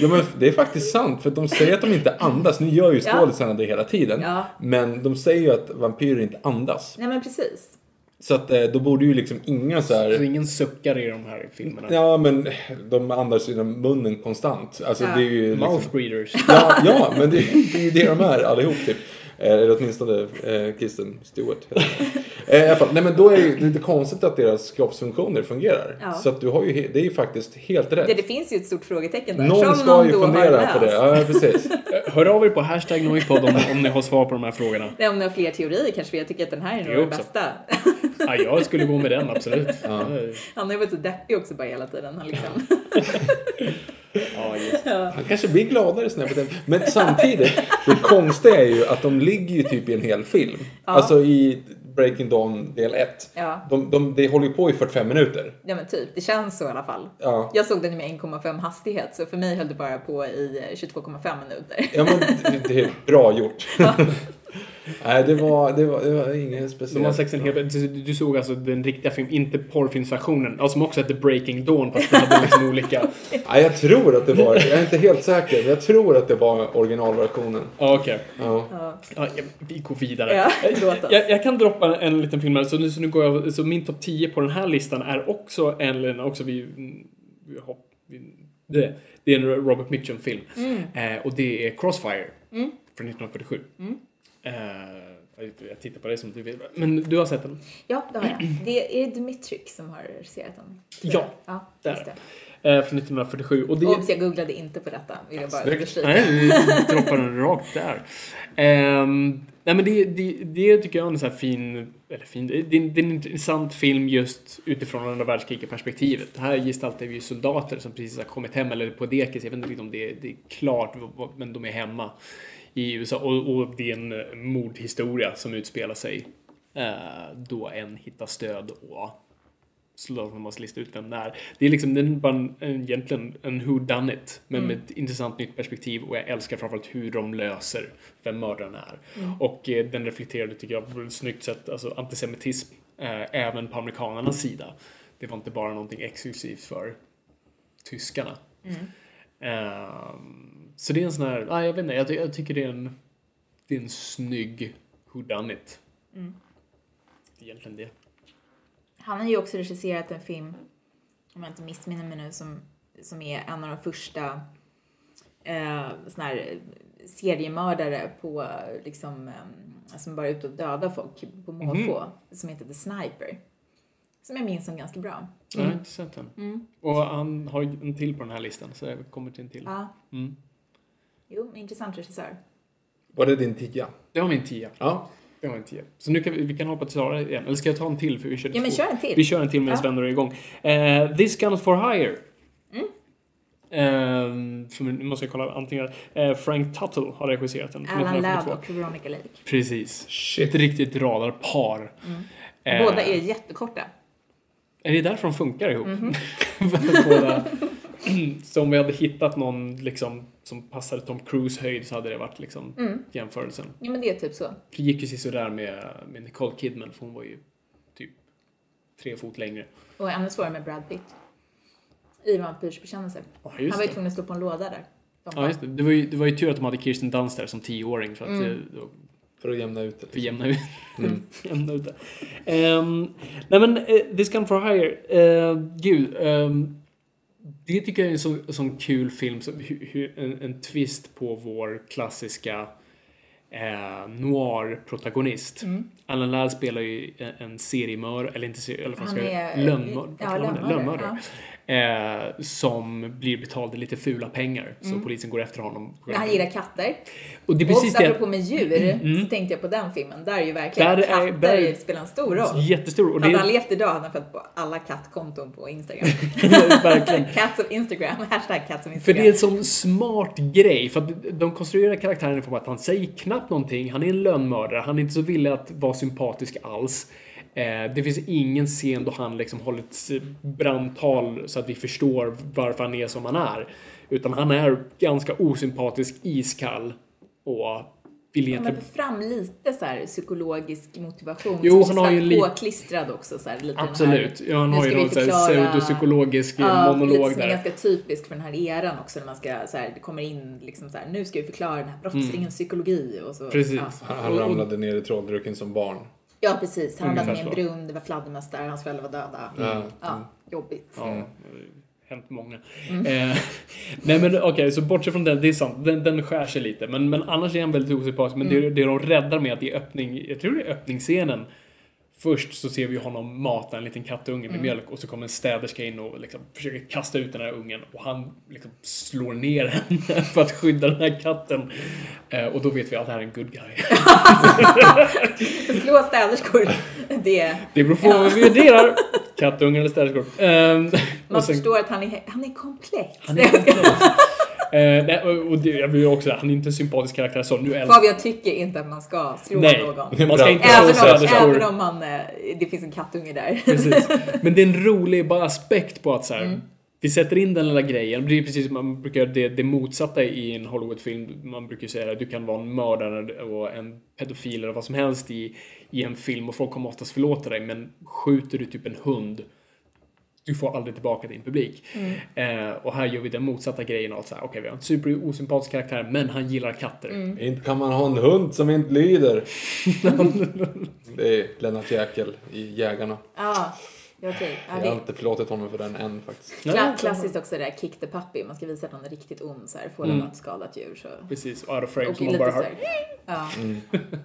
Ja, men det är faktiskt sant, för de säger att de inte andas. Nu gör ju Ja. skådisarna det hela tiden. Ja. Men de säger ju att vampyrer inte andas. Nej men precis. Så att eh, då borde ju liksom inga så Så här... ingen suckar i de här filmerna. Ja, men de andas genom munnen konstant. Alltså Ja. det är ju liksom... Mouth breeders. Ja, ja, men det, det är ju det de är allihop typ. Eh, Eller åtminstone eh, Kristen Stewart. Eh, I alla fall, nej men då är det lite konstigt att deras kroppsfunktioner fungerar. Ja. Så att du har ju, det är ju faktiskt helt rätt. Det, det finns ju ett stort frågetecken där. Någon som ska någon ju fundera på det. Ja, precis. hör av er på hashtag Noipod om, om ni har svar på de här frågorna. Nej, om ni har fler teorier kanske, för jag tycker att den här är nog den bästa. Ja, jag skulle gå med den, absolut. Ja, Han har ju varit så deppig också bara hela tiden. Han liksom. ja. Han kanske blir gladare snäppet. Men samtidigt, det konstiga är ju att de ligger ju typ i en hel film. Alltså i Breaking Dawn del 1. Ja. De, de, det håller ju på i 45 minuter. Ja men typ, det känns så i alla fall. Ja. Jag såg den med 1,5 hastighet så för mig höll det bara på i eh, 22,5 minuter. Ja men det, det är bra gjort. Nej, det var, det var, det var inget De har speciellt. sex en hel, du, du såg alltså den riktiga film, inte porrfilmsversionen, ja, som också hette Breaking Dawn fast det hade liksom olika... Nej, jag tror att det var, jag är inte helt säker, men jag tror att det var originalversionen. Ja, okej. Ja. Ja, ja, vi går vidare. Ja, låt oss. Jag, jag kan droppa en liten film här. Så nu, så nu går jag, så min topp 10 på den här listan är också en, också vi, vi hopp, vi, det, det är en Robert Mitchum-film. Eh, och det är Crossfire från 1947. Eh, jag- jag tittar på dig som du vill. Men du har sett den? Ja, det har jag. Det är Dimitrik som har regisserat den. Ja, ja där. just det. Eh, från 1947. Och det, Obs, jag googlade inte på detta. Vill jag bara understryka. Nej, vi droppar den rakt där. Ehm, nej men det, det, det tycker jag är en här fin, eller fin, det, det är en intressant film just utifrån andra världskriget-perspektivet. Här gestaltar vi ju soldater som precis har kommit hem, eller på dekis, jag vet inte om det, det är klart, men de är hemma i USA. Och, och det är en eh, mordhistoria som utspelar sig eh, då en hittar stöd och soldaterna måste lista ut vem det är. Det är liksom, den är bara en, en, egentligen en who done it men med ett intressant nytt perspektiv och jag älskar framförallt hur de löser vem mördaren är. Och eh, den reflekterade, tycker jag, på ett snyggt sätt, alltså antisemitism eh, även på amerikanernas sida. Det var inte bara någonting exklusivt för tyskarna. Ehm, så det är en sån här, nej jag vet inte, jag, jag tycker det är en, det är en snygg who done it. Egentligen det. Han har ju också regisserat en film, om jag inte missminner mig nu, som, som är en av de första eh, sån här seriemördare på liksom, eh, som bara är ute och dödar folk på måfå, som heter The Sniper. Som jag minns som ganska bra. Jag har inte sett den. Och han har en till på den här listan, så jag kommer till en till. Ja. Mm. Jo, intressant regissör. Var det din tia? Det var min tia. Ja. Det var min tia. Så nu kan vi, vi kan hoppa till Sara igen. Eller ska jag ta en till? För vi körde Ja, men kör en till. Vi kör en till medan Ja. Sven är igång. Eh, This Guns for Hire. Eh, som, nu måste jag kolla antingen. Eh, Frank Tuttle har regisserat den. Alan 1942. Ladd och Veronica Lake. Precis. Shit. Ett riktigt radarpar. Eh, Båda är jättekorta. Är det därför de funkar ihop? Mhm. Båda. Så om vi hade hittat någon liksom, som passade Tom Cruise höjd så hade det varit liksom, Mm. jämförelsen. Ja, men det är typ så. Det gick ju sådär med, med Nicole Kidman för hon var ju typ tre fot längre. Och ännu svårare med Brad Pitt. I Vampyrsbekännelser. Ja, Han var ju det. tvungen att stå på en låda där. Ja, just det. Det var, ju, det var ju tur att de hade Kirsten Dunst där som tioåring för att Mm. då För att jämna ut det. för jämna ut, jämna ut det. Um, nej men, uh, This Gun for Hire, uh, gud. ehm, det tycker jag är en så, sån kul film, hu, en, en twist på vår klassiska eh, noir-protagonist. Alan Ladd spelar ju en, seriemördare, eller inte serie, eller vad Han ska jag är- lönnmördare, ja, lönnmördare. Eh, som blir betald lite fula pengar. Mm. Så polisen går efter honom. Men han gillar katter. Och det är Och precis det. apropå med djur så tänkte jag på den filmen. Där är ju verkligen Där är- katter där- spelar en stor roll. Jättestor. Och det Hade är han levt idag hade han fått på alla kattkonton på Instagram. verkligen. Cats of Instagram, hashtag cats of För Instagram. det är en sån smart grej. För att de konstruerar karaktären i form att han säger knappt någonting. Han är en lönnmördare. Han är inte så villig att vara sympatisk alls. Eh, det finns ingen scen då han liksom håller ett brandtal så att vi förstår varför han är som han är. Utan han är ganska osympatisk, iskall och vill egentligen få fram lite så här psykologisk motivation. Jo, han har ju så li- påklistrad också. Så här, lite den här- Absolut. Ja, han har ju någon förklara- pseudopsykologisk Ja, monolog lite som är ganska typisk för den här eran också när man ska så här, det kommer in liksom så här, nu ska vi förklara den här brottslingens psykologi och så. Mm. Precis. Ja. Han, han ramlade ner i trolldrucken som barn. Ja, precis. Han hade med i en brunn, det var fladdermöss där, hans föräldrar var döda. Ja. Ja, jobbigt. Ja, hänt många. Eh, nej men okej, så bortsett från den, det är sant, den, den skär sig lite. Men, men annars är han väldigt osympatisk. Men det, det de räddar med att i öppning, jag tror det är öppningsscenen Först så ser vi honom mata en liten kattunge med mjölk och så kommer en städerska in och liksom försöker kasta ut den här ungen och han liksom slår ner henne för att skydda den här katten. Eh, och då vet vi att det här är en good guy. Slå städerskor. Det, Det beror på vad vi värderar. Kattungar eller städerskor. Ehm, man sen- förstår att han är, han är komplex. Han är komplex. Eh, nej, och det, jag vill också, han är inte en sympatisk karaktär så. Nu älskar Fabian tycker inte att man ska slå Nej, någon. man ska inte slå Även om, städerskor. även om man, eh, det finns en kattunge där. Precis. Men det är en rolig bara aspekt på att så här, Mm. vi sätter in den lilla grejen. Det är precis som man brukar göra det, det motsatta i en Hollywoodfilm. Man brukar säga att du kan vara en mördare och en pedofil eller vad som helst i, i en film och folk kommer oftast förlåta dig. Men skjuter du typ en hund du får aldrig tillbaka din publik. Mm. Eh, och här gör vi den motsatta grejen av så här, okej vi har en super osympatisk karaktär men han gillar katter. Mm. Inte kan man ha en hund som inte lyder. det är Lennart Jäkel i Jägarna. Ja, okej. Ja, Jag har det inte förlåtit honom för den än faktiskt. Kla- klassiskt också det där kick the puppy. Man ska visa att någon är riktigt ond så här. Får Mm. mm. något skadat djur så. Precis, och out of frame som man bara här. Ja. Ja.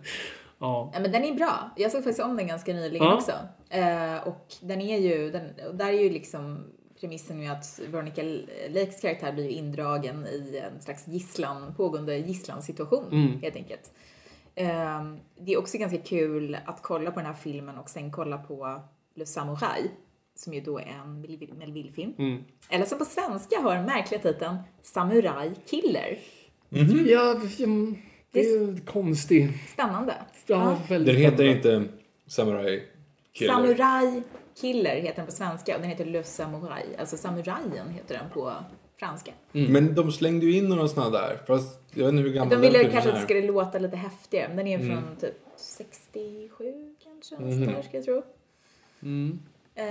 ja, men den är bra. Jag såg faktiskt om den ganska nyligen Ja. också. Eh, och den är ju, den, och där är ju liksom premissen ju att Veronica Lakes karaktär blir indragen i en slags gisslan, pågående gisslansituation Mm. helt enkelt. Eh, det är också ganska kul att kolla på den här filmen och sen kolla på Le Samurai som ju då är en Melville-film. Mm. Eller som på svenska har den märkliga titeln Samurai Killer. Ja, mm, det är ju konstigt. Spännande. Ja, väldigt Den heter inte Samurai Killer. Samurai Killer heter den på svenska och den heter Le Samurai. Alltså samurajen heter den på franska. Men de slängde ju in några sådana där. Fast jag vet inte hur gammal De ville kanske att det är. skulle låta lite häftigare, men den är från typ 67 kanske, någonstans ska jag tro. Mm. Eh,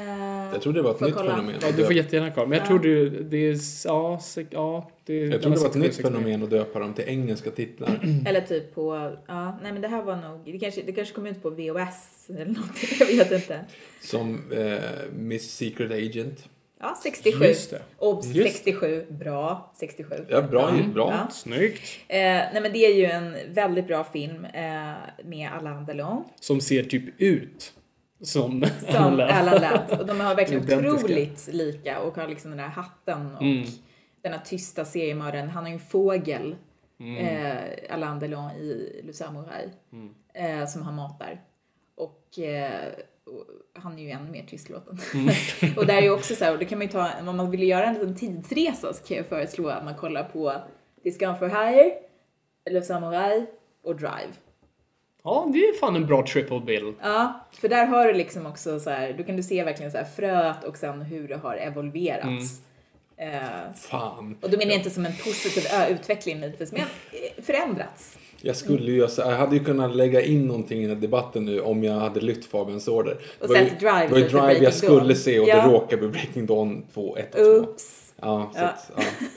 Jag trodde det var ett nytt kolla. fenomen. Ja, du får jättegärna kolla. Men jag Ja. tror det, det är... Ja, ja det, Jag trodde det var ett nytt 67. fenomen att döpa dem till engelska titlar. Eller typ på, ja, nej men det här var nog, det kanske, det kanske kom ut på VHS eller någonting, jag vet inte. Som eh, Miss Secret Agent. Ja, 67. Just det. Obs, Just. 67. Bra, 67. Ja, bra. bra. Ja. Snyggt. Eh, nej men det är ju en väldigt bra film eh, med Alain Delon Som ser typ ut som som alla. Alain Ladd. Och de har verkligen Identiska. otroligt lika och har liksom den där hatten och Mm. den här tysta seriemördaren. Han har ju en fågel, Mm. eh, Alain Delon i Le Samurai, eh, som han matar. Och, eh, och han är ju ännu mer tystlåten. Mm. och där är ju också så här, och det kan man ju ta, om man vill göra en liten tidsresa så kan jag föreslå att man kollar på Discount for Hire, Le Samurai och Drive. Ja, det är fan en bra triple bill. Ja, för där har du liksom också så här, då kan du se verkligen så här fröet och sen hur det har evolverats. Mm. Eh, Fan. och då menar jag inte som en positiv utveckling givetvis, men eh, förändrats. Jag skulle ju, jag hade ju kunnat lägga in någonting i den här debatten nu om jag hade lytt Fabians order. Och sett Drive Det var ju Drive jag skulle Dawn. se och Ja. det råkade bli Breaking Dawn 2, 1 och 2. Oops. Ja, så Ja. att,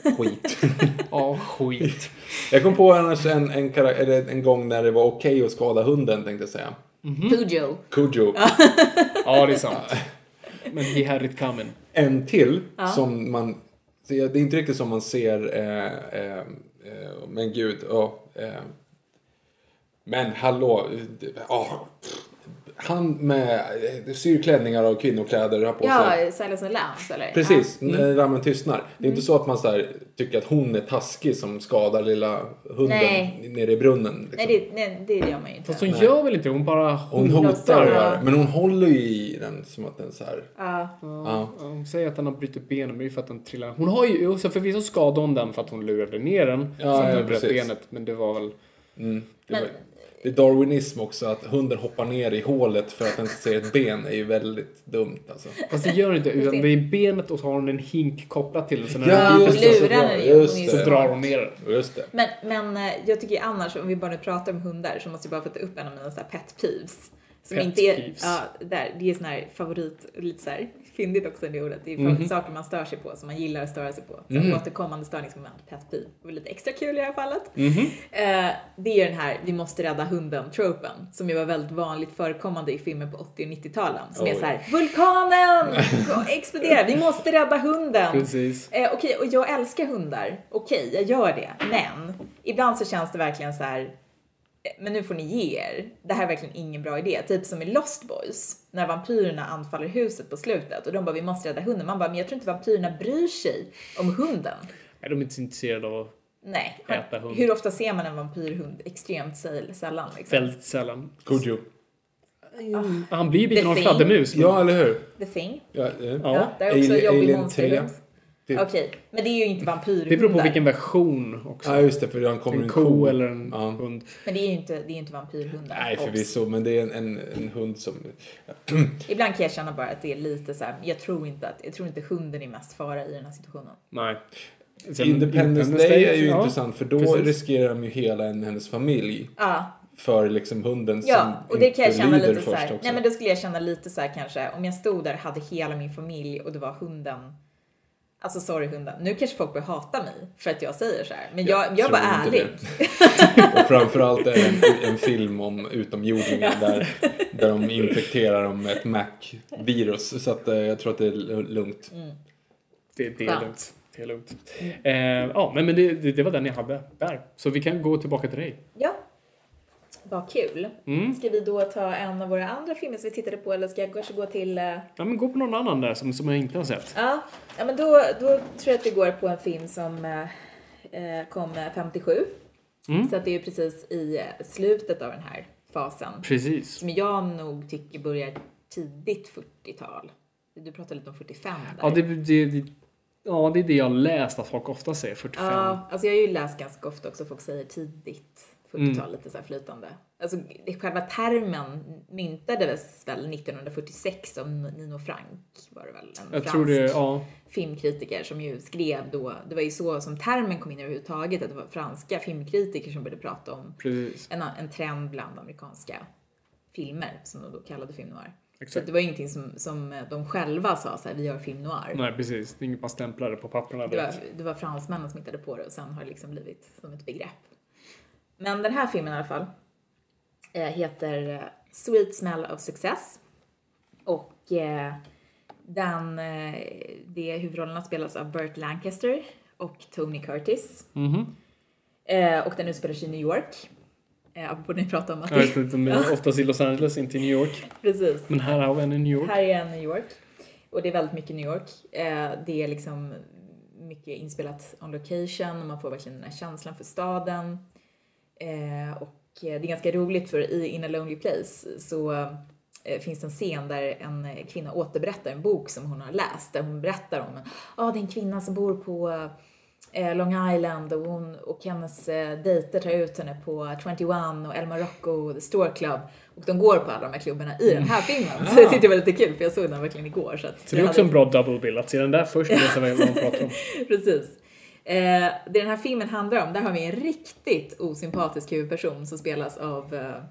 ja, skit. Ja, skit. Jag kom på annars en, en, eller en gång när det var okej att skada hunden tänkte jag säga. Cujo. Cujo. Ja, det är sant. Men he had it coming. En till som man... Det är inte riktigt som man ser... Eh, eh, eh, men gud, ja. Eh, men hallå. ja, han med eh, syr klänningar och kvinnokläder har på sig. Ja, Silence and Lambs eller? Precis, Ja. när rammen tystnar. Det är inte så att man så här, tycker att hon är taskig som skadar lilla hunden Nej. nere i brunnen. Liksom. Nej, det, nej, det gör man ju inte. Fast hon gör väl inte? Hon bara... Hon Hon hotar ja. Men hon håller ju i den som att den så här... Ja. Ja. Hon säger att den har brutit benen, men det är för att den trillar. Hon har ju, så förvisso skadade hon den för att hon lurade ner den. Ja, så att ja, den bröt precis. benet, men det var väl... Mm, det, Men- var, det är darwinism också, att hunden hoppar ner i hålet för att den ser ett ben är ju väldigt dumt alltså. Fast det gör det inte, utan det är benet och så har hon en hink kopplat till det. Så när Ja, den biter så, så den så det. drar hon ner den. Men, men eh, jag tycker annars, om vi bara pratar om hundar, så måste jag bara få ta upp en av mina så här pet peeves. Som Pet inte är, peeves. ja, där, det är sån här favorit, lite så här fyndigt också det ordet. Det är Mhm. saker man stör sig på, som man gillar att störa sig på. Så mm. återkommande störningsmoment, pet peeve. Det var lite extra kul i det här fallet. Mhm. Eh, det är den här, vi måste rädda hunden-tropen, som ju var väldigt vanligt förekommande i filmer på 80 och 90-talen. Som är Oj. så här, vulkanen exploderar, vi måste rädda hunden. Precis. Eh, Okej, och jag älskar hundar. Okej, jag gör det. Men ibland så känns det verkligen så här. men nu får ni ge er. Det här är verkligen ingen bra idé. Typ som i Lost Boys, när vampyrerna anfaller huset på slutet och de bara vi måste rädda hunden. Man bara, men jag tror inte vampyrerna bryr sig om hunden. Nej, de är inte så intresserade av Nej. Äta hund. Hur ofta ser man en vampyrhund? Extremt säl- sällan. Liksom. väldigt sällan. Cujo. Han blir ju biten av en fladdermus. Ja, eller hur? The Thing. Ja, eh. Ja. Ja, det är också Alien- jobbig Alien monsterhund. 3. Det- Okej, men det är ju inte vampyrhundar. Det beror på vilken version också. Ja, just det, för han kommer en en ko eller en Ja. hund. Men det är ju inte, det är inte vampyrhundar. Nej, förvisso, men det är en, en, en hund som... Ibland kan jag känna bara att det är lite så här, jag tror inte att, jag tror inte hunden är mest fara i den här situationen. Nej. Sen Independence Day är ju ja. intressant för då precis. riskerar de ju hela en, hennes familj Ja, för liksom hunden ja, som och det kan jag känna lyder lite så här. Nej men då skulle jag känna lite så här kanske, om jag stod där hade hela min familj och det var hunden Alltså sorry hunden, nu kanske folk börjar hata mig för att jag säger så här. Men jag, jag, var tror inte ärlig. och framförallt är det en, en film om utomjordingar där, där de infekterar dem med ett Mac-virus. Så att, eh, jag tror att det är lugnt. Det, det är lugnt. Det är lugnt. Eh, ja, men, men det, det, det var den jag hade där. Så vi kan gå tillbaka till dig. Ja. Vad kul. Mm. Ska vi då ta en av våra andra filmer som vi tittade på eller ska jag kanske gå till... eh, Ja, men gå på någon annan där som, som jag inte har sett. Ja, ja men då, då tror jag att vi går på en film som eh, eh, kom eh, 57. Mm. Så att det är ju precis i eh, slutet av den här fasen. Precis. Som jag nog tycker börjar tidigt 40-tal. Du pratade lite om 45 där. Ja, det, det, det, ja, det är det jag läst att folk ofta säger. 45. Ja, alltså jag har ju läst ganska ofta också folk säger tidigt 40-tal, Mm. lite så här flytande. Alltså själva termen myntades väl 1946 av Nino Frank var det väl? En jag fransk det, ja. filmkritiker som ju skrev då, det var ju så som termen kom in överhuvudtaget, att det var franska filmkritiker som började prata om Precis. en, en trend bland amerikanska filmer som de då kallade film noir. Så Exakt. att det var ingenting som, som de själva sa så här, vi gör film noir. Nej, precis. Det är inget man stämplar det på papperna. Det var, det var fransmännen som hittade på det och sen har det liksom blivit som ett begrepp. Men den här filmen i alla fall eh, heter eh, Sweet Smell of Success. Och eh, den, eh, det huvudrollerna spelas av Burt Lancaster och Tony Curtis. Mhm. Eh, och den utspelar sig i New York. Eh, apropå när ni pratade om att inte, de är oftast i Los Angeles, inte i New York. Precis. Men här har vi en i New York. Här är en New York. Och det är väldigt mycket New York. Eh, det är liksom mycket inspelat on location och man får verkligen den här känslan för staden. Eh, och eh, det är ganska roligt för i In a Lonely Place så eh, finns det en scen där en kvinna återberättar en bok som hon har läst där hon berättar om ah, det är en kvinna som bor på eh, Long Island och, hon, och hennes eh, dejter tar ut henne på 21 och El Morocco The Store Club och de går på alla de här klubbarna i den här filmen. Så det tyckte jag var lite kul för jag såg den verkligen igår. Så, att Så det är också en hade- bra double bill. Att se den där först och läsa vad de pratar om. Precis. Eh, det den här filmen handlar om, där har vi en riktigt osympatisk huvudperson som spelas av eh,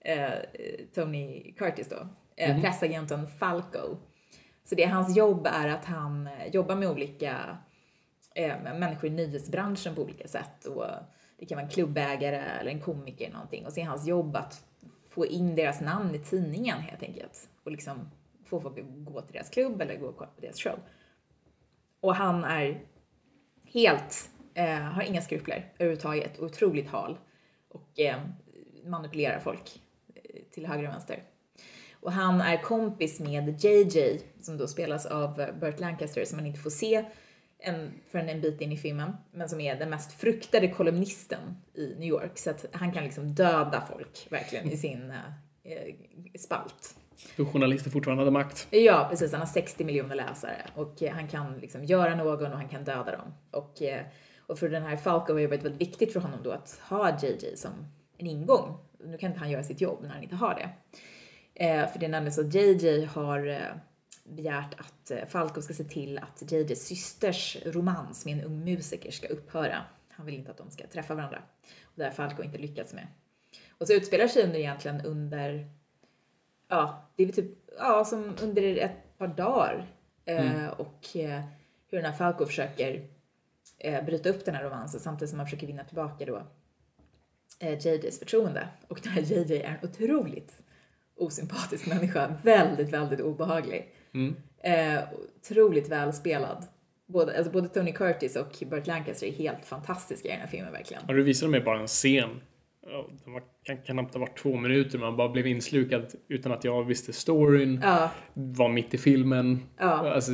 eh, Tony Curtis då, eh, pressagenten Falco. Så det hans jobb är att han eh, jobbar med olika eh, människor i nyhetsbranschen på olika sätt. Och det kan vara en klubbägare eller en komiker eller någonting. Och så är hans jobb att få in deras namn i tidningen helt enkelt. Och liksom få folk att gå till deras klubb eller gå och kolla på deras show. Och han är helt, eh, har inga skrupler överhuvudtaget, otroligt hal och eh, manipulerar folk eh, till höger och vänster. Och han är kompis med JJ som då spelas av Burt Lancaster som man inte får se en, förrän en bit in i filmen, men som är den mest fruktade kolumnisten i New York. Så att han kan liksom döda folk verkligen i sin eh, eh spalt. Då journalister fortfarande hade makt. Ja, precis. Han har 60 miljoner läsare och eh, han kan liksom göra någon och han kan döda dem. Och, eh, och för den här Falco har det varit väldigt viktigt för honom då att ha JJ som en ingång. Nu kan inte han göra sitt jobb när han inte har det. Eh, för det är nämligen så att JJ har begärt att Falco ska se till att JJs systers romans med en ung musiker ska upphöra. Han vill inte att de ska träffa varandra. Och det har Falco inte lyckats med. Och så utspelar sig under egentligen under ja, det är typ, ja, som under ett par dagar. Eh, och eh, hur den här Falco försöker eh, bryta upp den här romansen samtidigt som han försöker vinna tillbaka då eh, JJs förtroende. Och den här JJ är en otroligt osympatisk människa, väldigt, väldigt obehaglig. Eh, otroligt välspelad. Både, alltså både Tony Curtis och Burt Lancaster är helt fantastiska i den här filmen verkligen. Ja, du visade mig bara en scen ja, den var, kan, knappt ha varit två minuter, man bara blev inslukad utan att jag visste storyn, Ja, var mitt i filmen. Ja. Alltså,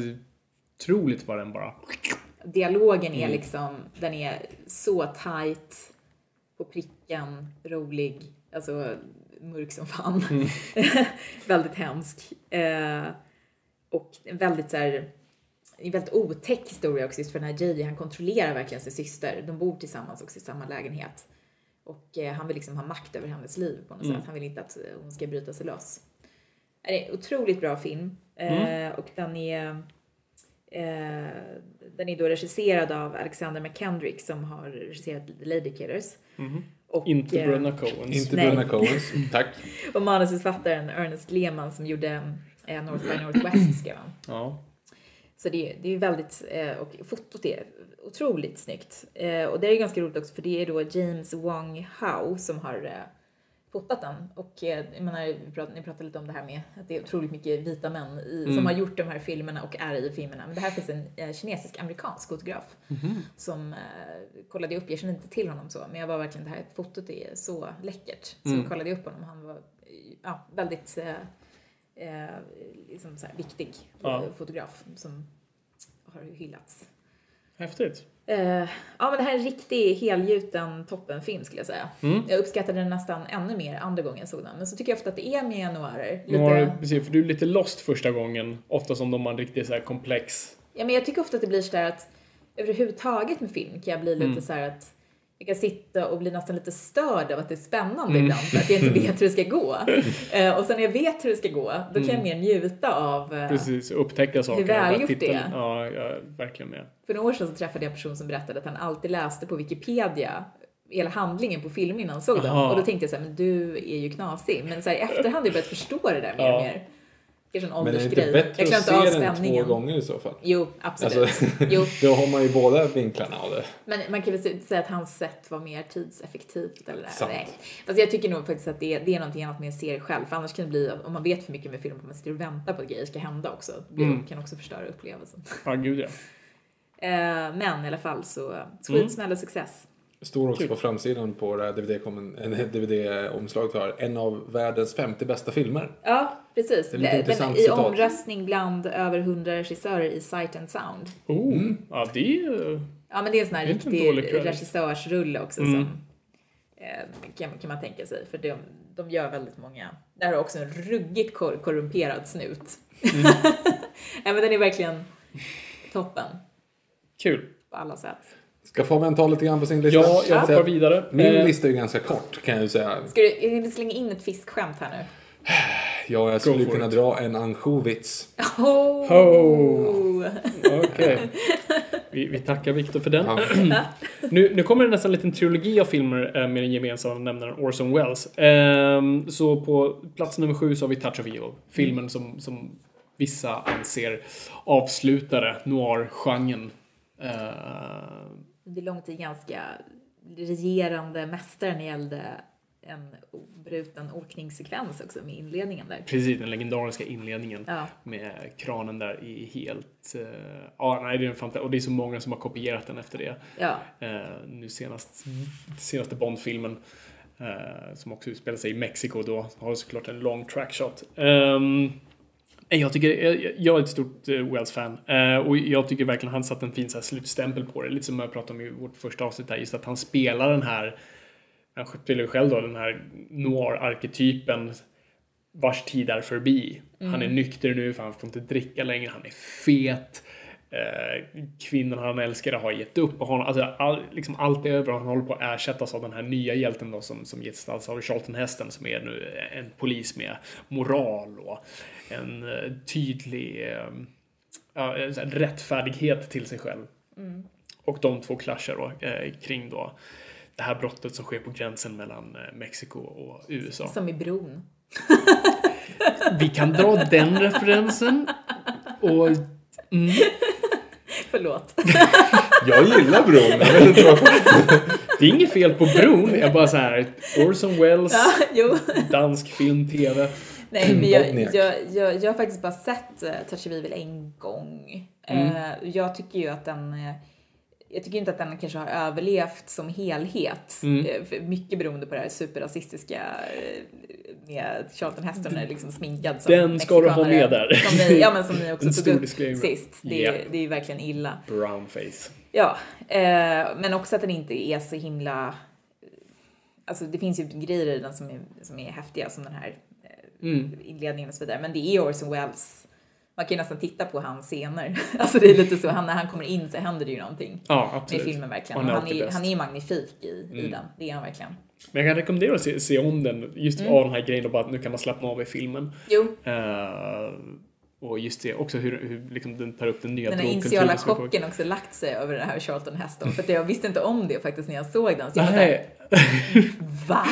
otroligt var den bara. dialogen Mm. är liksom, den är så tight, på pricken, rolig, alltså mörk som fan. Mm. väldigt hemsk. Eh, och väldigt så här, en väldigt otäck historia också just för den här JJ, han kontrollerar verkligen sin syster. De bor tillsammans också i samma lägenhet. Och eh, han vill liksom ha makt över hennes liv på något Mm. sätt. Han vill inte att eh, hon ska bryta sig loss. Det är en otroligt bra film. Eh, Mm. och den är Eh, den är då regisserad av Alexander McKendrick som har regisserat The Lady Killers. Och, Mhm. Inte eh, bröderna Coens. Inte Nej. Coens. Tack. Och manusförfattaren Ernest Lehman som gjorde eh, North by Northwest skrev han. Ja. Så det, är- det är väldigt, eh, och fotot är otroligt snyggt. Eh, och det är ganska roligt också för det är då James Wong Howe som har eh, fotat den. Och eh, jag menar, vi prat, ni pratade lite om det här med att det är otroligt mycket vita män i, som har gjort de här filmerna och är i filmerna. Men det här finns en eh, kinesisk-amerikansk fotograf som eh, kollade upp, jag känner inte till honom så, men jag var verkligen, det här fotot är så läckert. Så kollade jag upp honom, han var ja, väldigt eh, eh, liksom så viktig Ja. eh, fotograf som har hyllats. Häftigt. Eh, ja men det här är en riktig helgjuten toppenfilm skulle jag säga. Mm. Jag uppskattade den nästan ännu mer andra gången jag såg den. Men så tycker jag ofta att det är med noirer. Har, Lite, precis, för du är lite lost första gången, ofta som de har en riktigt så här komplex. ja men jag tycker ofta att det blir sådär att överhuvudtaget med film kan jag bli Mm. lite så här att jag kan sitta och bli nästan lite störd av att det är spännande Mm. ibland för att jag inte vet hur det ska gå. Eh, och sen när jag vet hur det ska gå, då kan jag mer njuta av eh, Precis, upptäcka saker. och bara välgjort det är. Ja, jag är verkligen med. För några år sedan så träffade jag en person som berättade att han alltid läste på Wikipedia hela handlingen på film innan han såg den. Och då tänkte jag så här, men du är ju knasig. Men så här, i efterhand har jag börjat förstå det där mer Ja. Mer. Kanske en Men är det åldersgrej. inte bättre jag att se den två gånger i så fall? Jo, absolut. Alltså, Jo. då har man ju båda vinklarna av det. Men man kan väl se- säga att hans sätt var mer tidseffektivt eller Sant. nej. Fast jag tycker nog faktiskt att det är, det är någonting annat med en serie själv. För annars kan det bli, om man vet för mycket med film, att man sitter och väntar på att grejer ska hända också. Det Mm. kan också förstöra upplevelsen. Ja, gud ja. Eh, men i alla fall så, Mm. skitsmäll och success. Står också Kul. på framsidan på det här DVD-omslaget har en av världens 50 bästa filmer. Ja, precis. Det är lite I citat. omröstning bland över 100 regissörer i Sight and Sound. Oh, ja det är ju... Ja, men det är en sån här är riktig regissörsrulle också Mm. som eh, kan, kan man tänka sig. För de, de gör väldigt många. Där har också en ruggigt kor korrumperad snut. Mm. ja, men den är verkligen toppen Kul. på alla sätt. Ska Fabian ta lite grann på sin lista? Ja, jag hoppar vidare. Min Eh, lista är ju ganska kort kan jag ju säga. Ska du, slänga in ett fiskskämt här nu? Ja, jag skulle kunna it. dra en ansjovits. Oh! Ho! Okej. Vi, vi tackar Viktor för den. Ja. nu, nu kommer det nästan en liten trilogi av filmer eh, med den gemensamma nämnaren Orson Welles. Ehm, så på plats nummer sju så har vi Touch of Evil. Filmen som, som vissa anser avslutade noir-genren. Ehm, Under lång tid ganska regerande mästare när det gällde en obruten åkningssekvens också med inledningen där. precis, den legendariska inledningen. Ja. Med kranen där i helt... eh, Ja, nej, det är en fanta- Och det är så många som har kopierat den efter det. Ja, Eh, nu senast, senaste Bond-filmen eh, som också utspelar sig i Mexiko då har såklart en lång trackshot. Um, jag, tycker, jag, jag är ett stort uh, Wells-fan eh, och jag tycker verkligen han satt en fin så här, slutstämpel på det. Lite som jag pratade om i vårt första avsnitt här, just att han spelar den här, han spelar ju själv då den här noir-arketypen vars tid är förbi. Han är nykter nu för han får inte dricka längre, han är fet. Eh, kvinnan han älskade har gett upp och honom, alltså, all, liksom allt är över och han håller på att ersättas av den här nya hjälten då som, som gestaltas av Charlton Heston som är nu en polis med moral och en eh, tydlig ja, här rättfärdighet till sig själv. Och de två clashar då eh, kring då det här brottet som sker på gränsen mellan Mexiko och USA. som i bron. Vi kan dra den referensen. Och Förlåt. Jag gillar bron. Jag vet inte varför. det är inget fel på bron. Jag bara så här, Orson Welles, ja, jo. dansk film, TV. Nej, men jag, jag, jag, jag har faktiskt bara sett uh, Touch of Evil en gång. Mm. Eh, jag tycker ju att den... eh, jag tycker inte att den kanske har överlevt som helhet. Mm. Mycket beroende på det här superrasistiska med Charlton Heston är liksom sminkad som Den ska du ha med där. Som ni, ja men som ni också tog upp sist. Det, är- Ja. det är ju verkligen illa. Brownface. Ja, eh, men också att den inte är så himla... Alltså det finns ju grejer i den som är, som är häftiga som den här eh, Mm. inledningen och så vidare. Men det är Orson Welles. Man kan ju nästan titta på hans scener. Alltså det är lite så, han, när han kommer in så händer det ju någonting. Ja, Med absolut. filmen verkligen. Han är han, är. Mm. han är magnifik i, i den. Det är han verkligen. Men jag kan rekommendera att se, se om den just Mm. av den här grejen och bara att nu kan man slappna av i filmen. Jo, Eh, och just det också hur, hur liksom den tar upp den nya den här initiala chocken också lagt sig över den här Charlton Heston. För jag visste inte om det faktiskt när jag såg den. Så jag Nej, va?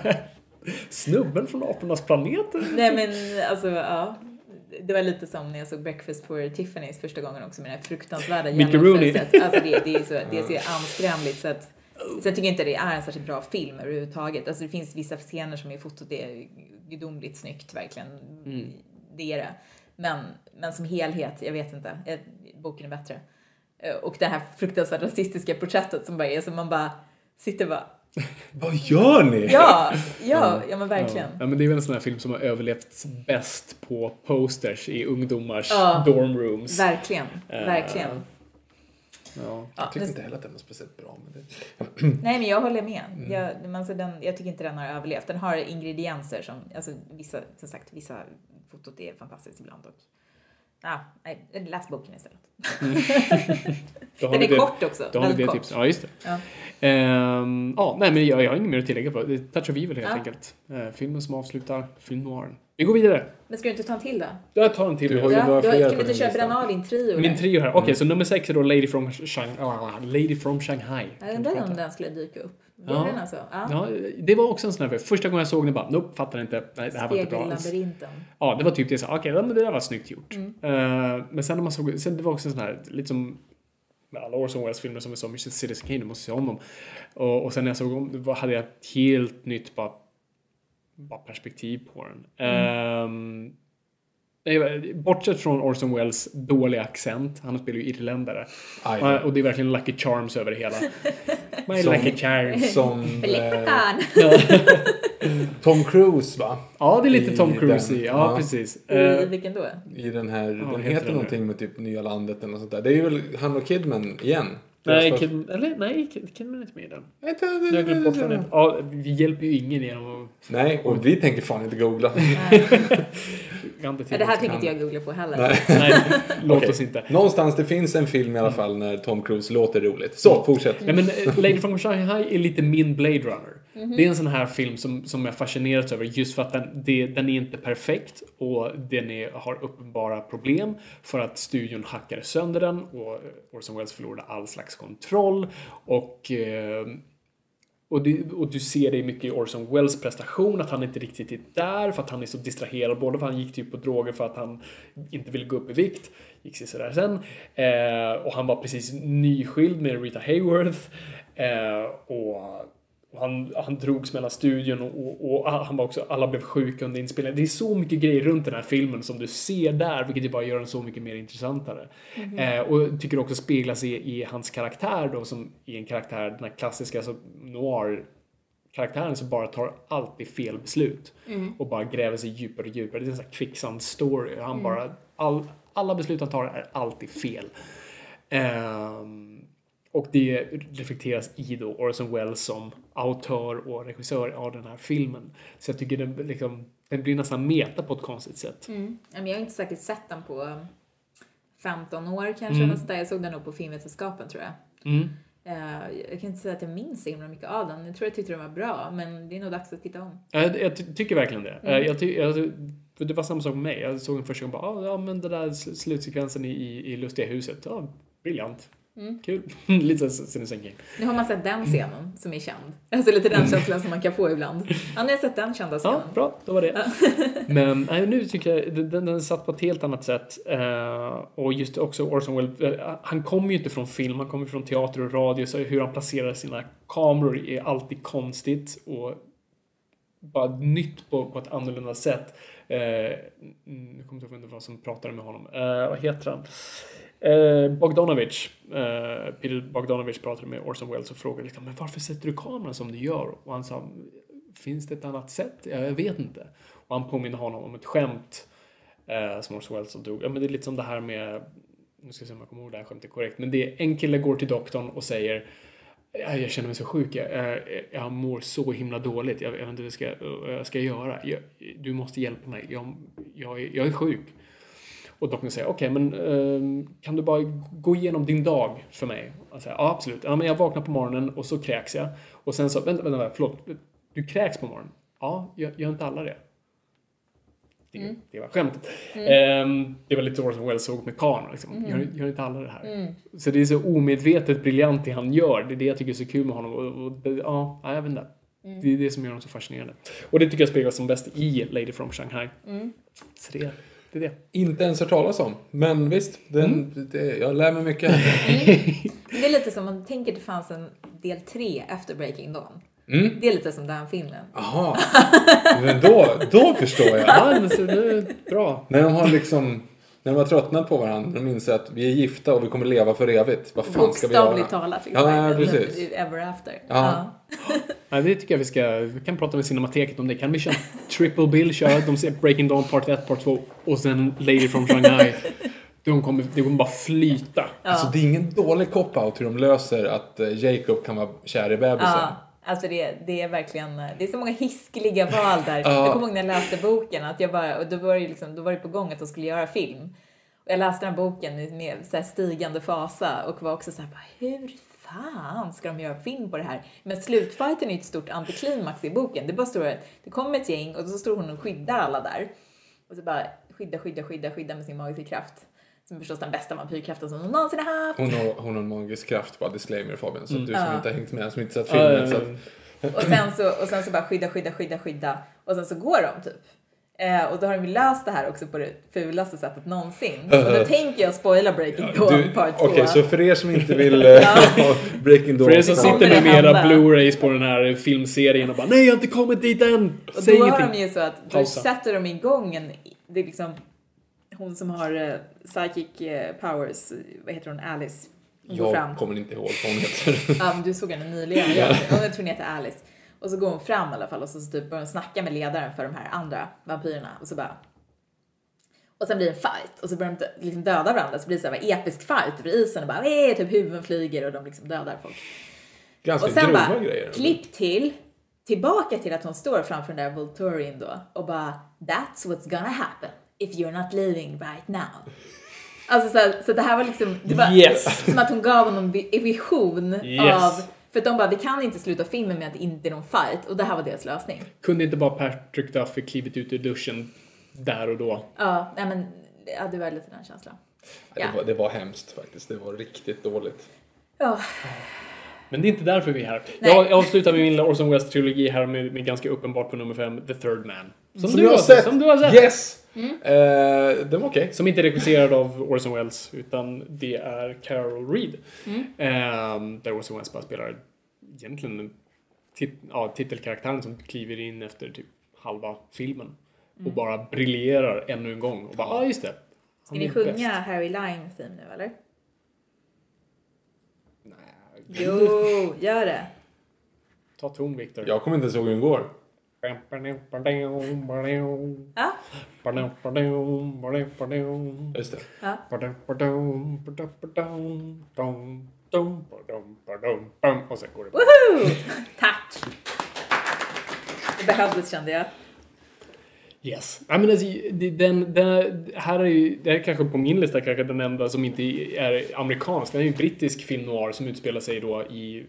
snubben från apornas planet. Nej men alltså ja. Det var lite som när jag såg Breakfast for Tiffany's första gången också med det här fruktansvärda. Alltså det, det är så, det är så anskrämligt så att jag tycker inte det är en särskilt bra film överhuvudtaget. Alltså det finns vissa scener som är fotot är gudomligt snyggt verkligen. Det är det. Men, men som helhet, jag vet inte. Boken är bättre. Eh, Och det här fruktansvärt rasistiska porträttet som bara är som man bara sitter bara Vad gör ni? ja, ja, ja men verkligen. Ja, men det är väl en sån här film som har överlevt bäst på posters i ungdomars Ja. dorm rooms. Verkligen, Eh, verkligen. Ja. Ja, Jag tyckte men- inte heller att den var speciellt bra. Men det... Nej, men jag håller med. Jag, men alltså den, jag tycker inte den har överlevt. Den har ingredienser som, alltså vissa, som sagt, vissa fotot är fantastiskt ibland och Ja, nej, läs boken istället. Då har Den vi är det- kort också, Då har vi det kort. tipset. Ja, just det. Ja. Ehm, ja, nej, men jag, jag har inget mer att tillägga på. Det är Touch of Evil helt Ja. enkelt. Eh, filmen som avslutar film noiren. Vi går vidare. Men ska du inte ta en till då? Jag tar en till. Du har ju Ja, några fler kan du inte köra bränna av din trio? Min trio här. Okej, så nummer sex är då Lady from, Shang Lady from Shanghai. Jag undrar om den skulle dyka upp. Ja. den alltså? Ja. Ja, det var också en sån här. Första gången jag såg den bara, nope, fattar inte. Nej, det här var inte bra alls. Ja, det var typ det. så, Okej, men det där var snyggt gjort. Mm. Eh, men sen när man såg, sen det var också en sån här, lite som med alla Orson Welles filmer som vi såg, Citizen Kane, du måste se om dem. Och, och sen när jag såg om, då hade jag ett helt nytt bara, bara perspektiv på den. Ehm, nej, bortsett från Orson Welles dåliga accent, han spelar ju irländare. Aj. Och det är verkligen Lucky Charms över det hela. My Som- Lucky Charms. Som eh! Tom Cruise va? Ja, det är lite I Tom Cruise den, i. Ja, ja. precis. I Eh, vilken då? I den här, den vad heter, heter den någonting med typ Nya landet eller något sånt där. Det är ju väl han och Kidman igen? Nej, Kid, eller, nej, Kid, Kidman är inte med i den. första- Jag har glömt bort vad den heter. Ja, vi hjälper ju ingen genom att... Nej, och vi tänker fan inte googla. Ja, det här tänker inte jag googla på heller. Nej. Nej, låt oss inte. Någonstans det finns en film i alla fall när Tom Cruise låter roligt. Så, fortsätt. Nej, men eh, Lady from Shanghai är lite min Blade Runner. Mhm. Det är en sån här film som, som jag fascinerats över just för att den, det, den är inte perfekt och den är, har uppenbara problem för att studion hackade sönder den och Orson Welles förlorade all slags kontroll och eh, och, du, och du ser det mycket i Orson Welles prestation, att han inte riktigt är där för att han är så distraherad. Både för att han gick typ på droger för att han inte ville gå upp i vikt, gick sig sådär sen. Eh, och han var precis nyskild med Rita Hayworth. Eh, och han, han drogs mellan studion och, och, och han var också, alla blev sjuka under inspelningen. Det är så mycket grejer runt den här filmen som du ser där, vilket ju bara gör den så mycket mer intressantare. Eh, och tycker också speglas i, i hans karaktär då, som i en karaktär, den här klassiska alltså, noir karaktären som bara tar alltid fel beslut och bara gräver sig djupare och djupare. Det är en sån här quicksand-story. Han bara, all, alla beslut han tar är alltid fel. Ehm, och det reflekteras i då Orson Welles som autör och regissör av den här filmen. Så jag tycker den, liksom, den blir nästan meta på ett konstigt sätt. Mm. Jag har inte säkert sett den på um, 15 år kanske. Mm. där. Jag såg den nog på filmvetenskapen tror jag. Mm. Eh, jag kan inte säga att jag minns så himla mycket av den. Jag tror jag tyckte den var bra, men det är nog dags att titta om. Jag, jag ty- tycker verkligen det. Eh, Jag ty, jag, för det var samma sak med mig. Jag såg den första gången och bara, ah, ja men det där sl- slutsekvensen i, i, i Lustiga huset, ja, briljant. Kul. Lite Kane. Nu har man sett den scenen som är känd. Alltså lite den känslan som man kan få ibland. Ja, nu har jag sett den kända scenen. Ja, bra, då var det. Men nej, nu tycker jag den, den, satt på ett helt annat sätt. Eh, och just också Orson Welles, eh, han kommer ju inte från film, han kommer från teater och radio, så hur han placerar sina kameror är alltid konstigt. Och bara nytt på, på ett annorlunda sätt. Mm, nu kommer jag inte ihåg vad som pratade med honom. Vad heter han? Eh, Bogdanovich, eh, Peter Bogdanovich pratade med Orson Welles och frågade liksom, men varför sätter du kameran som du gör? Och han sa, finns det ett annat sätt? Ja, jag vet inte. Och han påminner honom om ett skämt eh, som Orson Welles dog. Ja, men det är lite som det här med, nu ska jag se om jag kommer ihåg det här skämtet korrekt, men det är en kille går till doktorn och säger jag känner mig så sjuk, jag, jag, jag mår så himla dåligt, jag, jag vet inte vad jag ska, vad jag ska göra. Jag, du måste hjälpa mig, jag, jag, jag är sjuk. Och doktorn säger, okej, men ehm, kan du bara gå igenom din dag för mig? Jag säger, ja, absolut. Ja, men jag vaknar på morgonen och så kräks jag. Och sen så, vänta, vänta, förlåt. Du kräks på morgonen? Ja, gör, gör inte alla det? Det, det var skämtet. Ehm, det var lite så Orson Welles såg med kameran. Liksom. Gör, gör inte alla det här? Så det är så omedvetet briljant det han gör. Det är det jag tycker är så kul med honom. Och, och ja, ja, jag vet inte. Det är det som gör honom så fascinerande. Och det tycker jag speglas som bäst i Lady from Shanghai. Så det, det är det. Inte ens hört talas om. Men visst, den, det, jag lär mig mycket. Det är lite som om man tänker det fanns en del tre efter Breaking Dawn. Det är lite som den filmen. Jaha, men då, då förstår jag. Ja, men så det är bra. När de har liksom, när de har tröttnat på varandra, de inser att vi är gifta och vi kommer leva för evigt. Vad fan ska vi göra? Bokstavligt talat. Liksom. Ja, precis. Ever after. Ja. Ja, det tycker jag vi ska... Vi kan prata med Cinemateket om det. Kan vi köra Triple Bill, köra de ser Breaking Dawn Part 1, Part 2 och sen Lady from Shanghai. De kommer, det kommer bara flyta. Alltså det är ingen dålig cop-out hur de löser att eh, Jacob kan vara kär i bebisen. Ja, alltså det, det är verkligen, det är så många hiskeliga val där. Jag kommer ihåg när jag läste boken att jag bara, och då var det liksom, då var det på gång att de skulle göra film. Och jag läste den här boken med- med så stigande fasa och var också så här, bara, hur fan ska de göra film på det här? Men slutfighten är ju ett stort antiklimax i boken. Det bara står att det kommer ett gäng och så står hon och skyddar alla där. Och så bara skydda, skydda, skydda, skydda med sin magiska kraft. Som är förstås den bästa vampyrkraften som hon någonsin har haft. Hon har, hon har en magisk kraft, bara disclaimer Fabian. Så att du som Ja. inte har hängt med, som inte sett Ja, filmen. så att, Och sen så, och sen så bara skydda, skydda, skydda, skydda. Och sen så går de typ. Eh, och då har de ju löst det här också på det fulaste sättet någonsin. Och då tänker jag spoila Breaking Dawn du, part 2. Okej, så för er som inte vill eh, ha Breaking Dawn. För er som sitter med mera. Blu-rays på den här filmserien och bara Nej, jag har inte kommit dit än! och Säg då har de ingenting. ju så att då Pausa. sätter de igång en, det är liksom hon som har eh, psychic eh, powers, vad heter hon, Alice. Hon går fram. Jag kommer inte ihåg vad hon heter. Ja, men du såg henne nyligen. Jag, jag tror hon heter Alice. Och så går hon fram i alla fall och så, så typ börjar hon snacka med ledaren för de här andra vampyrerna och så bara och sen blir det en fight och så börjar de liksom döda varandra så blir det så här episk fight över isen och bara eh, typ huvuden flyger och de liksom dödar folk. Ganska Och sen bara grejer. klipp till tillbaka till att hon står framför den där Volturian då och bara That's what's gonna happen if you're not living right now. Alltså så, här, så det här var liksom, det var Yes. som att hon gav honom en vision Yes. av, för att de bara vi kan inte sluta filmen med att det inte är någon fight och det här var deras lösning. Kunde inte bara Patrick Duffy klivit ut ur duschen där och då? Ja, nej men ja, det var lite den känslan. Ja. Det, var, det var hemskt faktiskt. Det var riktigt dåligt. Ja, Men det är inte därför vi är här. Nej. Jag, avslutar min lilla Orson Welles-trilogi här med, med ganska uppenbart på nummer fem, The Third Man. Som, Som du, har sett! Som du har sett! Yes! Mm. Eh, den var okej. Som inte är regisserad av Orson Welles, utan det är Carol Reed. Mm. Ehm, där Orson Welles bara spelar egentligen tit ja, titelkaraktären som kliver in efter typ halva filmen. Mm. Och bara briljerar ännu en gång. Och bara, ja ah, just det. ska ni sjunga bäst." Harry Lime theme nu eller? Nej. Jo, gör det. Ta ton Victor. Jag kommer inte ens ihåg hur den går. Ja, Just det. ja. Och sen går det Woho! Tack! Det behövdes kände jag. Yes. I men alltså, det- den, den, här är ju, det här är kanske på min lista kanske den enda som inte är amerikansk. Den är ju en brittisk film noir som utspelar sig då i eh,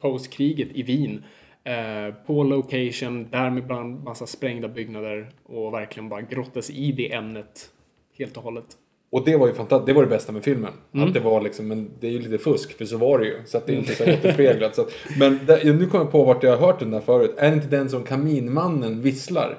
postkriget i Wien. Eh, på location, där med bland massa sprängda byggnader och verkligen bara grottas i det ämnet helt och hållet. Och det var ju fantastiskt. Det var det bästa med filmen. Mm. Att det var liksom, men det är ju lite fusk, för så var det ju. Så att det är inte så återspeglat. Så att, men det, nu kommer jag på vart jag har hört den där förut. Är det inte den som Kaminmannen visslar?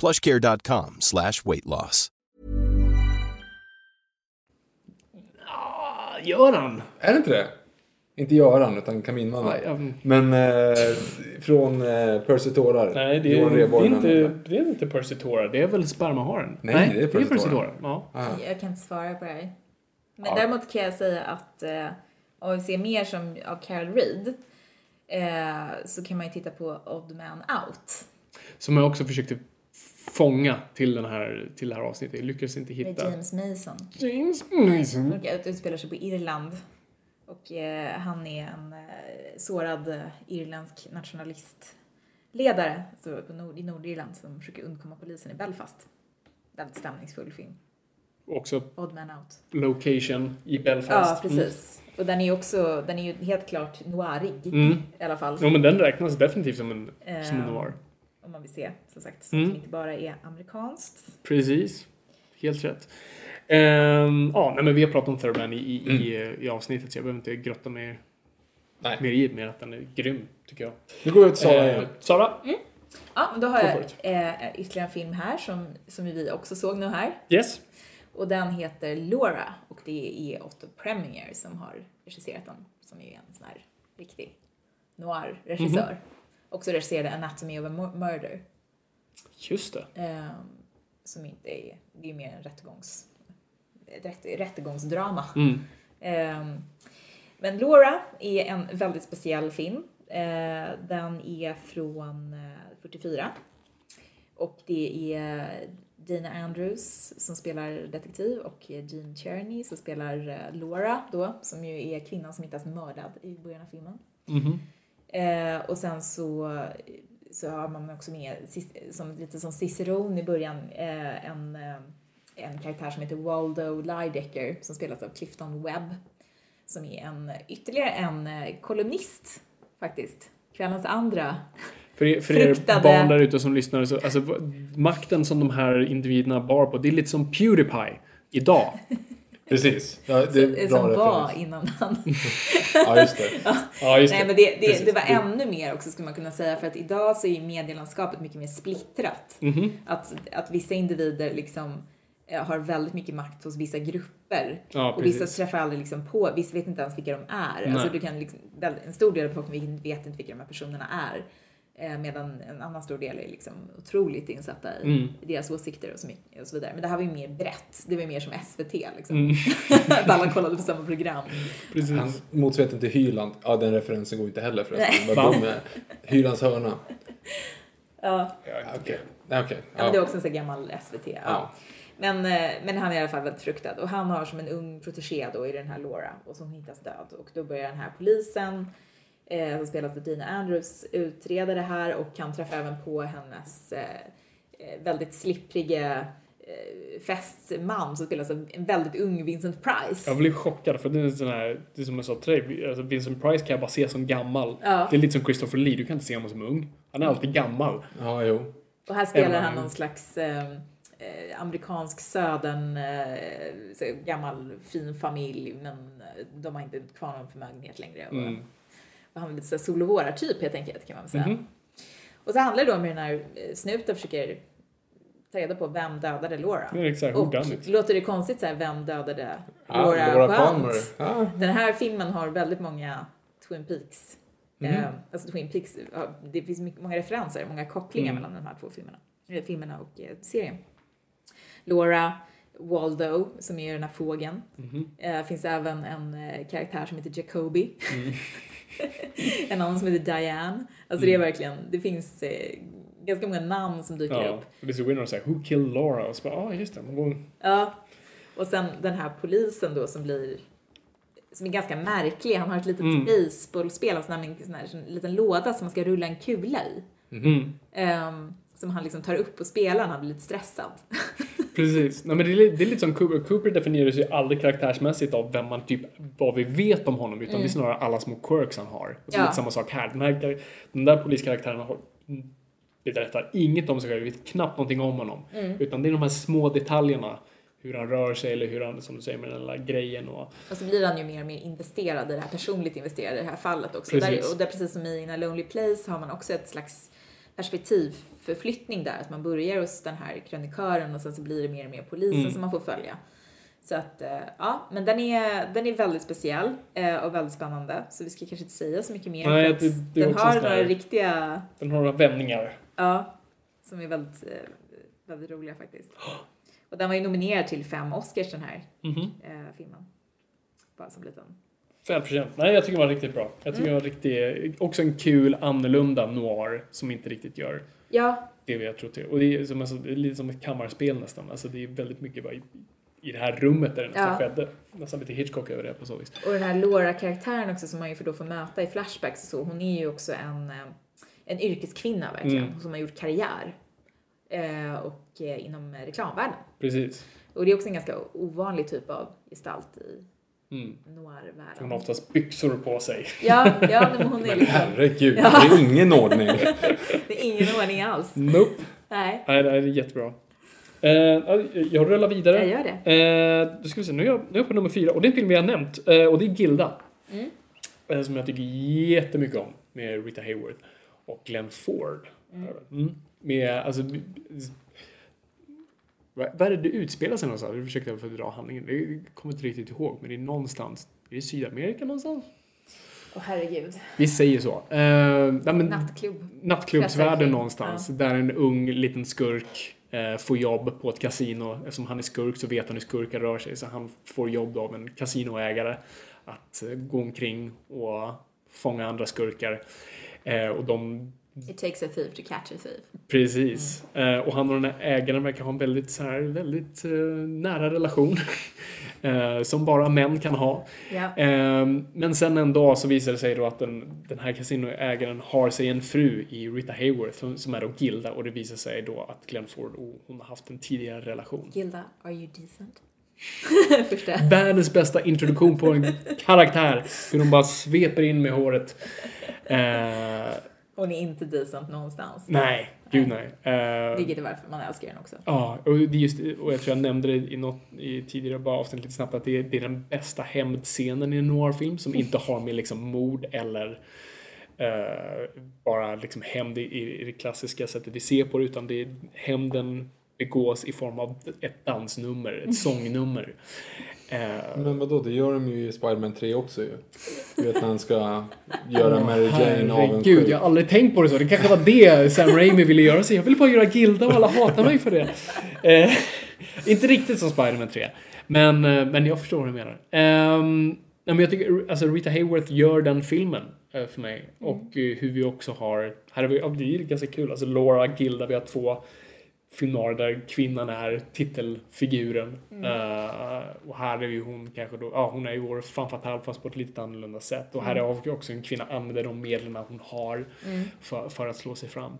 plushcare.com slash weight loss. Ah, Göran! Är det inte det? Inte Göran, utan Kaminmannen. Nej, jag- Men eh, från eh, Percy Tårar. Nej, det är, det är, inte, det är inte Percy Tora. Det är väl spermaharen? Nej, det är Percy. Tora. Ja. Jag kan inte svara på det här. Men Ja. däremot kan jag säga att eh, om vi ser mer som av Carol Reed eh, så kan man ju titta på Odd Man Out Som jag också försökte fånga till, den här, till det här avsnittet. Jag lyckades inte med hitta. James Mason. James Mason. Och det utspelar sig på Irland. Och eh, han är en eh, sårad eh, irländsk nationalistledare så på nord, i Nordirland som försöker undkomma polisen i Belfast. Väldigt stämningsfull film. Också Odd Man Out. location i Ja, Belfast. precis. Och den är också, den är ju helt klart noirig Mm. i alla fall. Ja, men den räknas definitivt som en, som en Eh, noir. Om man vill se, som sagt, Mm. som inte bara är amerikanskt. Precis. Helt rätt. Ehm, ja, nej, men vi har pratat om Thurman i, i, i, Mm. i avsnittet så jag behöver inte grotta mer, Nej. mer i mer att den är grym, tycker jag. Nu går vi till Sara Eh, igen. Sara? Ja, men då har jag eh, ytterligare en film här som, som vi också såg nu här. Yes? Och den heter Laura och det är Otto Preminger som har regisserat den. Som är en sån här riktig noir-regissör. Mhm. Också regisserade Anatomy of a Mur- Murder. Just det. ehm, som inte är, det är mer en rättegångs, rätt, rättegångsdrama. Mm. Ehm, men Laura är en väldigt speciell film. Eh, den är från eh, 44. Och det är Dana Andrews som spelar detektiv och Jean Cherny som spelar eh, Laura då, som ju är kvinnan som hittas mördad i början av filmen. Mhm. Eh, och sen så, så har man också med, som, lite som Cicerone i början, eh, en, eh, en karaktär som heter Waldo Lydecker som spelas av Clifton Webb. Som är en, ytterligare en eh, kolumnist faktiskt. Kvällens andra. För för er barn där ute som lyssnar, så, alltså, makten som de här individerna bar på, det är lite som Pewdiepie idag. Precis. Ja, det som var referens. innan han Ja, just det. Ja, just Nej men det, det, det var ännu mer också skulle man kunna säga för att idag så är ju medielandskapet mycket mer splittrat. Mhm. Att, att vissa individer liksom eh, har väldigt mycket makt hos vissa grupper. Ja, och vissa träffar aldrig liksom på, vissa vet inte ens vilka de är. Alltså du kan liksom, en stor del av befolkningen vet inte vilka de här personerna är. Eh, medan en annan stor del är liksom otroligt insatta i Mm. deras åsikter och så, mycket, och så vidare. Men det här var ju mer brett. Det var ju mer som SVT liksom. Mm. att alla kollade på samma program. Precis. Han, motsvarigheten till Hyland, ja den referensen går inte heller förresten. Vad. Hylands hörna. Ja. Ja, Okej. Nej, okej. Ja, men det är också en sån gammal SVT. Ja. Ja. Men, eh, men han är i alla fall väldigt fruktad och han har som en ung protegé då i den här Laura och som hittas död och då börjar den här polisen eh, som spelas av Dina Andrews utreda det här och kan träffa även på hennes eh, eh, väldigt slippriga eh, fästman som spelas av en väldigt ung Vincent Price. Jag blev chockad för det är sån här, det är som jag sa till dig, alltså Vincent Price kan jag bara se som gammal. Ja. Det är lite som Christopher Lee, du kan inte se honom som ung. Han är alltid gammal. Ja, jo. Och här spelar han någon slags eh, eh, amerikansk södern, eh, gammal fin familj men de har inte kvar någon förmögenhet längre. Mm. Och han är lite så Solovåra-typ helt enkelt kan man väl säga. Mhm. Och så handlar det då om hur den här snuten försöker ta reda på vem dödade Laura. Exakt, och låter det konstigt så här, vem dödade Ah, Laura, Laura? Palmer. Ah. Den här filmen har väldigt många Twin Peaks. Mhm. Eh, alltså Twin Peaks, det finns mycket, många referenser, många kopplingar Mm. mellan de här två filmerna, eh, filmerna och eh, serien. Laura Waldo, som är den här fågeln. Mhm. Eh, finns även en eh, karaktär som heter Jacoby. Mm. en annan som heter Diane. Alltså det är verkligen, det finns eh, ganska många namn som dyker Ja, upp. det är så weird när de säger Who killed Laura? Och så bara, ja ah, just det. Hon, Ja. Och sen den här polisen då som blir som är ganska märklig. Han har ett litet Mm. baseballspel, alltså en sån här, sån liten låda som man ska rulla en kula i. mm, Ehm, som han liksom tar upp och spelar när han blir lite stressad. precis. Nej, men det, är, det är lite som Cooper. Cooper definierar sig ju aldrig karaktärsmässigt av vem man typ, vad vi vet om honom, utan det är snarare alla små quirks han har. Och så Mm. Ja. lite samma sak här. Den, här den där poliskaraktären har berättar inget om sig själv, vi vet knappt någonting om honom. Mm. Utan det är de här små detaljerna. Hur han rör sig eller hur han, som du säger, med den lilla grejen och... Och så blir han ju mer och mer investerad i det här, personligt investerad i det här fallet också. Precis. Där, och där precis som i In a Lonely Place har man också ett slags perspektivförflyttning där. Att man börjar hos den här krönikören och sen så blir det mer och mer polisen Mm. som man får följa. Så att, eh, ja, men den är, den är väldigt speciell eh, och väldigt spännande. Så vi ska kanske inte säga så mycket mer. Nej, det- det den har några riktiga, Den har några vändningar. ja, som är väldigt, eh, väldigt roliga faktiskt. Och den var ju nominerad till fem Oscars den här Mhm. eh, filmen. Bara som liten Välförtjänt. Nej, jag tycker den var riktigt bra. Jag tycker Mm. den var riktigt, också en kul, annorlunda noir som inte riktigt gör Ja, det vi har trott det. Och det är, som, alltså, det är lite som ett kammarspel nästan. Alltså, det är väldigt mycket bara i, i det här rummet där det nästan Ja. skedde. Nästan lite Hitchcock över det på så vis. Och den här Laura-karaktären också som man ju får då får möta i flashbacks och så, hon är ju också en, eh, en yrkeskvinna verkligen, Mm. som har gjort karriär. Eh, och eh, inom reklamvärlden. Precis. Och det är också en ganska ovanlig typ av gestalt i Mm. noir-världen. Hon har oftast byxor på sig. Ja, ja men hon är Men liksom, herregud, Ja. det är ingen ordning. det är ingen ordning alls. Nope. Nej, Nej, det är jättebra. Eh, ja, jag rullar vidare. jag gör det. Eh, då ska vi se, nu är, jag, nu är jag på nummer fyra och det är en film vi har nämnt eh, och det är Gilda. Mm. Som jag tycker jättemycket om med Rita Hayworth och Glenn Ford. Mm. Med, alltså, vad är det det utspelar sig någonstans? Jag försökte få dra handlingen. Jag kommer inte riktigt ihåg men det är någonstans. Är det Sydamerika någonstans? Åh herregud. Vi säger så. Eh, nej, men, Nattklubb. nattklubbsvärlden någonstans. Där en ung liten skurk eh, får jobb på ett kasino. Eftersom han är skurk så vet han hur skurkar rör sig. Så han får jobb av en kasinoägare att eh, gå omkring och fånga andra skurkar. Och de It takes a thief to catch a thief. Precis. Eh, och han och den här ägaren verkar ha en väldigt, så här, väldigt eh, nära relation. eh, som bara män kan ha. Eh, men sen en dag så visar det sig då att den, den här kasinoägaren har sig en fru i Rita Hayworth som, som är då Gilda och det visar sig då att Glenn Ford och hon har haft en tidigare relation. Gilda, are you decent? Världens bästa introduktion på en karaktär. Hur de bara sveper in med håret. Hon är inte decent någonstans. nej, gud nej. Eh, Vilket är varför man älskar den också. Ja, och, det är just, och jag tror jag nämnde det i något i tidigare bara avsnitt lite snabbt att det är, det är den bästa hämndscenen i en noirfilm som inte har med liksom mord eller eh, bara liksom hämnd i, i det klassiska sättet vi ser på det utan det är hämnden begås i form av ett dansnummer, ett sångnummer. Eh, Men vadå, det gör de ju i Spiderman 3 också ju. Du vet när han ska göra Mary Jane Herregud, avundsjuk. jag har aldrig tänkt på det så. Det kanske var det Sam Raimi ville göra. Så jag ville bara göra Gilda och alla hatar mig för det. Eh, inte riktigt som Spider-Man 3. Men, eh, men jag förstår vad du menar. Nej, men jag tycker alltså Rita Hayworth gör den filmen för mig. Och eh, hur vi också har, här har vi, det är ganska kul. Alltså Laura, Gilda, vi har två filmer där kvinnan är titelfiguren. Eh, och här är ju hon kanske då, ja hon är ju vår femme fatale fast på ett lite annorlunda sätt. Och här har vi också en kvinna använder de medlen hon har för, för att slå sig fram.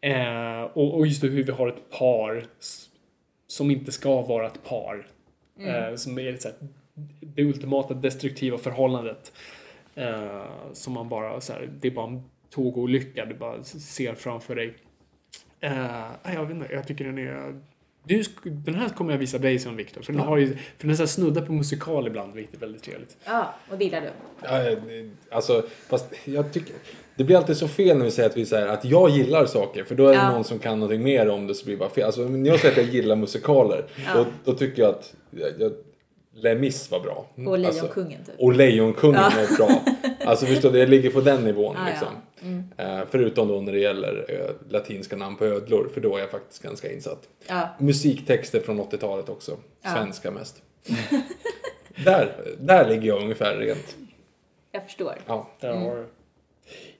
Eh, och, och just hur vi har ett par som inte ska vara ett par. Eh, som är så här, det ultimata destruktiva förhållandet. Som man bara, så här, det är bara en tågolycka du bara ser framför dig. Eh, jag vet inte, jag tycker den är Du, den här kommer jag visa dig som Viktor. För den har ju, för den är så här snudda på musikal ibland, vilket är väldigt trevligt. Ja, och det gillar du. Ja, eh, alltså, fast jag tycker... Det blir alltid så fel när vi säger att vi säger att jag gillar saker för då är det Ja. någon som kan någonting mer om det så blir det bara fel. Alltså när jag säger att jag gillar musikaler då, då tycker jag att jag, jag, Les Mis var bra. Och Alltså, Lejonkungen typ. och Lejonkungen var bra. Alltså förstår du, det ligger på den nivån Ja, ja. liksom. Eh, förutom då när det gäller eh, latinska namn på ödlor för då är jag faktiskt ganska insatt. Ja. Musiktexter från 80-talet också. Svenska mest. där, där ligger jag ungefär rent. Jag förstår. Ja. Du.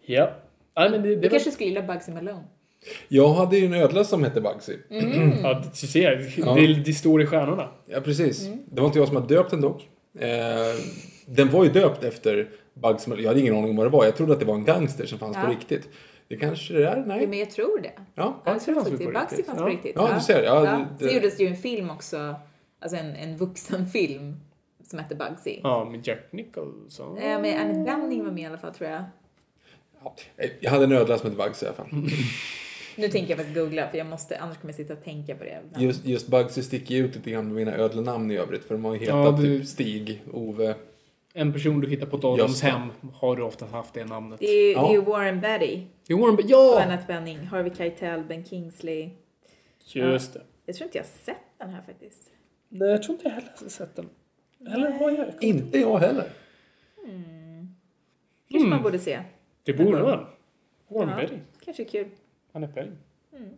Ja. Men det, det Du var, kanske skulle gilla Bugsy Malone. Jag hade ju en ödla som hette Bugsy. ja, du ser, det, det står i stjärnorna. Ja, precis. Det var inte jag som hade döpt den dock. Eh, den var ju döpt efter Bugs. Jag hade ingen aning om vad det var. Jag trodde att det var en gangster som fanns Ja. på riktigt. Det kanske det är? Ja, Nej. men jag tror det. Ja. Ja, jag Bugsy tror fanns faktiskt på det. Bugsy fanns Ja. på riktigt. Ja, du ser. Ja, det- Så gjordes det ju en film också, alltså en, en vuxenfilm som hette Bugsy. Ja, med Jack Nicholson. Eh, med Annette Bening var med i alla fall tror jag. Ja, Jag hade en ödla som hette Bugsy i alla fall. Nu tänker jag faktiskt googla för jag måste, annars kommer jag sitta och tänka på det. Men- Just, just Bugsy sticker ju ut lite grann med mina ödlenamn i övrigt. För de har ju hetat Ja, du- typ Stig, Ove. En person du hittar på ett ålderdomshem har du ofta haft det namnet. Det är ju, Ja. det är Warren Betty, Jo, Warren Be- ja! Annette Bening, Harvey Keitel, Ben Kingsley. Just det. Jag tror inte jag har sett den här faktiskt. Nej, jag tror inte jag heller har sett den. Eller har jag? Inte jag heller. Kanske man borde se. Det borde man. Warren Ja. Betty. Kanske kul. Annette Bening.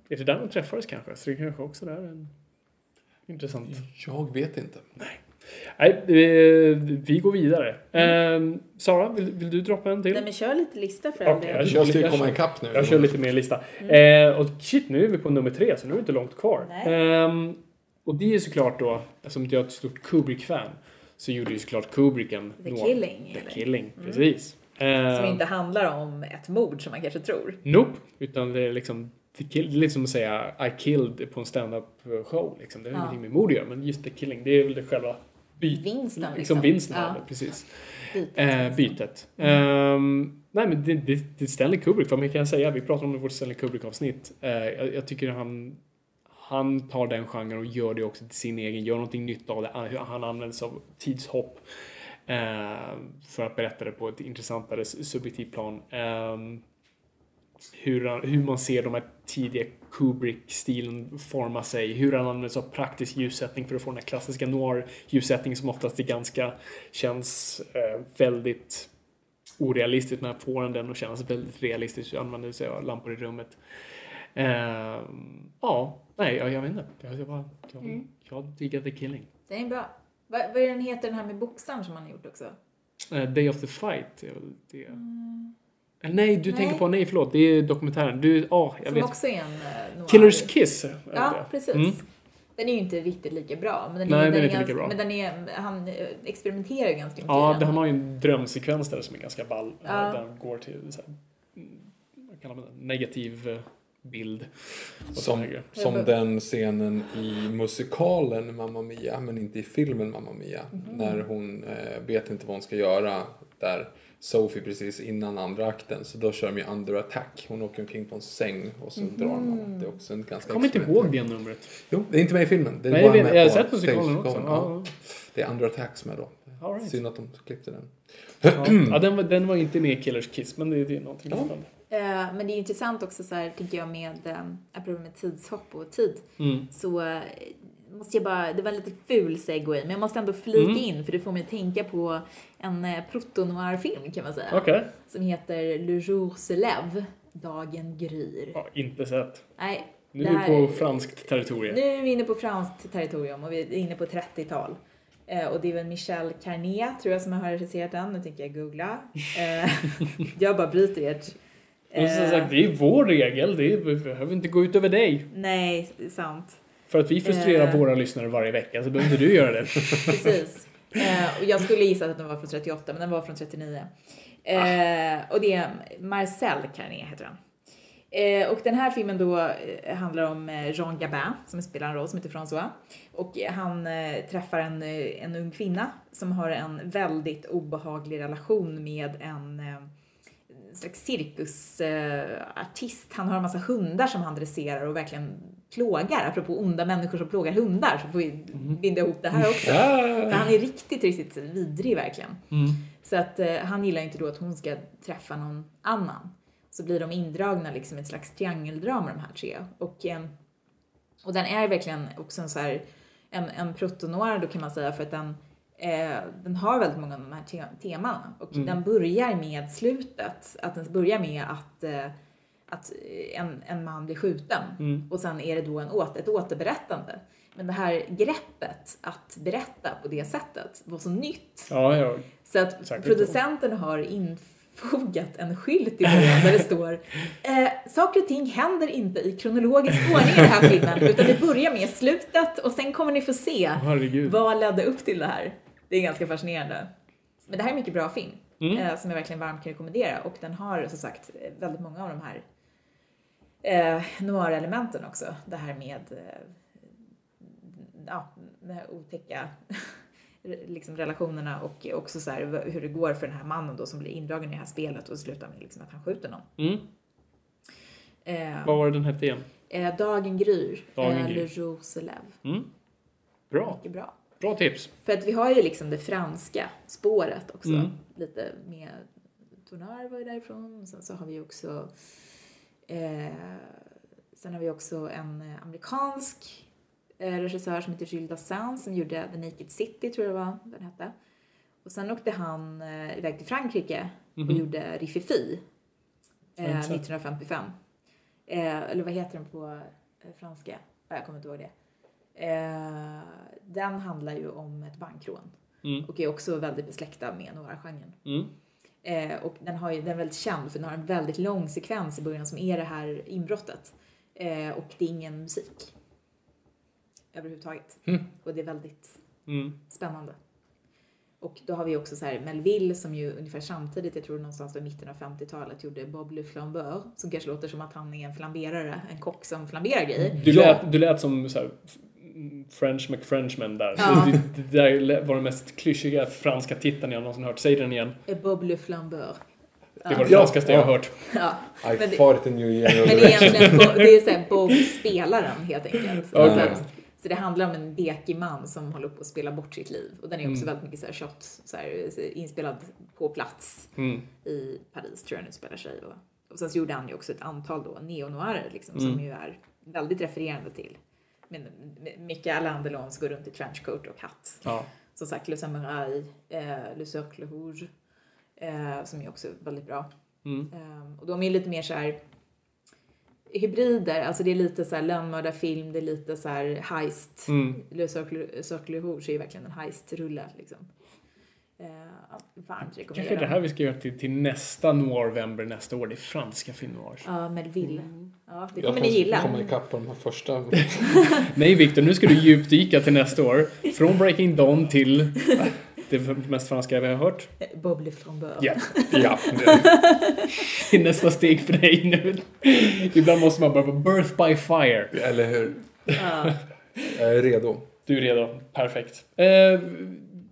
Är det där de träffades kanske? Så det kanske också där är en... intressant. Jag vet inte. Nej, eh, vi går vidare. Eh, Sara, vill, vill du droppa en till? Nej men kör lite lista för del. jag kör Jag måste ju komma kör- ikapp nu. Jag kör lite mer lista. Eh, och shit, nu är vi på nummer tre, så nu är det inte långt kvar. Nej. Ehm, och det är såklart då, eftersom jag är ett stort Kubrick-fan, så gjorde ju såklart Kubrick en The Killing, The eller? Killing, precis. Ehm, Som inte handlar om ett mord som man kanske tror. Nope, utan det är liksom det är lite som att säga I killed på en stand-up show. Liksom. Det har Ja. ingenting med mord att göra, men just The Killing, det är väl det själva by- Vinsten, liksom. liksom. vinsten Ja. det, precis. Bytet. Eh, bytet. Ehm, nej men det, det, det är Stanley Kubrick, vad mer kan jag säga? Vi pratar om det i vårt Stanley Kubrick-avsnitt. Eh, jag, jag tycker han, han tar den genren och gör det också till sin egen, gör någonting nytt av det. Han, han använder sig av tidshopp eh, för att berätta det på ett intressantare subjektivt plan. Ehm, hur, hur man ser de här tidiga Kubrick-stilen forma sig, hur han använder sig av praktisk ljussättning för att få den här klassiska noir-ljussättningen som oftast är ganska, känns eh, väldigt orealistiskt men får han den att kännas väldigt realistisk använder sig av lampor i rummet. Ehm, ja, nej, jag, jag vet inte. Jag, jag, bara, jag, jag diggar The Killing. Det är bra. Vad, vad är den heter den här med boxaren som han har gjort också? Eh, Day of the Fight är väl det. Eller nej, du Nej. tänker på, nej förlåt, det är dokumentären. Du, ja, jag Som vet. också är en uh, noir. Killers Kiss. Ja, precis. Mm. Den är ju inte riktigt lika bra. Men den Nej, är, den är inte lika bra. Men den är, han eh, experimenterar ju ganska mycket Ja, han har ju en drömsekvens där som är ganska ball. eh, Ja. Där han går till så här, mm, vad kallar man det? Negativ eh, bild. Som, som den scenen i musikalen Mamma Mia, men inte i filmen Mamma Mia. När hon eh, vet inte vad hon ska göra. Där Sophie precis innan andra akten. Så då kör de ju Under Attack. Hon åker omkring på en säng och så drar man. Det är också en ganska Jag kommer inte ihåg det numret. Jo, det är inte med i filmen. Det är Nej, bara jag, med jag har sett musikalen också. Ja. Det är Under Attack som är då. All right. Synd att de klippte den. Ja, ja den, var, den var inte med i Killers Kiss, men det, det är någonting liknande. Eh, men det är intressant också så här, tänker jag med, eh, apropå med tidshopp och tid. Mm. Så eh, måste jag bara, det var en lite ful segway, men jag måste ändå flika Mm. in för det får mig att tänka på en eh, proto-noir-film kan man säga. Okej. Som heter Le jour se lève, Dagen gryr. Ja, inte sett. Nej, Nu är här- på franskt territorium. Nu är vi inne på franskt territorium och vi är inne på 30-tal. Eh, och det är väl Michel Carnet, tror jag, som har regisserat den. Nu tänker jag googla. Eh, jag bara bryter ert. Och som Eh, sagt, det är vår regel. Det behöver inte gå ut över dig. Nej, sant. För att vi frustrerar Eh. våra lyssnare varje vecka så behöver inte du göra det. Precis. Eh, och jag skulle gissa att den var från 38, men den var från 39. Eh, och det är Marcel Carnet heter han. Eh, och den här filmen då eh, handlar om eh, Jean Gabin som spelar en roll som heter François. Och eh, han eh, träffar en, eh, en ung kvinna som har en väldigt obehaglig relation med en eh, slags cirkusartist. han har en massa hundar som han dresserar och verkligen plågar, apropå onda människor som plågar hundar, så får vi binda ihop det här också. För han är riktigt, riktigt vidrig verkligen. Mm. Så att eh, han gillar inte då att hon ska träffa någon annan. Så blir de indragna liksom i ett slags triangeldrama de här tre. Och, eh, och den är verkligen också en så här, en, en protonoir då kan man säga för att den, eh, den har väldigt många av de här te- temana. Och den börjar med slutet, att den börjar med att eh, att en, en man blir skjuten och sen är det då en åter, ett återberättande. Men det här greppet att berätta på det sättet var så nytt. Ja, ja. Så att Säkert. producenten har infogat en skylt i början där det står eh, Saker och ting händer inte i kronologisk ordning i den här filmen utan det börjar med slutet och sen kommer ni få se Herregud. vad ledde upp till det här. Det är ganska fascinerande. Men det här är mycket bra film eh, som jag verkligen varmt kan rekommendera och den har som sagt väldigt många av de här eh, noir-elementen också. Det här med eh, ja, de här otäcka liksom relationerna och också så här, hur det går för den här mannen då som blir indragen i det här spelet och slutar med liksom att han skjuter någon. Mm. Eh, Vad var det den hette igen? eh, Dagen gryr, Dagen eh, gryr. Le jour se lève. Mm. Bra. Mycket bra. Bra tips. För att vi har ju liksom det franska spåret också. Mm. Lite med Tonar var ju därifrån. Och sen så har vi också eh, Sen har vi också en eh, amerikansk eh, regissör som heter Gilles Dassin som gjorde The Naked City tror jag det var den hette. Och sen åkte han eh, iväg till Frankrike och gjorde Rififi eh, Har inte sett. 1955. Eh, eller vad heter den på eh, franska? Ja, jag kommer inte ihåg det. Eh, den handlar ju om ett bankrån Mm. och är också väldigt besläktad med noir-genren. Mm. Eh, och den, har ju, den är väldigt känd för den har en väldigt lång sekvens i början som är det här inbrottet. Eh, och det är ingen musik. Överhuvudtaget. Och det är väldigt Mm. spännande. Och då har vi också så här Melville som ju ungefär samtidigt, jag tror någonstans vid mitten av 50-talet, gjorde Bob Le Flambeur. Som kanske låter som att han är en flamberare, en kock som flamberar grejer. Du, lät, du lät som så här, French McFrenchman där. Ja. Det, det där var den mest klyschiga franska titeln jag någonsin hört. Säg den igen. Eh, Bob Le Flambeur. Det var det Ja. franskaste jag har hört. Ja. I Men det- fart in general Men det är egentligen Bo- det är så här Bob spelaren helt enkelt. Så, att, så det handlar om en dekig man som håller på att spela bort sitt liv. Och den är också väldigt mycket så här shot, så här, inspelad på plats Mm. i Paris tror jag nu spelar sig. Och, och sen så gjorde han ju också ett antal då neo-noirer liksom, som ju är väldigt refererande till. Men Alain Delons går runt i trenchcoat och hatt. Ja. Som sagt, Le Samurai, eh, Le Cercle Rouge, eh, som är också väldigt bra. Mm. Eh, och de är lite mer så här hybrider, alltså det är lite så här lönnmördarfilm, det är lite så här heist. Mm. Le Cercle, Cercle Rouge är ju verkligen en heist-rulle liksom. Eh, varmt Kanske rekommenderar. det här vi ska göra till, till nästa Noirvember nästa år. Det är franska film. Ja, Melville. Ja, det Jag kommer ni gilla. komma ikapp på de här första. Nej Viktor, nu ska du djupdyka till nästa år. Från Breaking Dawn till det mest franska vi har hört. Bob Le Flambeur. Ja, ja, det är nästa steg för dig nu. Ibland måste man bara vara birth by fire. eller hur? Jag är redo. Du är redo. Perfekt. Eh,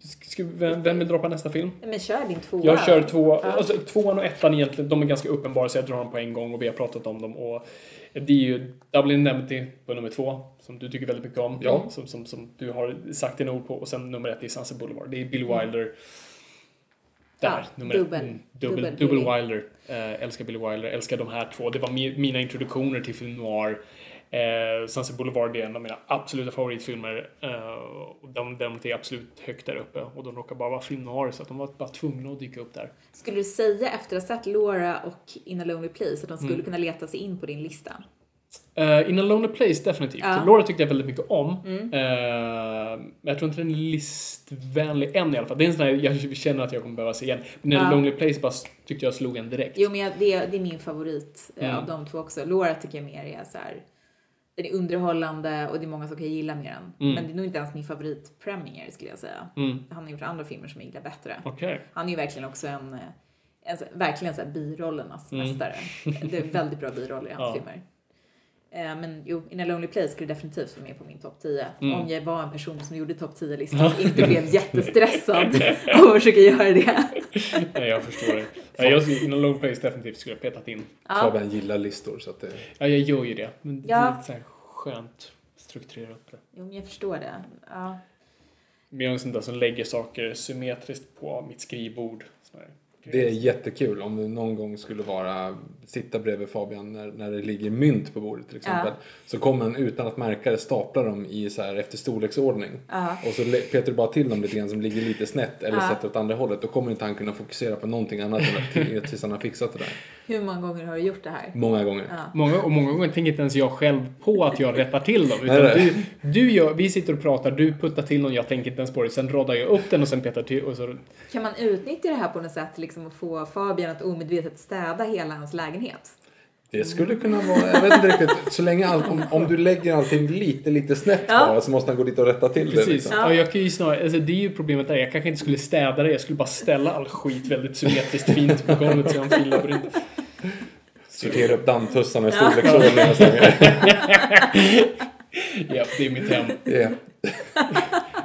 ska, vem, vem vill droppa nästa film? Men kör din tvåa. Jag kör två, alltså tvåan och ettan egentligen, de är ganska uppenbara så jag drar dem på en gång och vi har pratat om dem. Och det är ju Dublin Indemnity på nummer två, som du tycker väldigt mycket om. Ja. Som, som, som du har sagt dina ord på. Och sen nummer ett är Sunset Boulevard. Det är Billy Wilder. Där, Ja, nummer dubbel. ett. Mm, dubbel, Dubbel dubbel. Wilder. Eh, älskar Billy Wilder, älskar de här två. Det var mi, mina introduktioner till film noir. Eh, Sunset Boulevard är en av mina absoluta favoritfilmer. Eh, och de, de är absolut högt där uppe. Och de råkar bara vara film noir så att de var bara tvungna att dyka upp där. Skulle du säga efter att ha sett Laura och In a Lonely Place att de skulle Mm. kunna leta sig in på din lista? Uh, In a Lonely Place definitivt. Ja. Mm. Laura tyckte jag väldigt mycket om. Eh, men jag tror inte den är listvänlig än i alla fall. Det är en sån här, jag känner att jag kommer behöva se igen. Men In a Ja. Lonely Place bara tyckte jag slog en direkt. Jo, men jag, det, är- det är min favorit eh, Mm. av de två också. Laura tycker jag mer är så här. Den är underhållande och det är många som kan gilla mer den. Mm. Men det är nog inte ens min favorit Premiere skulle jag säga. Mm. Han har gjort andra filmer som jag gillar bättre. Okej. Han är ju verkligen också en, eh, en verkligen så här birollernas Mm. mästare. Det är väldigt bra biroller i hans Ja. filmer. Eh, Men jo, In a Lonely Place skulle definitivt vara med på min topp 10. Mm. Om jag var en person som gjorde topp 10-listan och inte blev jättestressad av att försöka göra det. Nej, jag förstår det. Ja, jag, In a Lonely Place definitivt skulle jag petat in. Fabian gillar listor så att det... Ja, jag gör ju det. Men Ja. det är så här skönt strukturera upp det. Jo, men jag förstår det. Ja. Men jag är en sån där som lägger saker symmetriskt på mitt skrivbord. Sån här Det är jättekul om du någon gång skulle vara, sitta bredvid Fabian när, när det ligger mynt på bordet till exempel. Så kommer han utan att märka det stapla dem i så här efter storleksordning. Och så petar du bara till dem lite grann som ligger lite snett eller sätter åt andra hållet. Då kommer inte han kunna fokusera på någonting annat till- tills han har fixat det där. Hur många gånger har du gjort det här? Många gånger. Många, och många gånger tänker inte ens jag själv på att jag rättar till dem. Utan du, du gör, vi sitter och pratar, du puttar till någon, jag tänker inte ens på det. Sen roddar jag upp den och sen petar till och så... Kan man utnyttja det här på något sätt liksom och få Fabian att omedvetet städa hela hans lägenhet? Det skulle kunna vara, jag vet inte riktigt, så länge all, om, om du lägger allting lite, lite snett Ja. bara så måste han gå dit och rätta till det. Precis. Liksom. Ja. jag kan ju snarare, alltså det är ju problemet där. Jag kanske inte skulle städa det. Jag skulle bara ställa all skit väldigt symmetriskt fint på golvet så en fin labyrint. Sortera upp dammtussarna i storleksordning och så. Ja, det är mitt hem. Ja.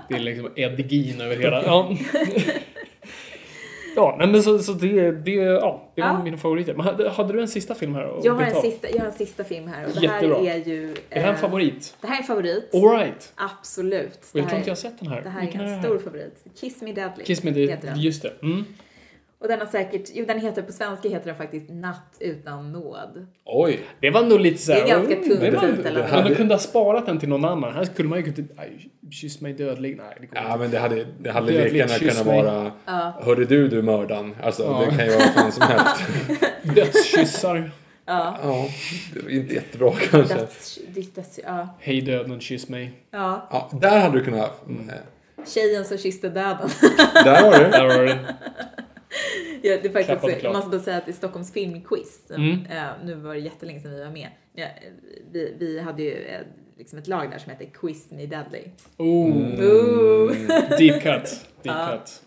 Det är liksom Edigin över hela... Ja. Ja, nej, men så, så det, det, ja, det var Ja. mina favoriter. Men hade, hade du en sista film här? Jag har, en av? sista, jag har en sista film här och det Jättebra. här är ju... Är det här en eh, favorit? Det här är en favorit. Alright. Absolut. Och jag tror inte jag har sett den här. det här Vilken är en det stor favorit. Kiss Me Deadly. Kiss Me, den. just det. Mm. Och den har säkert, jo den heter på svenska heter den faktiskt Natt utan nåd. Oj, Det var nog lite såhär... Det är ganska tungt det var- ut, eller? Men de kunde ha sparat den till någon annan. Här skulle man ju kunna... aj, Kyss mig dödlig. Nej, det går Ja inte. men det hade, det hade lika gärna kunnat vara Hörde du du mördaren? Alltså Ja. det kan ju vara vad fan som helst. Dödskyssar. ja, det var inte jättebra kanske. Döds, ditt döds, ja. Hej döden, kyss mig. ja. Ja, där hade du kunnat... Mm. eh, Tjejen som kysste döden. Där har du. Där var det. ja, det är faktiskt också, jag klart. måste bara säga att är Stockholms filmquiz. Mm. Eh, nu var det jättelänge sedan vi var med. Ja, vi, vi hade ju eh, liksom ett lag där som hette Quiz Me Deadly. Oh, Ooh. deep cut. Deep cut.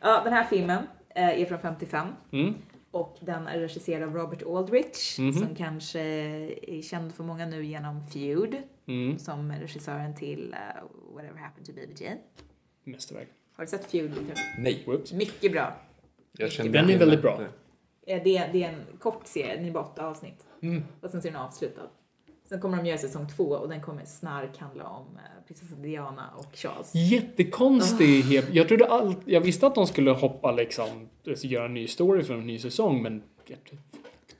Ja, den här filmen eh, är från 55. Mm. Och den är regisserad av Robert Aldrich Mhm. som kanske är känd för många nu genom Feud Mm. som regissören till uh, Whatever Happened to Baby Jane. Mästerverk. Har du sett Feud? Nej. Whoops. Mycket bra. Jag kände Den är väldigt det. bra. Eh, Det är, det är en kort serie, den är bara åtta avsnitt. Mm. Och sen så är den avslutad. Sen kommer de göra säsong två och den kommer snark handla om eh, prinsessan Diana och Charles. Jättekonstig heb- Jag trodde allt, jag visste att de skulle hoppa liksom, alltså göra en ny story för en ny säsong men jag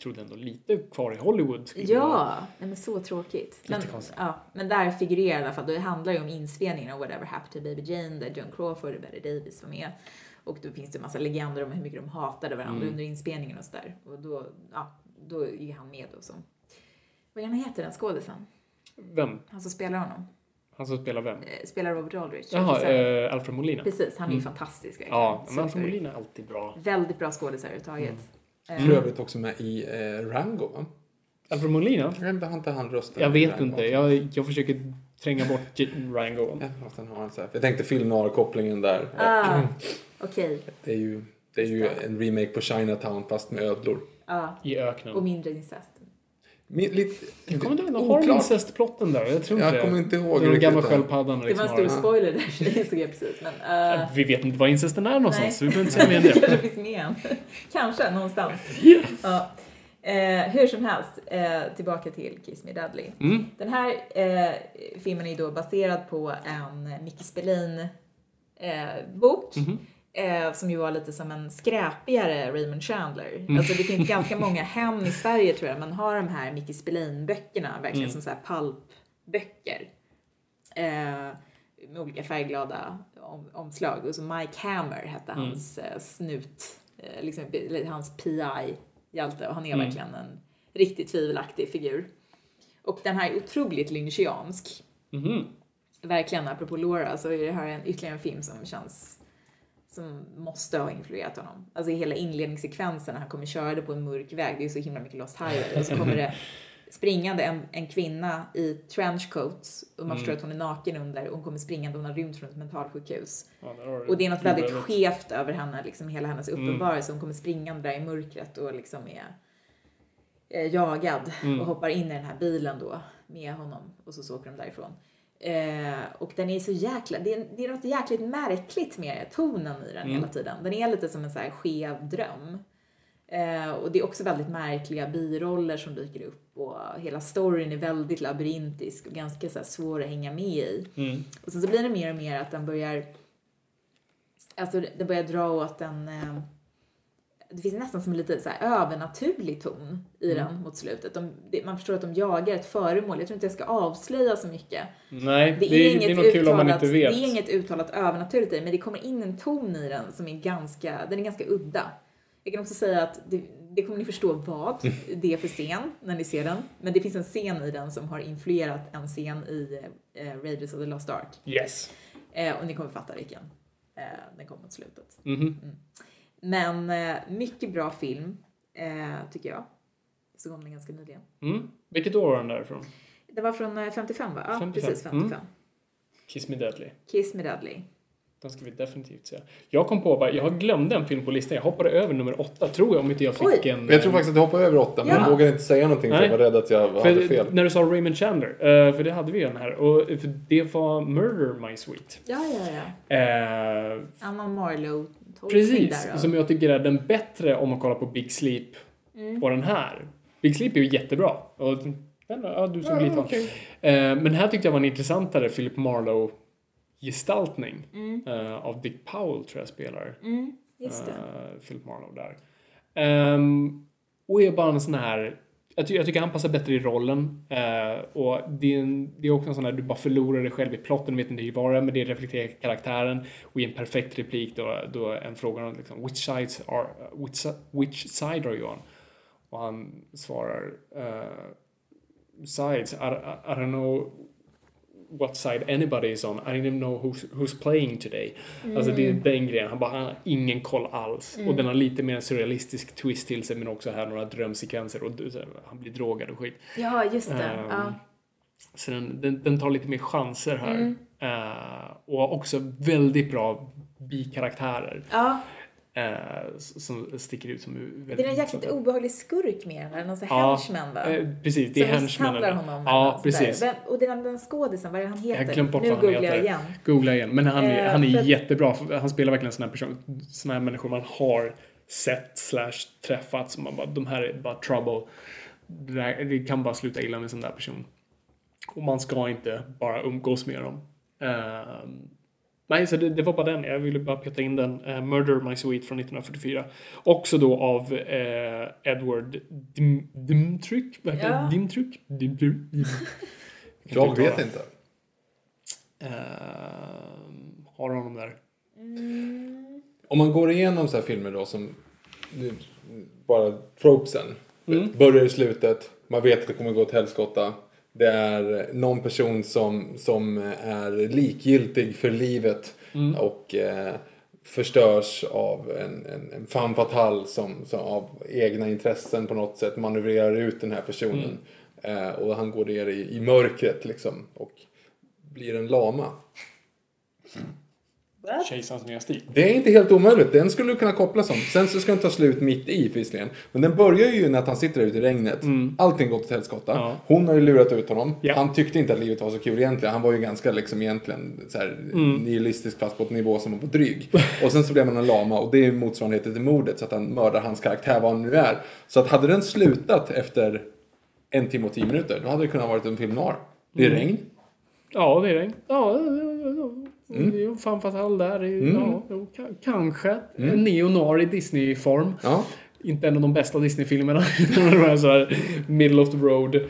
trodde ändå lite kvar i Hollywood. det. Ja, nej men så tråkigt. Men, ja, men där figurerar i alla fall, det handlar ju om inspelningen av Whatever Happened to Baby Jane där John Crawford och Betty Davis var med. Och då finns det en massa legender om hur mycket de hatade varandra Mm. under inspelningen och sådär. Och då, ja, då är han med då som, vad gärna heter den skådisen? Vem? Han som spelar honom. Han som spelar vem? Eh, Spelar Robert Aldrich. Jaha, eh, Alfred Molina. Precis, han är ju fantastisk verkligen. Ja, men Alfred. Molina är alltid bra. Väldigt bra skådisar överhuvudtaget. Mm. För övrigt också med i eh, Rango va? Alfred Molina? Jag har inte han rösten Jag vet inte. Jag, jag försöker tränga bort J- Rango. Ja, han har en så här. Jag tänkte film kopplingen där. Ah, okej. Det är ju, det är ju en remake på Chinatown fast med ödlor. Ja, I och öknen. mindre incest. Mi- Lite, Jag kommer inte ihåg, har de incestplotten där? Jag tror inte Jag det. kommer inte ihåg Det är de riktigt gamla sköldpaddan. Det var Liksom en stor har- spoiler där, insåg jag precis. Men, uh, Vi vet inte var incesten är någonstans, Nej. så vi behöver inte säga mer än det kanske finns med än. Kanske, någonstans. Ja. Eh, hur som helst, eh, tillbaka till Kiss Me Deadly. Mm. Den här eh, filmen är då baserad på en Mickey Spillane eh, bok. Mhm. Eh, som ju var lite som en skräpigare Raymond Chandler. Mm. Alltså det finns ganska många hem i Sverige tror jag, man har de här Mickey Spillane-böckerna verkligen Mm. som så här pulpböcker. Eh, med olika färgglada om, omslag. Och så Mike Hammer hette Mm. hans snut, liksom, hans PI-hjälte och han är Mm. verkligen en riktigt tvivelaktig figur. Och den här är otroligt lynchiansk. Mhm. Verkligen, apropå Laura, så är det här en, ytterligare en film som känns som måste ha influerat honom. Alltså hela inledningssekvensen när han kommer köra det på en mörk väg, det är så himla mycket Lost Highway, och så kommer det springande en, en kvinna i trenchcoats och man förstår att hon är naken under och hon kommer springande, hon har rymt från ett mentalsjukhus. Ja, Och det är något väldigt skevt över henne, liksom hela hennes uppenbarelse. Hon kommer springande där i mörkret och liksom är eh, jagad och hoppar in i den här bilen då med honom och så, så åker de därifrån. Eh, och den är så jäkla, det är, det är något jäkligt märkligt med tonen i den hela tiden. Den är lite som en så här skev dröm. Eh, och det är också väldigt märkliga biroller som dyker upp och hela storyn är väldigt labyrintisk och ganska så här, svår att hänga med i. Och sen så blir det mer och mer att den börjar, alltså det börjar dra åt en, eh, det finns nästan som en lite så här övernaturlig ton i den mot slutet. De, det, man förstår att de jagar ett föremål. Jag tror inte jag ska avslöja så mycket. Nej, det, Det är, är, inget det är uttalat. Det är inget uttalat övernaturligt i det, men det kommer in en ton i den som är ganska, den är ganska udda. Jag kan också säga att det, det kommer ni förstå vad det är för scen när ni ser den. Men det finns en scen i den som har influerat en scen i eh, Raiders of the Lost Ark. Yes. Eh, och ni kommer fatta vilken. Eh, den kommer mot slutet. Mhm. Mm. Men eh, mycket bra film, eh, tycker jag. Jag såg om den ganska nyligen. Mm. Vilket år var den därifrån? Det var från eh, 55 va? Ja, 55. precis 55. Mm. Kiss Me Deadly. Kiss Me Deadly. Den ska vi definitivt se. Jag kom på bara, jag glömde en film på listan. Jag hoppade över nummer åtta, tror jag, om inte jag fick Oj. en... Jag tror faktiskt att jag hoppade över åtta, men Ja. jag vågade inte säga någonting för Nej. jag var rädd att jag hade för, fel. När du sa Raymond Chandler, eh, för det hade vi ju en här. Och för det var Murder My Sweet. Ja, ja, ja. Eh, Anna Marlowe precis, som jag tycker är den bättre om man kollar på Big Sleep Mm. och den här. Big Sleep är ju jättebra. Och ja, du såg lite av. okej. Eh, men här tyckte jag var en intressantare Philip Marlowe gestaltning Mm. eh, av Dick Powell tror jag spelar. Just det. Uh, Philip Marlowe där. Ehm, och är bara en sån här... Jag, ty jag tycker han passar bättre i rollen. Eh, och det är, en, det är också en sån här, du bara förlorar dig själv i plotten, vet inte hur vad det men det reflekterar karaktären. Och i en perfekt replik då, då en fråga om liksom, which, sides are, which, which side are you on? Och han svarar sides, I, I, I don't know what side anybody is on. I don't even know who's, who's playing today. Alltså det är den grejen. Han bara, han har ingen koll alls. Och den har lite mer surrealistisk twist till sig men också här några drömsekvenser och han blir drogad och skit. Ja, just det. Ehm, ja. Så den, den, den tar lite mer chanser här. Eh, och också väldigt bra bikaraktärer. ja. Eh, som sticker ut som väldigt Det är en jäkligt obehaglig skurk med den, någon sån här Ja, henchman va? eh, precis, det är Som misshandlar henchmannen. honom. Ja, precis. Vem, och den, den skådisen, vad är det han heter? Jag glömt bort nu vad han googlar heter. jag igen. Googla igen. Men han är, Eh, han är att- jättebra. Han spelar verkligen såna här person, såna här människor man har sett slash träffat som man bara, de här är bara trouble. Det, där, det kan bara sluta illa med en sån där person. Och man ska inte bara umgås med dem. Nej, så det, det var bara den. Jag ville bara peta in den. Eh, Murder My Sweet från 1944. Också då av eh, Edward Dim, Dimtryk. Vad heter Ja. det? Dimtryk? Dimtryk? Jag vet inte. Ehm, har du honom där? Om man går igenom så här filmer då som bara tropesen. Mm. Börjar i slutet, man vet att det kommer gå åt helskotta. Det är någon person som, som är likgiltig för livet Mm. och eh, förstörs av en, en, en femme fatale som, som av egna intressen på något sätt manövrerar ut den här personen. Mm. Eh, och han går ner i, i mörkret liksom och blir en lama. Kejsarens nya stil. Det är inte helt omöjligt. Den skulle du kunna koppla som. Sen så ska den ta slut mitt i visserligen. Men den börjar ju när han sitter där ute i regnet. Allting gått åt helskotta. Ja. Hon har ju lurat ut honom. Ja. Han tyckte inte att livet var så kul egentligen. Han var ju ganska liksom egentligen så här nihilistisk fast på ett nivå som var på dryg. Och sen så blev han en lama och det är motsvarigheten till mordet. Så att han mördar hans karaktär vad han nu är. Så att hade den slutat efter en timme och tio minuter. Då hade det kunnat varit en film noir. Det är regn. Ja, det är det. Ja, ja, ja, ja. Det är ju fan fatal där. Är- Ja, jo, ka- kanske. En neo-noir i Disney-form. Ja. Inte en av de bästa Disney-filmerna. Så här middle of the road.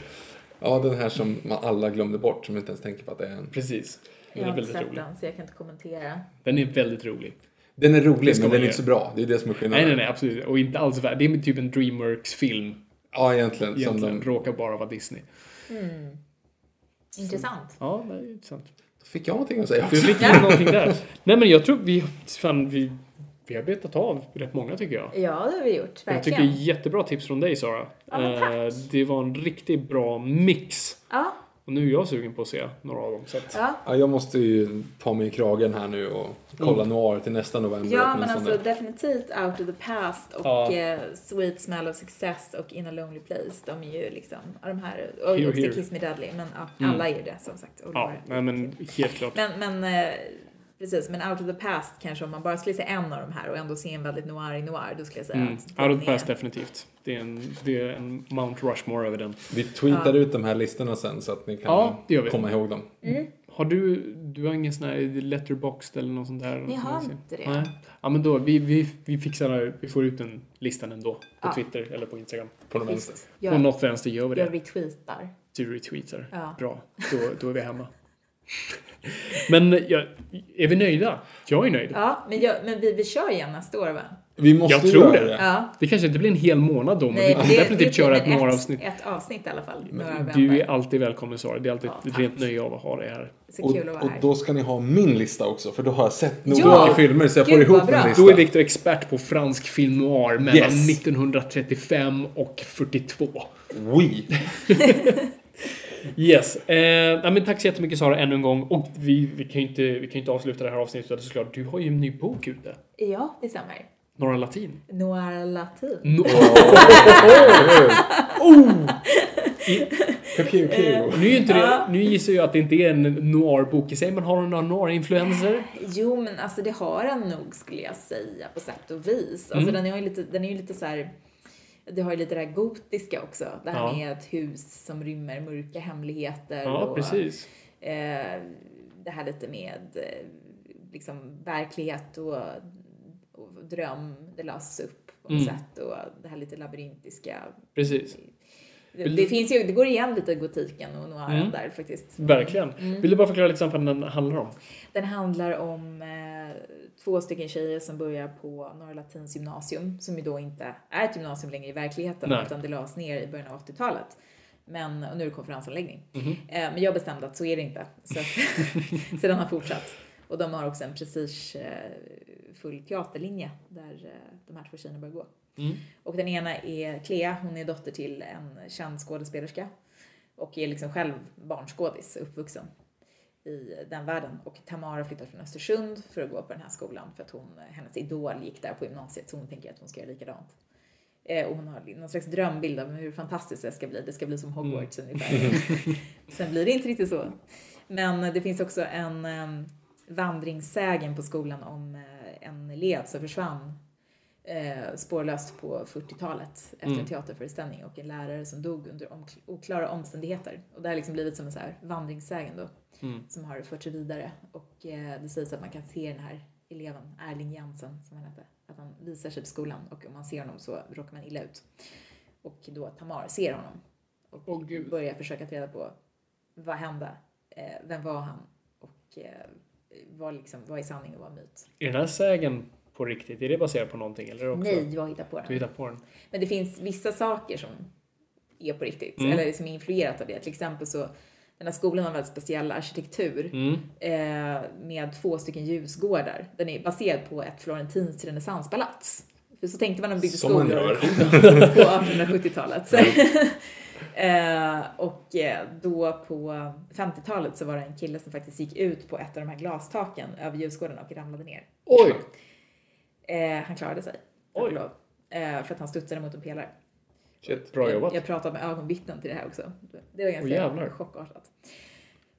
ja, den här som man alla glömde bort. Som inte ens tänker på att det är en. Precis. Den Jag är har inte väldigt sett rolig. den, så jag kan inte kommentera. Den är väldigt rolig. Den är rolig men den är inte så bra. Det är det som är skillnaden. Nej, nej, nej, absolut. Och inte alls värd. Det är typ en Dreamworks-film. Ja, egentligen. Som Egentligen. de... Råkar bara vara Disney. Intressant. Ja, det är intressant. Fick jag någonting att säga Du fick ja. någonting där. Nej, men jag tror vi, fan, vi, vi har betat av rätt många tycker jag. Ja, det har vi gjort. Jag Verkligen. tycker jättebra tips från dig Sara. Ja, tack. Eh, det var en riktigt bra mix. Ja, Och nu är jag sugen på att se några av dem. Så att, ja. Ja, jag måste ju ta mig i kragen här nu och kolla Noir till nästa november Ja, men alltså definitivt Out of the Past och Ja. eh, Sweet Smell of Success och In a Lonely Place. De är ju liksom, de här, och Here, också here. Kiss Me Deadly. Men ja, alla är ju det som sagt. Och ja, nej, men helt klart. men, men eh, Precis, men Out of the Past kanske om man bara skulle se en av de här och ändå se en väldigt noir i noir, då skulle jag säga Mm. att Out of the är- past definitivt. Det är en, det är en Mount Rushmore över den. Vi tweetar ut de här listorna sen så att ni kan Ja, det gör vi. komma ihåg dem. Har du, du har ingen sån här letterboxd eller något sånt där? Ni har inte det. Nej. Ja men då, vi, vi, vi fixar, vi får ut den listan ändå. På Ja. Twitter eller på Instagram. På de vänster. På Jag, något vänster gör vi jag det. retweetar. Du retweetar. Ja. Bra, då, då är vi hemma. men ja, är vi nöjda? Jag är nöjd. Ja, men, jag, men vi, vi kör igen nästa år va? Vi måste Jag tror det. det. Ja. Det kanske inte blir en hel månad då, men vi Nej, kan det- definitivt det köra blir ett några avsnitt. Ett avsnitt i alla fall. Några Du är alltid välkommen Sara. Det är alltid Ja, ett rent nöje av att ha dig här. Så Och, kul att vara och då ska ni ha min lista också, för då har jag sett nog Ja! filmer så jag Gud, får ihop en lista. Då är Viktor expert på fransk film noir mellan Yes. 1935 och 42. Oui. Yes. Eh, men tack så jättemycket Sara ännu en gång. Och vi, vi kan ju inte, vi kan inte avsluta det här avsnittet såklart, du har ju en ny bok ute. Ja, det stämmer. Norra Latin. Noir latin. No- Pew, pew, pew. nu, är inte det, nu gissar jag att det inte är en noir-bok i sig, men har du några noir-influenser? Jo, men alltså det har den nog skulle jag säga på sätt och vis. Alltså Mm. den är ju lite, den är ju lite så här. Det har ju lite det här gotiska också. Det här Ja. med ett hus som rymmer mörka hemligheter. Ja, och, precis. Eh, det här lite med eh, liksom verklighet och, och dröm. Det löses upp på något Mm. sätt. Och det här lite labyrintiska. Precis. Det, finns ju, det går igen lite gotiken och noiren Mm. där faktiskt. Verkligen. Vill du bara förklara lite snabbt vad den handlar om? Den handlar om eh, två stycken tjejer som börjar på Norra Latins gymnasium, som ju då inte är ett gymnasium längre i verkligheten, Nej. utan det lades ner i början av 80-talet. Men, och nu är det konferensanläggning. Mhm. Eh, men jag bestämde att så är det inte. Så, att, så den har fortsatt. Och de har också en prestigefull teaterlinje där eh, de här två tjejerna börjar gå. Mm. Och den ena är Clea, hon är dotter till en känd skådespelerska och är liksom själv barnskådis, uppvuxen i den världen. Och Tamara flyttar från Östersund för att gå på den här skolan för att hon, hennes idol gick där på gymnasiet så hon tänker att hon ska göra likadant. Eh, och hon har någon slags drömbild av hur fantastiskt det ska bli. Det ska bli som Hogwarts ungefär. Sen blir det inte riktigt så. Men det finns också en um, vandringssägen på skolan om eh, en elev som försvann eh, spårlöst på 40-talet efter en teaterföreställning och en lärare som dog under om, oklara omständigheter. Och det har liksom blivit som en så här vandringssägen då som har förts vidare och eh, det sägs att man kan se den här eleven, Erling Jensen som han hette, att han visar sig på skolan och om man ser honom så råkar man illa ut. Och då Tamar ser honom och gud. börjar försöka ta reda på vad hände, eh, vem var han och eh, vad, liksom, vad är sanning och vad är myt. Är den här sägen på riktigt? Är det baserat på någonting? Eller också? Nej, jag hittar på den. Du hittar på den? Men det finns vissa saker som är på riktigt, Mm. eller som är influerat av det. Till exempel så, den här skolan har väldigt speciell arkitektur Mm. eh, med två stycken ljusgårdar. Den är baserad på ett florentinskt renässanspalats. För så tänkte man när man byggde Som skolor på 1870-talet. Så, eh, och eh, då på 50-talet så var det en kille som faktiskt gick ut på ett av de här glastaken över ljusgården och ramlade ner. Oj! Eh, han klarade sig. Oj. lov. Eh, för att han studsade mot en pelare. Shit, bra jobbat. Jag, jag pratade med ögonvittnen till det här också. Det var ganska jävlar. chockartat.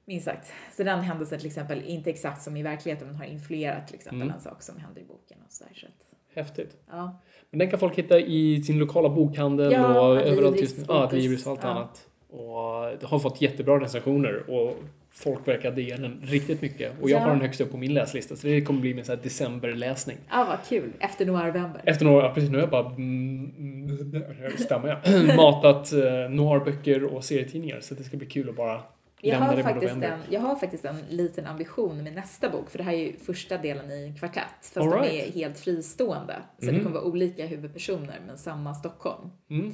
Minst sagt. Så den händelsen till exempel, inte exakt som i verkligheten, men har influerat till exempel Mm. en sak som händer i boken och sådär. Så att, Häftigt. ja. Men den kan folk hitta i sin lokala bokhandel Ja, och överallt just nu. Ja. Adlibris och allt Ja. annat. Och det har fått jättebra recensioner och folk verkar den riktigt mycket. Och jag Ja. har den högst upp på min läslista så det kommer bli min så här decemberläsning. ja, vad kul. Efter Noirvember. Efter några, ja, precis nu har jag bara mm, mm, stämmer jag, matat eh, noirböcker och serietidningar så det ska bli kul att bara Jag har, faktiskt november. en, jag har faktiskt en liten ambition med nästa bok, för det här är ju första delen i en kvartett. Fast All de right. är helt fristående. Så det kommer vara olika huvudpersoner, men samma Stockholm. Mm.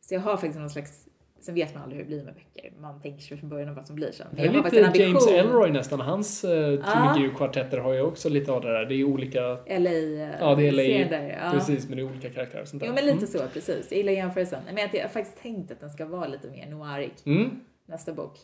Så jag har faktiskt någon slags, sen vet man aldrig hur det blir med böcker. Man tänker sig från början om vad som blir sen. Det är lite James. Elroy nästan. Hans uh, kvartetter har ju också lite av det där. Det är olika... LA, Ja, det är LA. där, ja. Precis, men det är olika karaktärer och sånt där. Jo, men lite så, precis. Jag gillar jämförelsen. Men jag har faktiskt tänkt att den ska vara lite mer noirig, Mm. nästa bok.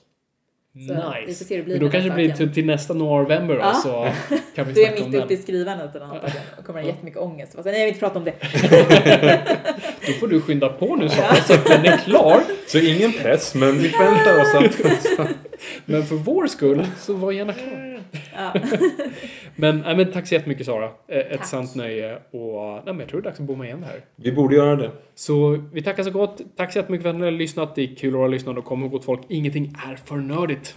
Så nice. vi får se hur det blir men då kanske den det blir till, till nästa Noirvember då, Ja. så kan vi Då är jag snacka om mitt uppe i den. skrivandet den och kommer ha jättemycket ångest. Och sen, nej, jag vill inte prata om det. Då får du skynda på nu så att den är klar. Så ingen press, men vi förväntar oss att... Men för vår skull, så var gärna klar. men, nej, men tack så jättemycket Sara. Eh, Ett Tack. sant nöje. Och nej, men jag tror det är dags att bomma igen här. Vi borde göra det. Så vi tackar så gott. Tack så jättemycket för att ni har lyssnat. Det är kul att ha lyssnat och kom ihåg gott folk. Ingenting är för nördigt.